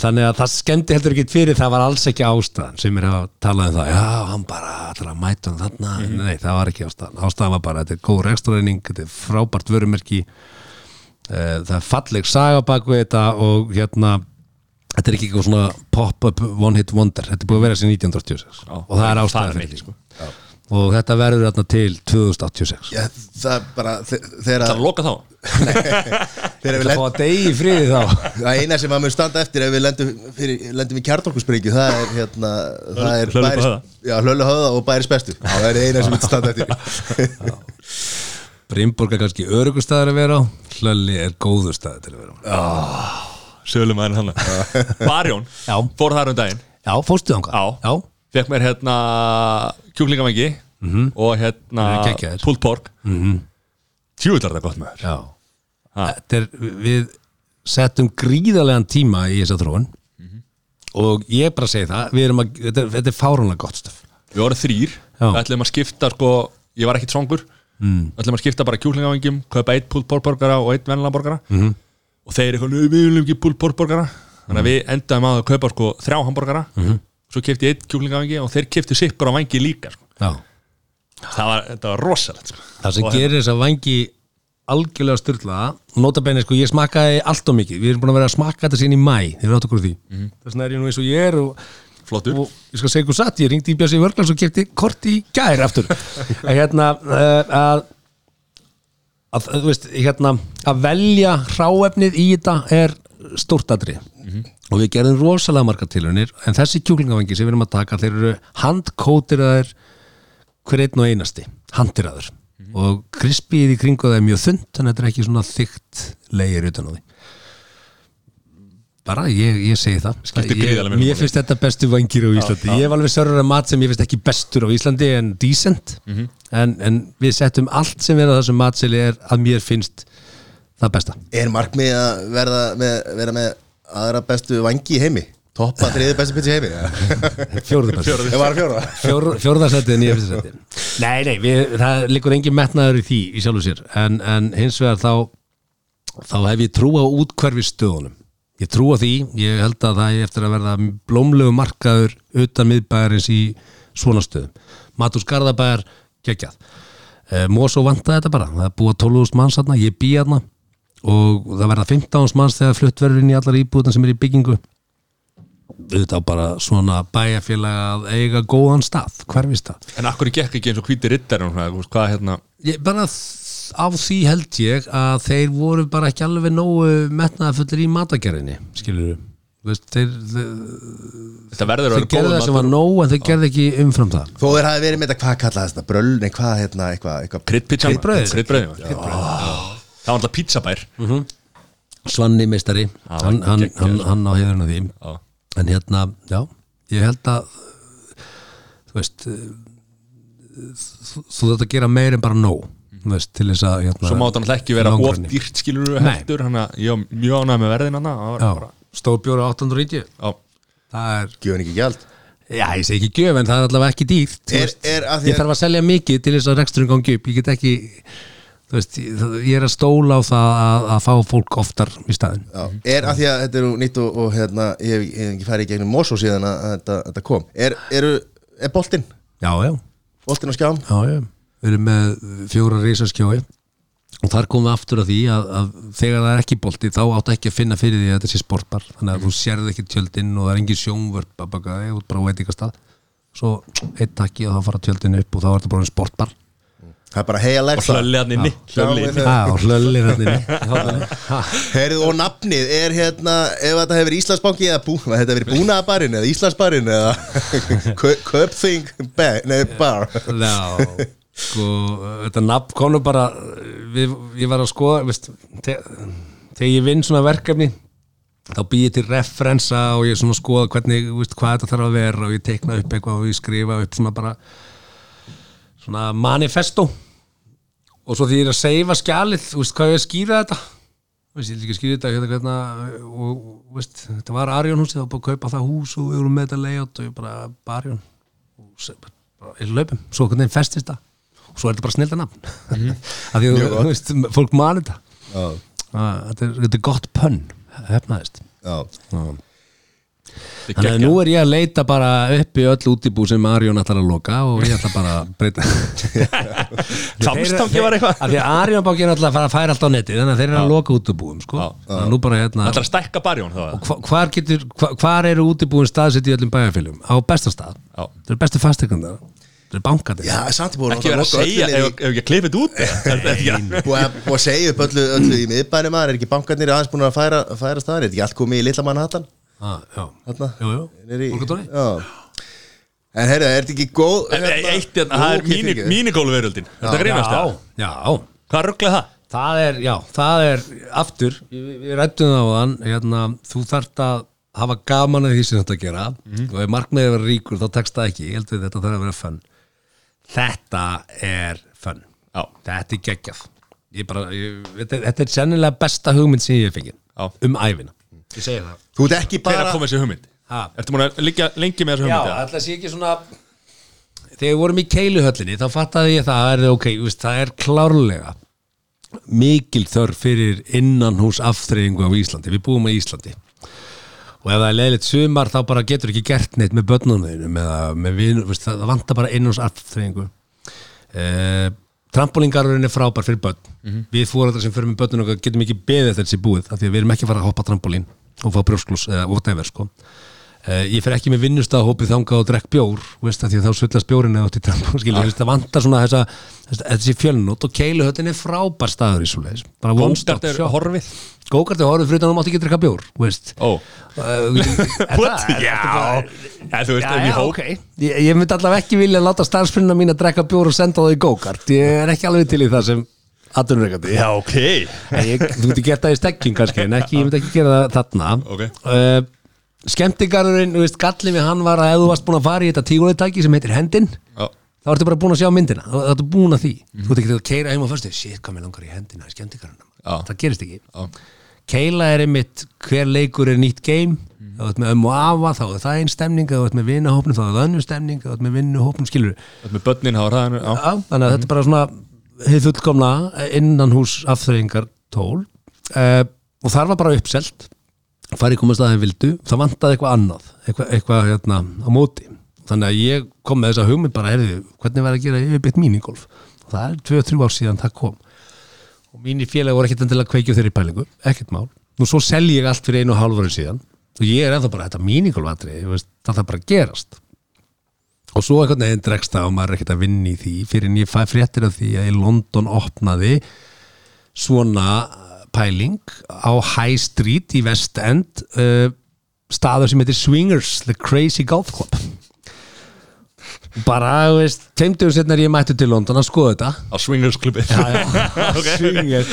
þannig að það skemmti heldur ekkert fyrir það var alls ekki ástæðan. Sem er að tala um það já, hann bara ætlar að mæta hann þarna. Nei, það var ekki ástæðan, ástæðan var bara þetta er góð rekstræning, þetta er frábært vörumerki. Uh, það er falleg saga bak við þetta og hérna þetta er ekki eitthvað svona pop-up one hit wonder, þetta er búið að vera sér 1986 Já. og það er ástæðan fyrir sko. og þetta verður þarna til 2086 Já, það er bara þe- þegar það er að loka þá? Þegar við Það fá lendum að degi í friði þá? Það eina sem að mun standa eftir ef við lendum, fyrir, lendum í kjartorkusbryggju það er hérna það er Hlöllu bæris, höfða. já, hlölu höfða og bæris bestu það er eina sem mun standa eftir. Brimborg er kannski örugustæður að vera á. Hlölli er góður staður til að vera á sölum aðeins hann Barjón, fór þar um daginn. Já, fórstu þangað? Já. Fekk mér hérna kjúklingavengi og hérna Það er geggjaðir. pulled pork. Mm -hmm. tjúvillar það gott með þér við settum gríðarlegan tíma í þessa þróun. Og ég bara segi það að, þetta þetta er fárunlega gott stöf við vorum þrýr, við ætlum að skipta sko, ég var ekkit svongur mm. við ætlum að skipta bara kjúklingavengjum kaupa eitt pulled pork borgara og eitt vennilega borgara. -hmm. Og þeir eitthvað, "Nei, við viljum ekki pork borgara þannig að við endaðum að kaupa sko þrjá hambúrgara -hmm. svo kipti ég eitt kjúklingavengi og þeir kipti sikkur á vangi líka sko. Það var, var rosalegt sko. Það sem Og gerir þess að vangi algjörlega styrla Notabenni, sko, ég smakkaði allt og mikið Við erum búin að vera að smakka þetta síðan í mæ Þið rátt okkur á því Mhm. Þess vegna er ég nú eins og ég er og, flottur og ég skal segja hvað satt Ég ringdi í Björsi Vörglands og kefti kort í gær aftur En hérna uh, að, að, veist, hérna, að velja hráefnið í þetta er stórt aðri og við gerðum rosalega margar tilhörnir en þessi kjúklingavangi sem við erum að taka þeir eru handkótiraðir hver einn og einasti, handiraður. Og krispið í kringu það er mjög þund þannig að þetta er ekki svona þygt leigir utan á því bara, ég, ég segi það. Skiptir ég, Mér finnst þetta bestu vangir á Íslandi. Ég hef alveg sörður að mat sem ég finnst ekki bestur á Íslandi en decent. Mhm. en, en við settum allt sem er á þessum matseli er að mér finnst það besta. Er markmið að verða með, vera með aðra bestu vangi í heimi? Toppa þriði bestu pizza í heimi? Ja. Fjóruðu bestu ég var að fjóra Fjór, fjórðarsætið en ég finnst þetta Nei, nei, við, það liggur engin metnaður í því í sjálfu sér. En, en hins vegar þá þá hef ég trú á útkverfi stöðunum ég trú á því, ég held að það er eftir að verða blómlegu markaður utan miðbæjarins í svona stöðum. Matús Garðabæjar, geggjað. E, Mosó vantaði þetta bara. Það er búið 12.000 manns þarna, ég bý þarna og það verða 15.000 manns þegar flutt verður inn í allar íbúðan sem er í byggingu. Auðvitað bara svona bæjarfélag að eiga góðan stað, hverfistað En akkur gekk ekki eins og hvíti veist, hvað hérna? Ég, bara þ- á því held ég að þeir voru bara ekki alveg nógu metnaðafullir í matagerðinni skilur veist, þeir, þeir, Þetta verður að þeir góður það sem var nóg en þeir gerðu ekki umfram það. Þó þeir hafi verið með þetta hvað kallaði þetta bröll nei hvað hérna. Kryddbrauðið Það var alltaf pizzabær. Svanni meistari, Já, hann, hann, hann, hann á hefðurinn því. Já. en hérna, já, ég held að þú veist þú, þú þetta gera meir en bara nóg. þú veist, til þess að hérna, Svo má þetta náttúrulega ekki vera of dýrt skilur Nei. heldur Þannig að ég var mjög ánægð með verðin hann já, stórbjóra 890 Já, það er gjöfin ekki gjald. Já, ég segi ekki gjöf en það er allavega ekki dýrt þú Er- er að því Ég að- þarf að selja mikið til þess að reksturinn gangi upp. Ég get ekki þú veist, ég, ég er að stóla á það að, að fá fólk oftar í staðin Já, er að því að þetta eru nýtt og, og hérna, ég hef, ekki farið í gegnum Mosó síðan að, að þetta, þetta kom. Er, eru, er boltinn, Já, já, boltinn á skjám? Já, já Við erum með fjóra risaskjói. Og þar komum við aftur að því að, að þegar það er ekki bolti þá áttu ekki að finna fyrir því að þetta sé sportbar. Þannig að þú sérð ekki tjöldinn og það er engin sjónvörp að baka þig út bara á veitingastað. Svo eitt takki og þá fara tjöldinn upp og þá er þetta bara en sportbar. Það er bara og Alexa. Hlölli hann inni. Og hlöllir hann inni. Heyrðu, og nafnið er hérna ef þetta hefur Íslandsbanki eða bú, þetta hefur búnaðabarinn eða Íslandsbarinn eða Köpþing bar? Já, sko, þetta nafn kom nú bara við, ég var að skoða veist, te, þegar ég vinn svona verkefni þá býð ég til referensa og ég svona skoða hvernig, veist, hvað þetta þarf að vera og ég teikna upp eitthvað og ég skrifa upp svona bara svona manifesto. Og svo því ég er að seifa skjalið veist hvað ég er að skýra þetta. Veist, ég vil ekki skýra þetta hérna, hérna, og veist, þetta var Arjón húsið, það var bara að kaupa það hús og við vorum með þetta layout og ég bara Arjón ég löpum, svo hvernig festist það og svo er þetta bara snilda nafn. Af því að þú veist, fólk mani þetta. Ah, þetta er, þetta er gott pönn hefnaðist. Já. Þannig að nú er ég að leita bara upp í öll útibú sem Arjón ætlar að loka og ég ætla bara að breyta. Hvammstangi var eitthvað. Af Því að Arjón bákinn ætla að fara að færa allt á neti þannig að þeir eru að loka útibúum sko. Hérna Það er að stækka barjón þá hva, hvar, hvar eru útibúin staðsett í öllum bæjarfélum? Á bestastað Já. Það eru bestu fastegundar Bankandir Já, samt búin Ekki vera að segja, ef ef klippa þetta út að- Búið að búið að segja upp öllu, öllu í miðbænum maður, er ekki bankarnir aðeins búin að færa, færa staðar, er ekki allt komið í litla mann hattan? ah, Já, Þarna? jú, jú. Niður í- Borgartúni? Já. En heyrðu, er þetta ekki góð En Eitt, hérna, það er ok, fyrirgefðu. mínigólveröldin Þetta grínast það Já, já. Hvað rugglaði það? Það er, já, það er aftur, við, við rættum það á þann hérna, þú þarft að hafa gaman að því sem þetta að gera. Og ef markmiðið er að vera ríkur þá tekst það ekki, ég held við þetta þarf að vera fönn Þetta er fönn Já. Þetta er geggjað ég bara, ég, þetta, er- þetta er sennilega besta hugmynd sem ég hef fengið Já. um æfina Ég segi það Þú ert ekki bara að koma þessi hugmynd? Ha. Ertu múin að liggja lengi með þessu Já, hugmynd? eða? alltaf sé ekki svona þegar við vorum í keiluhöllinni þá fattaði ég það er ok, þú veist, það er klárlega mikil þörf fyrir innanhús afþreyingu á Íslandi, við búum á Íslandi og ef það er leiðilegt sumar þá bara getur ekki gert neitt með börnunum það vantar bara innanhús afþreyingu eh, trampolingarurinn er frábær fyrir börn. Við fóræðar sem fyrir með börnun okkar getum ekki beðið sé búið, af því að við erum ekki að fara að hoppa trampolín og fá brjósklús eða whatever sko. Uh, ég fer ekki með vinnustahópið þangað og drekk bjór veist, að því að þá svillast bjórin eða átt í trampum veist, það vantar svona þessa, þessi fjölnót og keiluhöttin er frábær staður í svo leiðis bara er shop. horfið Gókart er horfið fyrir þannig að þú mátt ekki drekka bjór. Ó. What? Já. En þú veist, ef já, ég hóp ok. Ég, myndi allavega ekki vilja láta starfsfrinna mín að drekka bjór og senda það í gókart ég er ekki alveg til í það sem atvinnureikandi Já, ok. Ég, þú getur gert það í stekking kannski en ekki, ég myndi ekki gera það þarna. Ok. uh, skemmtigarurinn, þú veist, gallið við hann var að ef þú varst búin að fara í þetta tíguleitæki sem heitir hendin Já. þá ertu bara búin að sjá myndina. Þá ertu búin að því, þú ert ekki að keira heim og fyrstu shit, hvað mér langar í hendina í skemmtigarunum Já. það gerist ekki. Já. Keila er einmitt, hver leikur er nýtt game. Þá ert með ömmu og afa, þá er það einn stemning. Þá ert með vinahópnum, þá er það önnur stemning. Þá ert með vinnuhópnum, skilur Þetta með börnin hafa ræðinu Já. Já, þannig að þetta er bara svona hefð fullkomna innan hús afþreyingar tól. Uh, og þar var bara uppselt. Farið komast aðeins vildu, það vantaði eitthvað annað eitthvað, eitthvað hérna á móti. Þannig að ég kom með þessa hugmynd bara herði, hvernig var að gera yfirbytt míningolf og það er 2-3 ár síðan það kom og mín í félagi voru ekkert endilega kveikju þeirri pælingu, ekkert mál. Nú svo selji ég allt fyrir einu og hálf ári síðan. Og ég er ennþá bara þetta míningolfatri það þarf bara að gerast. Og svo einhvern veginn dregst það og maður er ekkert að vinna í því. Fyrir en ég fæ fréttir af því að í London opnaði svona pæling á High Street í West End uh, staður sem heitir Swingers The Crazy Golf Club bara, þú veist, tveimtugur setnar ég mættu til London að skoða þetta. Á swingers. Klubbi Swingers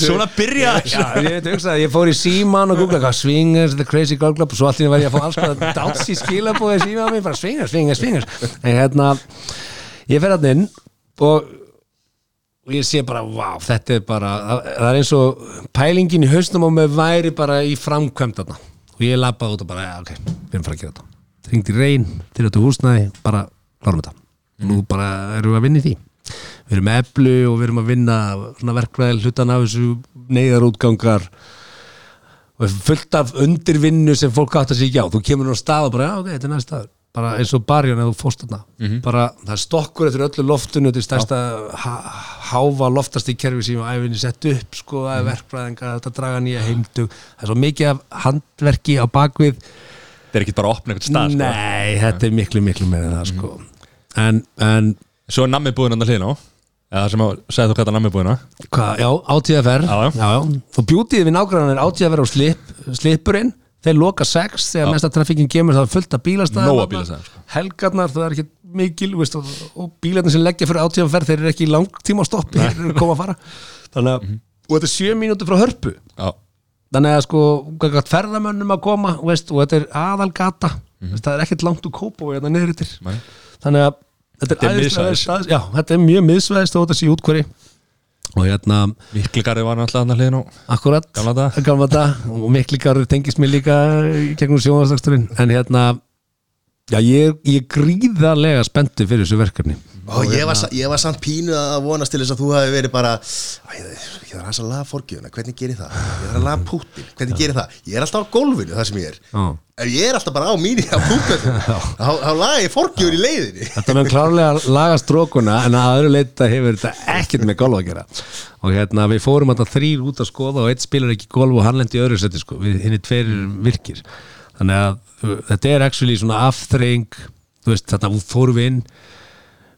Svona byrja Já, ég veit hugsa, ég fór í síman og googla Swingers, The Crazy Golf Club og svo allir var ég að fá alls konar dátsi skilabóði síman mér, bara Swingers, Swingers, Swingers. En hérna, ég fer hann inn og, og ég sé bara, vá, þetta er bara það, er eins og pælingin í hausnum og með væri bara í framkvæmt og ég lappaði út og bara, ja, ok, við erum fara að gera þetta. Ringdi reyn, til þetta húsnæði bara klárum þetta nú bara erum við að vinna í því. Við erum eflu og við erum að vinna verkvæðil hlutan af þessu neyðarútgangar. Og fullt af undirvinnu sem fólk átt að sig á. Þú kemur nú á stað og bara, já ok, þetta er næst staður bara eins og barjan eða þú fórst þarna. Bara það er stokkur eftir öllu loftinu er stærsta háfa loftast í kerfi sem æfinni sett upp sko, það er verkfræðinga, þetta draga nýja heimtug það er svo mikið af handverki á bakvið. Þetta er ekki bara að opna eitthvað stað sko. Nei, þetta er miklu, miklu meira það sko en, en Svo er nammið búin annar hliðin á eða sem að segja þú hvað það nammi búina Hva, já, átíðaferð Já, já. og bjútið við nágrannan er átíðaferð og slip, slipurinn þeir loka sex þegar mesta trafikkin kemur það er fullt af bílastæðum Nóg af þarna. bílastæðum, sko. helgarnar, það er ekki mikil veist, og, og bílarnir sem leggja fyrir átíðaferð þeir eru ekki í langtíma á stoppi þeir eru að koma að fara. Þannig að, og þetta er sjö mínútur frá hörpu. Já, þannig að sko, hvað gætt ferðamönnum að koma veist, og þetta er aðalgata. Veist, það er ekkert langt úr kópa og þetta niður yttir Nei. Þannig að þetta Þetta er er, æðislega miðsvæðis. stað- já, þetta er mjög miðsvæðist og þetta sé útkvöri og hérna Mikligarði var náttúrulega hann að hliðin á akkurat, Gamla dag og miklikar tengist mér líka gegnum sjónvarsdagsturinn en hérna já, ég, er- ég er gríðarlega spenntu fyrir þessu verkefni Og ég var, sa- ég var samt pínu að vonast til þess að þú hafi verið bara ég þarf að laga forgjöfuna, hvernig gerir það? Ég þarf að laga púttin, hvernig gerir það? Ég er alltaf á gólfinu það sem ég er Já. Ef ég er alltaf bara á mínu á púttin þá laga ég forgjöfun í leiðinni Þetta mun klárlega laga strókuna en að öðru leita hefur þetta ekkert með golf að gera og hérna við fórum alltaf þrýr út að skoða og eitt spilar ekki golf og hann lendi öðru seti sko, henni tveir erum virkir þannig að þetta er actually svona afþreying, þú veist þarna fórum við inn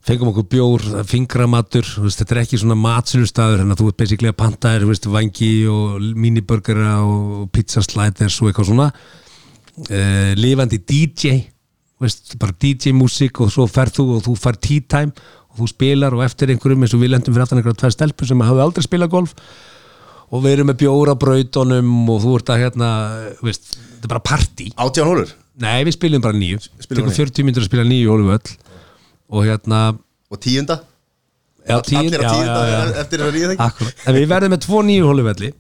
fengum okkur bjór, fingramatur þetta er ekki svona matsölustaður þannig að þú ert basically að panta þér, vangi og miniburgera og pizzasliders og eitthvað svona. Uh, lifandi DJ veist, bara DJ-músík og svo ferð þú og þú fær tea time og þú spilar og eftir einhverjum eins og við lendum fyrir aftan einhverja tvær stelpur sem hafði aldrei spilað golf og við erum með bjór á brautunum og þú ert að hérna, veist, þetta er bara party. Átján hólur Nei, við spilum bara nýju bara 40 myndir að spila nýju hólföll og hérna og tíunda já, tíu, Allir á já, tíunda já, já. eftir að ríða. En við verðum með tvo nýju hólfvelli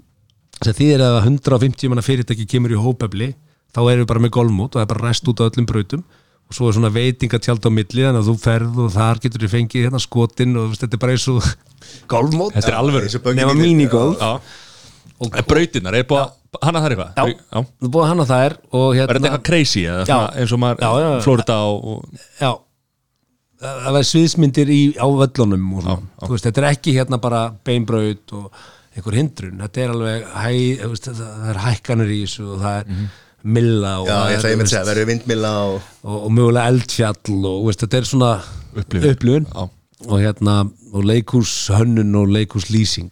sem þýðir að 150 manna fyrirtæki kemur í hópefli þá erum við bara með golfmót og það er bara rest út á öllum brautum og svo er svona veitingatjald á milli þannig að þú ferð og þar getur við fengið hérna skotin og þetta er bara eins og golfmót Þetta er böngin nema í- minigolf Já En brautinnar, er búið að Hanna það eitthvað? Já. Þú búið hana þær og Er þetta hérna eitthvað crazy eða Já. svona eins og maður. Florida og, og já það var sviðsmyndir í, á völlunum og svona, já. þú veist, þetta er ekki hérna bara beinbraut og einhver hindrun. Þetta er alveg hæ, veist, það, er hækkanur í þessu og það er milla og, Já, það ég er, segja, verður vindmilla og og, og mögulega eldfjall og veist, þetta er svona Upplifun. og hérna og leikhús hönnun og leikhús lýsing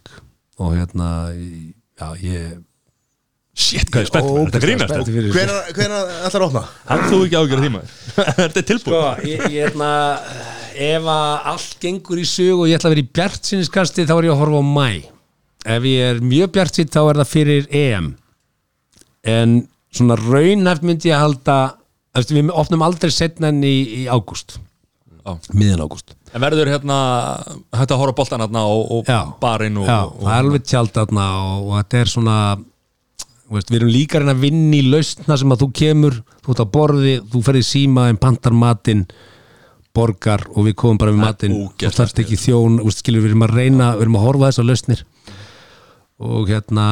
og hérna já, ég Shit, hvað er spennt maður, Þetta grínast hvenær ætlar að opna? Hann þú ekki ágjörð því maður. Þetta er tilbúið. Sko, ég, ég hérna ef að allt gengur í sög og ég ætla að vera í bjartsinniskasti þá er ég að horfa á mæ ef ég er mjög bjartsinn þá er það fyrir EM. En svona raunhæft myndi ég að halda eftir, við opnum aldrei setna enn í, í ágúst. Já. miðan ágúst. En verður hérna Hægt að horfa á boltan hérna og, og barinn og, Já, og, það er alveg tjald þarna og, og þetta er svona veist, við erum líka að reyna að vinna í lausna sem að þú kemur, þú ert á borði þú ferði síma, en pantar matinn borgar og við komum bara við matinn og þarft ekki þjón veist, skilur, við erum að reyna, við erum að horfa á þessar lausnir og hérna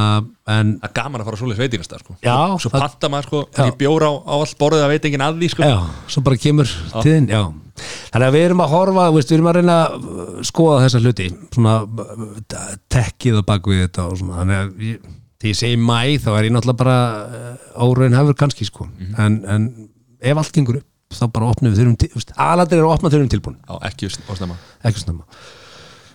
en Það er gaman að fara svoleiðis veitingastað sko. Já, Svo það- panta maður sko Já. Bjóra á, á allt borðið að veitingin að því sko. já, svo bara kemur tíðin, þannig að við erum að horfa, veist, við erum að reyna að uh, skoða þessa hluti svona uh, tekkið á bakvið þetta og svona, þannig að ég, þegar ég segi mæ þá er ég náttúrulega bara uh, óraun hefur kannski sko. En, en ef allt gengur upp þá bara opnum við þurfum aðlandir eru að opna þurfum tilbúin, Já, ekki ásnæma ekki snemma.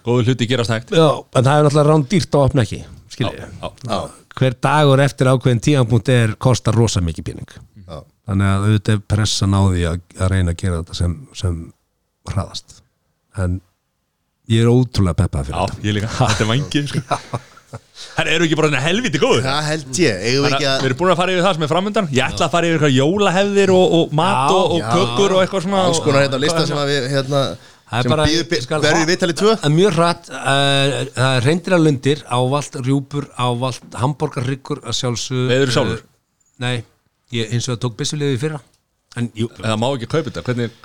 Góðu hluti gerast hægt. Já, en það er náttúrulega rán dýrt að opna ekki skiljið, Já, Já, hver dagur eftir ákveðin tíðanpunkt er kostar rosa mikið pening. Já. Þannig að auðvitað er pressan á því að, að reyna að gera þetta sem, sem hraðast. En ég er ótrúlega peppað fyrir Já, ég líka, þetta er vangið sko. Það eru ekki bara helviti góður Það held ég, eigum við Þannig ekki að við erum búin að fara yfir það sem er framöndan Ég ætla að fara yfir eitthvað jólahefðir og, og mat Já, og, og kökur og eitthvað svona. Alls konar hérna á lista sem að við hérna sem verður viðtalið tvö. Er mjög hratt, uh, það er reyndir að lundir ávalt, rjúpur, ávalt hambúrgarryggur að sjálfsög Veiðirðu sjálfur? Nei, ég eins og það tók byssulegði fyrra. En jú, það Það má ekki kaupa þetta, hvernig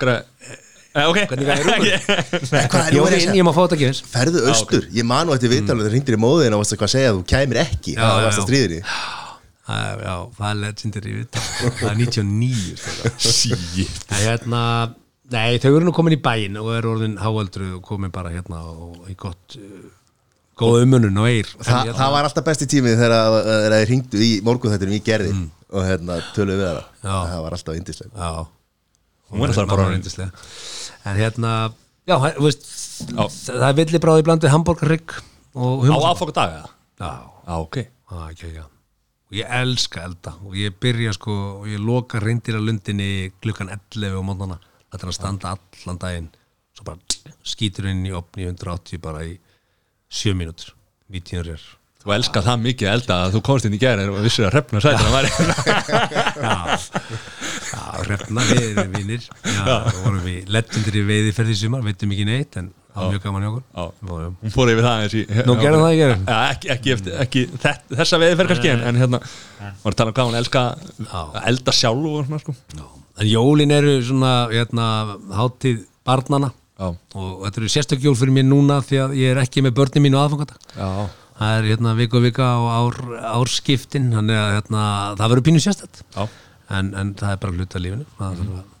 Eh, ok Hvernig græðir rjúpur? Hvað er ég má fá þetta gefins Ferðu austur, ég man nú eftir viðtalið þegar hringdir í móðin og varst eitthvað að segja þú kæmir ekki Já, það já, varst já. að stríðinni Já, það er legendary viðtal. Það er 99 sko. Shit. En hérna, nei, þau eru nú komin í bæinn og eru orðin háaldru og komin bara hérna og í gott góð umunun og eir Þa, Það var alltaf besti tímið þegar þeir hringdu í morgunþættinum í gerði og hérna töluðu við Já. það var alltaf indislega Já, Hún er alltaf bara Mamma yndislega. En hérna, Já, veist, það villi bráði blandið hambúrgarrygg og Á hummus aðfoka dag eða? Já, Já, ok. Er ekki, já. Og ég elska elda og ég byrja sko og ég loka reyndir að lundinni klukkan 11 á mótnana þetta er að standa allan daginn. Svo bara skýtur inn í opni 180 bara í 7 mínútur. 90 er Þú elskar það mikið elda að þú komst inn í gæri og vissir að hrefna sætir að væri. Já hrefna, við erum vinnir þá vorum við lettundir í veiðiferði í sumar, veitum ekki neitt en það var mjög gaman hjá okkur. Hún fór yfir það í Nú gerðum það í gerðum Já, ekki, ekki, eftir, ekki þett, þessa veði fer kannski en, hérna, að tala um hvað hún elska að elda sjálf og svona sko. En jólin eru svona hérna, hátíð barnana Já. og þetta eru sérstök jól fyrir mér núna því að ég er ekki með börnin mín á aðfangadag Já, það er hérna viku og vika á ár, árskiptin þannig að hérna, það verður pínu sérstætt en, en það er bara hluta lífinu. Það þarf að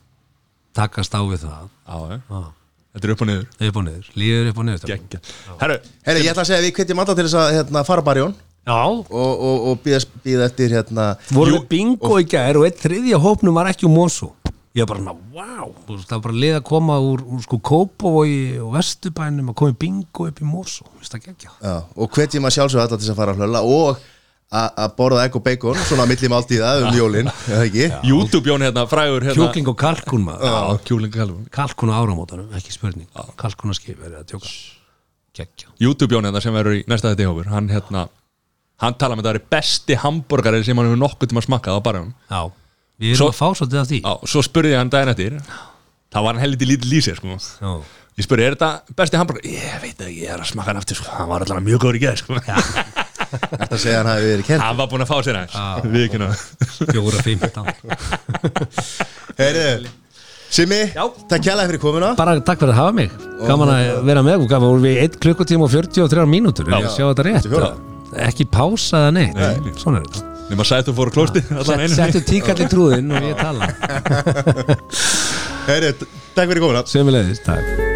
takast á við það. Já, já. Þetta er upp og niður. Upp og niður, lífið er upp og niður. Gekkja Herru, Herri, ég ætla að segja að við hvetjum alla til þess að hérna, fara bara í hún Já, og, og, og býða, býða eftir hérna voru við bingo í gær og eitt þriðja hópnum var ekki um Mónsó ég var bara svona, wow þú veist, það var bara lið að koma úr, úr sko Kópavogi og Vesturbænum að koma í bingo upp í Mónsó, veist það gekkja Já, og hvetjum að sjálfsögða alla til þess að fara að hlölla og að borða egg og bacon svona milli máltíða um jólin eða ekki? YouTube Jón hérna, frægur hérna. Kjúkling og kalkun og kalkun á áramótanum, ekki spurning. Kalkun að skip, er það að YouTube Jón hérna sem verður í næsta þetta hófur Hann hérna, hann tala um að þetta er besti hambúrgari sem hann hefur nokkuð tíma smakkað á barðum Já, við erum Svo- að fá svolítið af því. Já, svo spurði ég hann daginn eftir. Það var hann helviti lítið lýsir sko. Já, Ég spurði, er þetta besti hambúrgar? Ég veit það ekki, ég er að smakka hann aftur sko. Hann var allavega mjög góður í geð sko Þetta segja hann hafi verið kent Hann var búinn að fá sér Við ekki ná. Fjóra, fimmtán. Herri, Simmi, takk kjærlega fyrir komuna. Bara takk fyrir að hafa mig. Gaman að vera með og gaman vorum við 1 klukkutíma og 43 mínútur? Ég sjá þetta rétt. 44. Ekki pása eða neitt. Nei. Svona er þetta. Nefn að sættu fóru klósti Settu tíkall í trúðin og ég tala. Herri, takk fyrir komuna. Sömulegðis, takk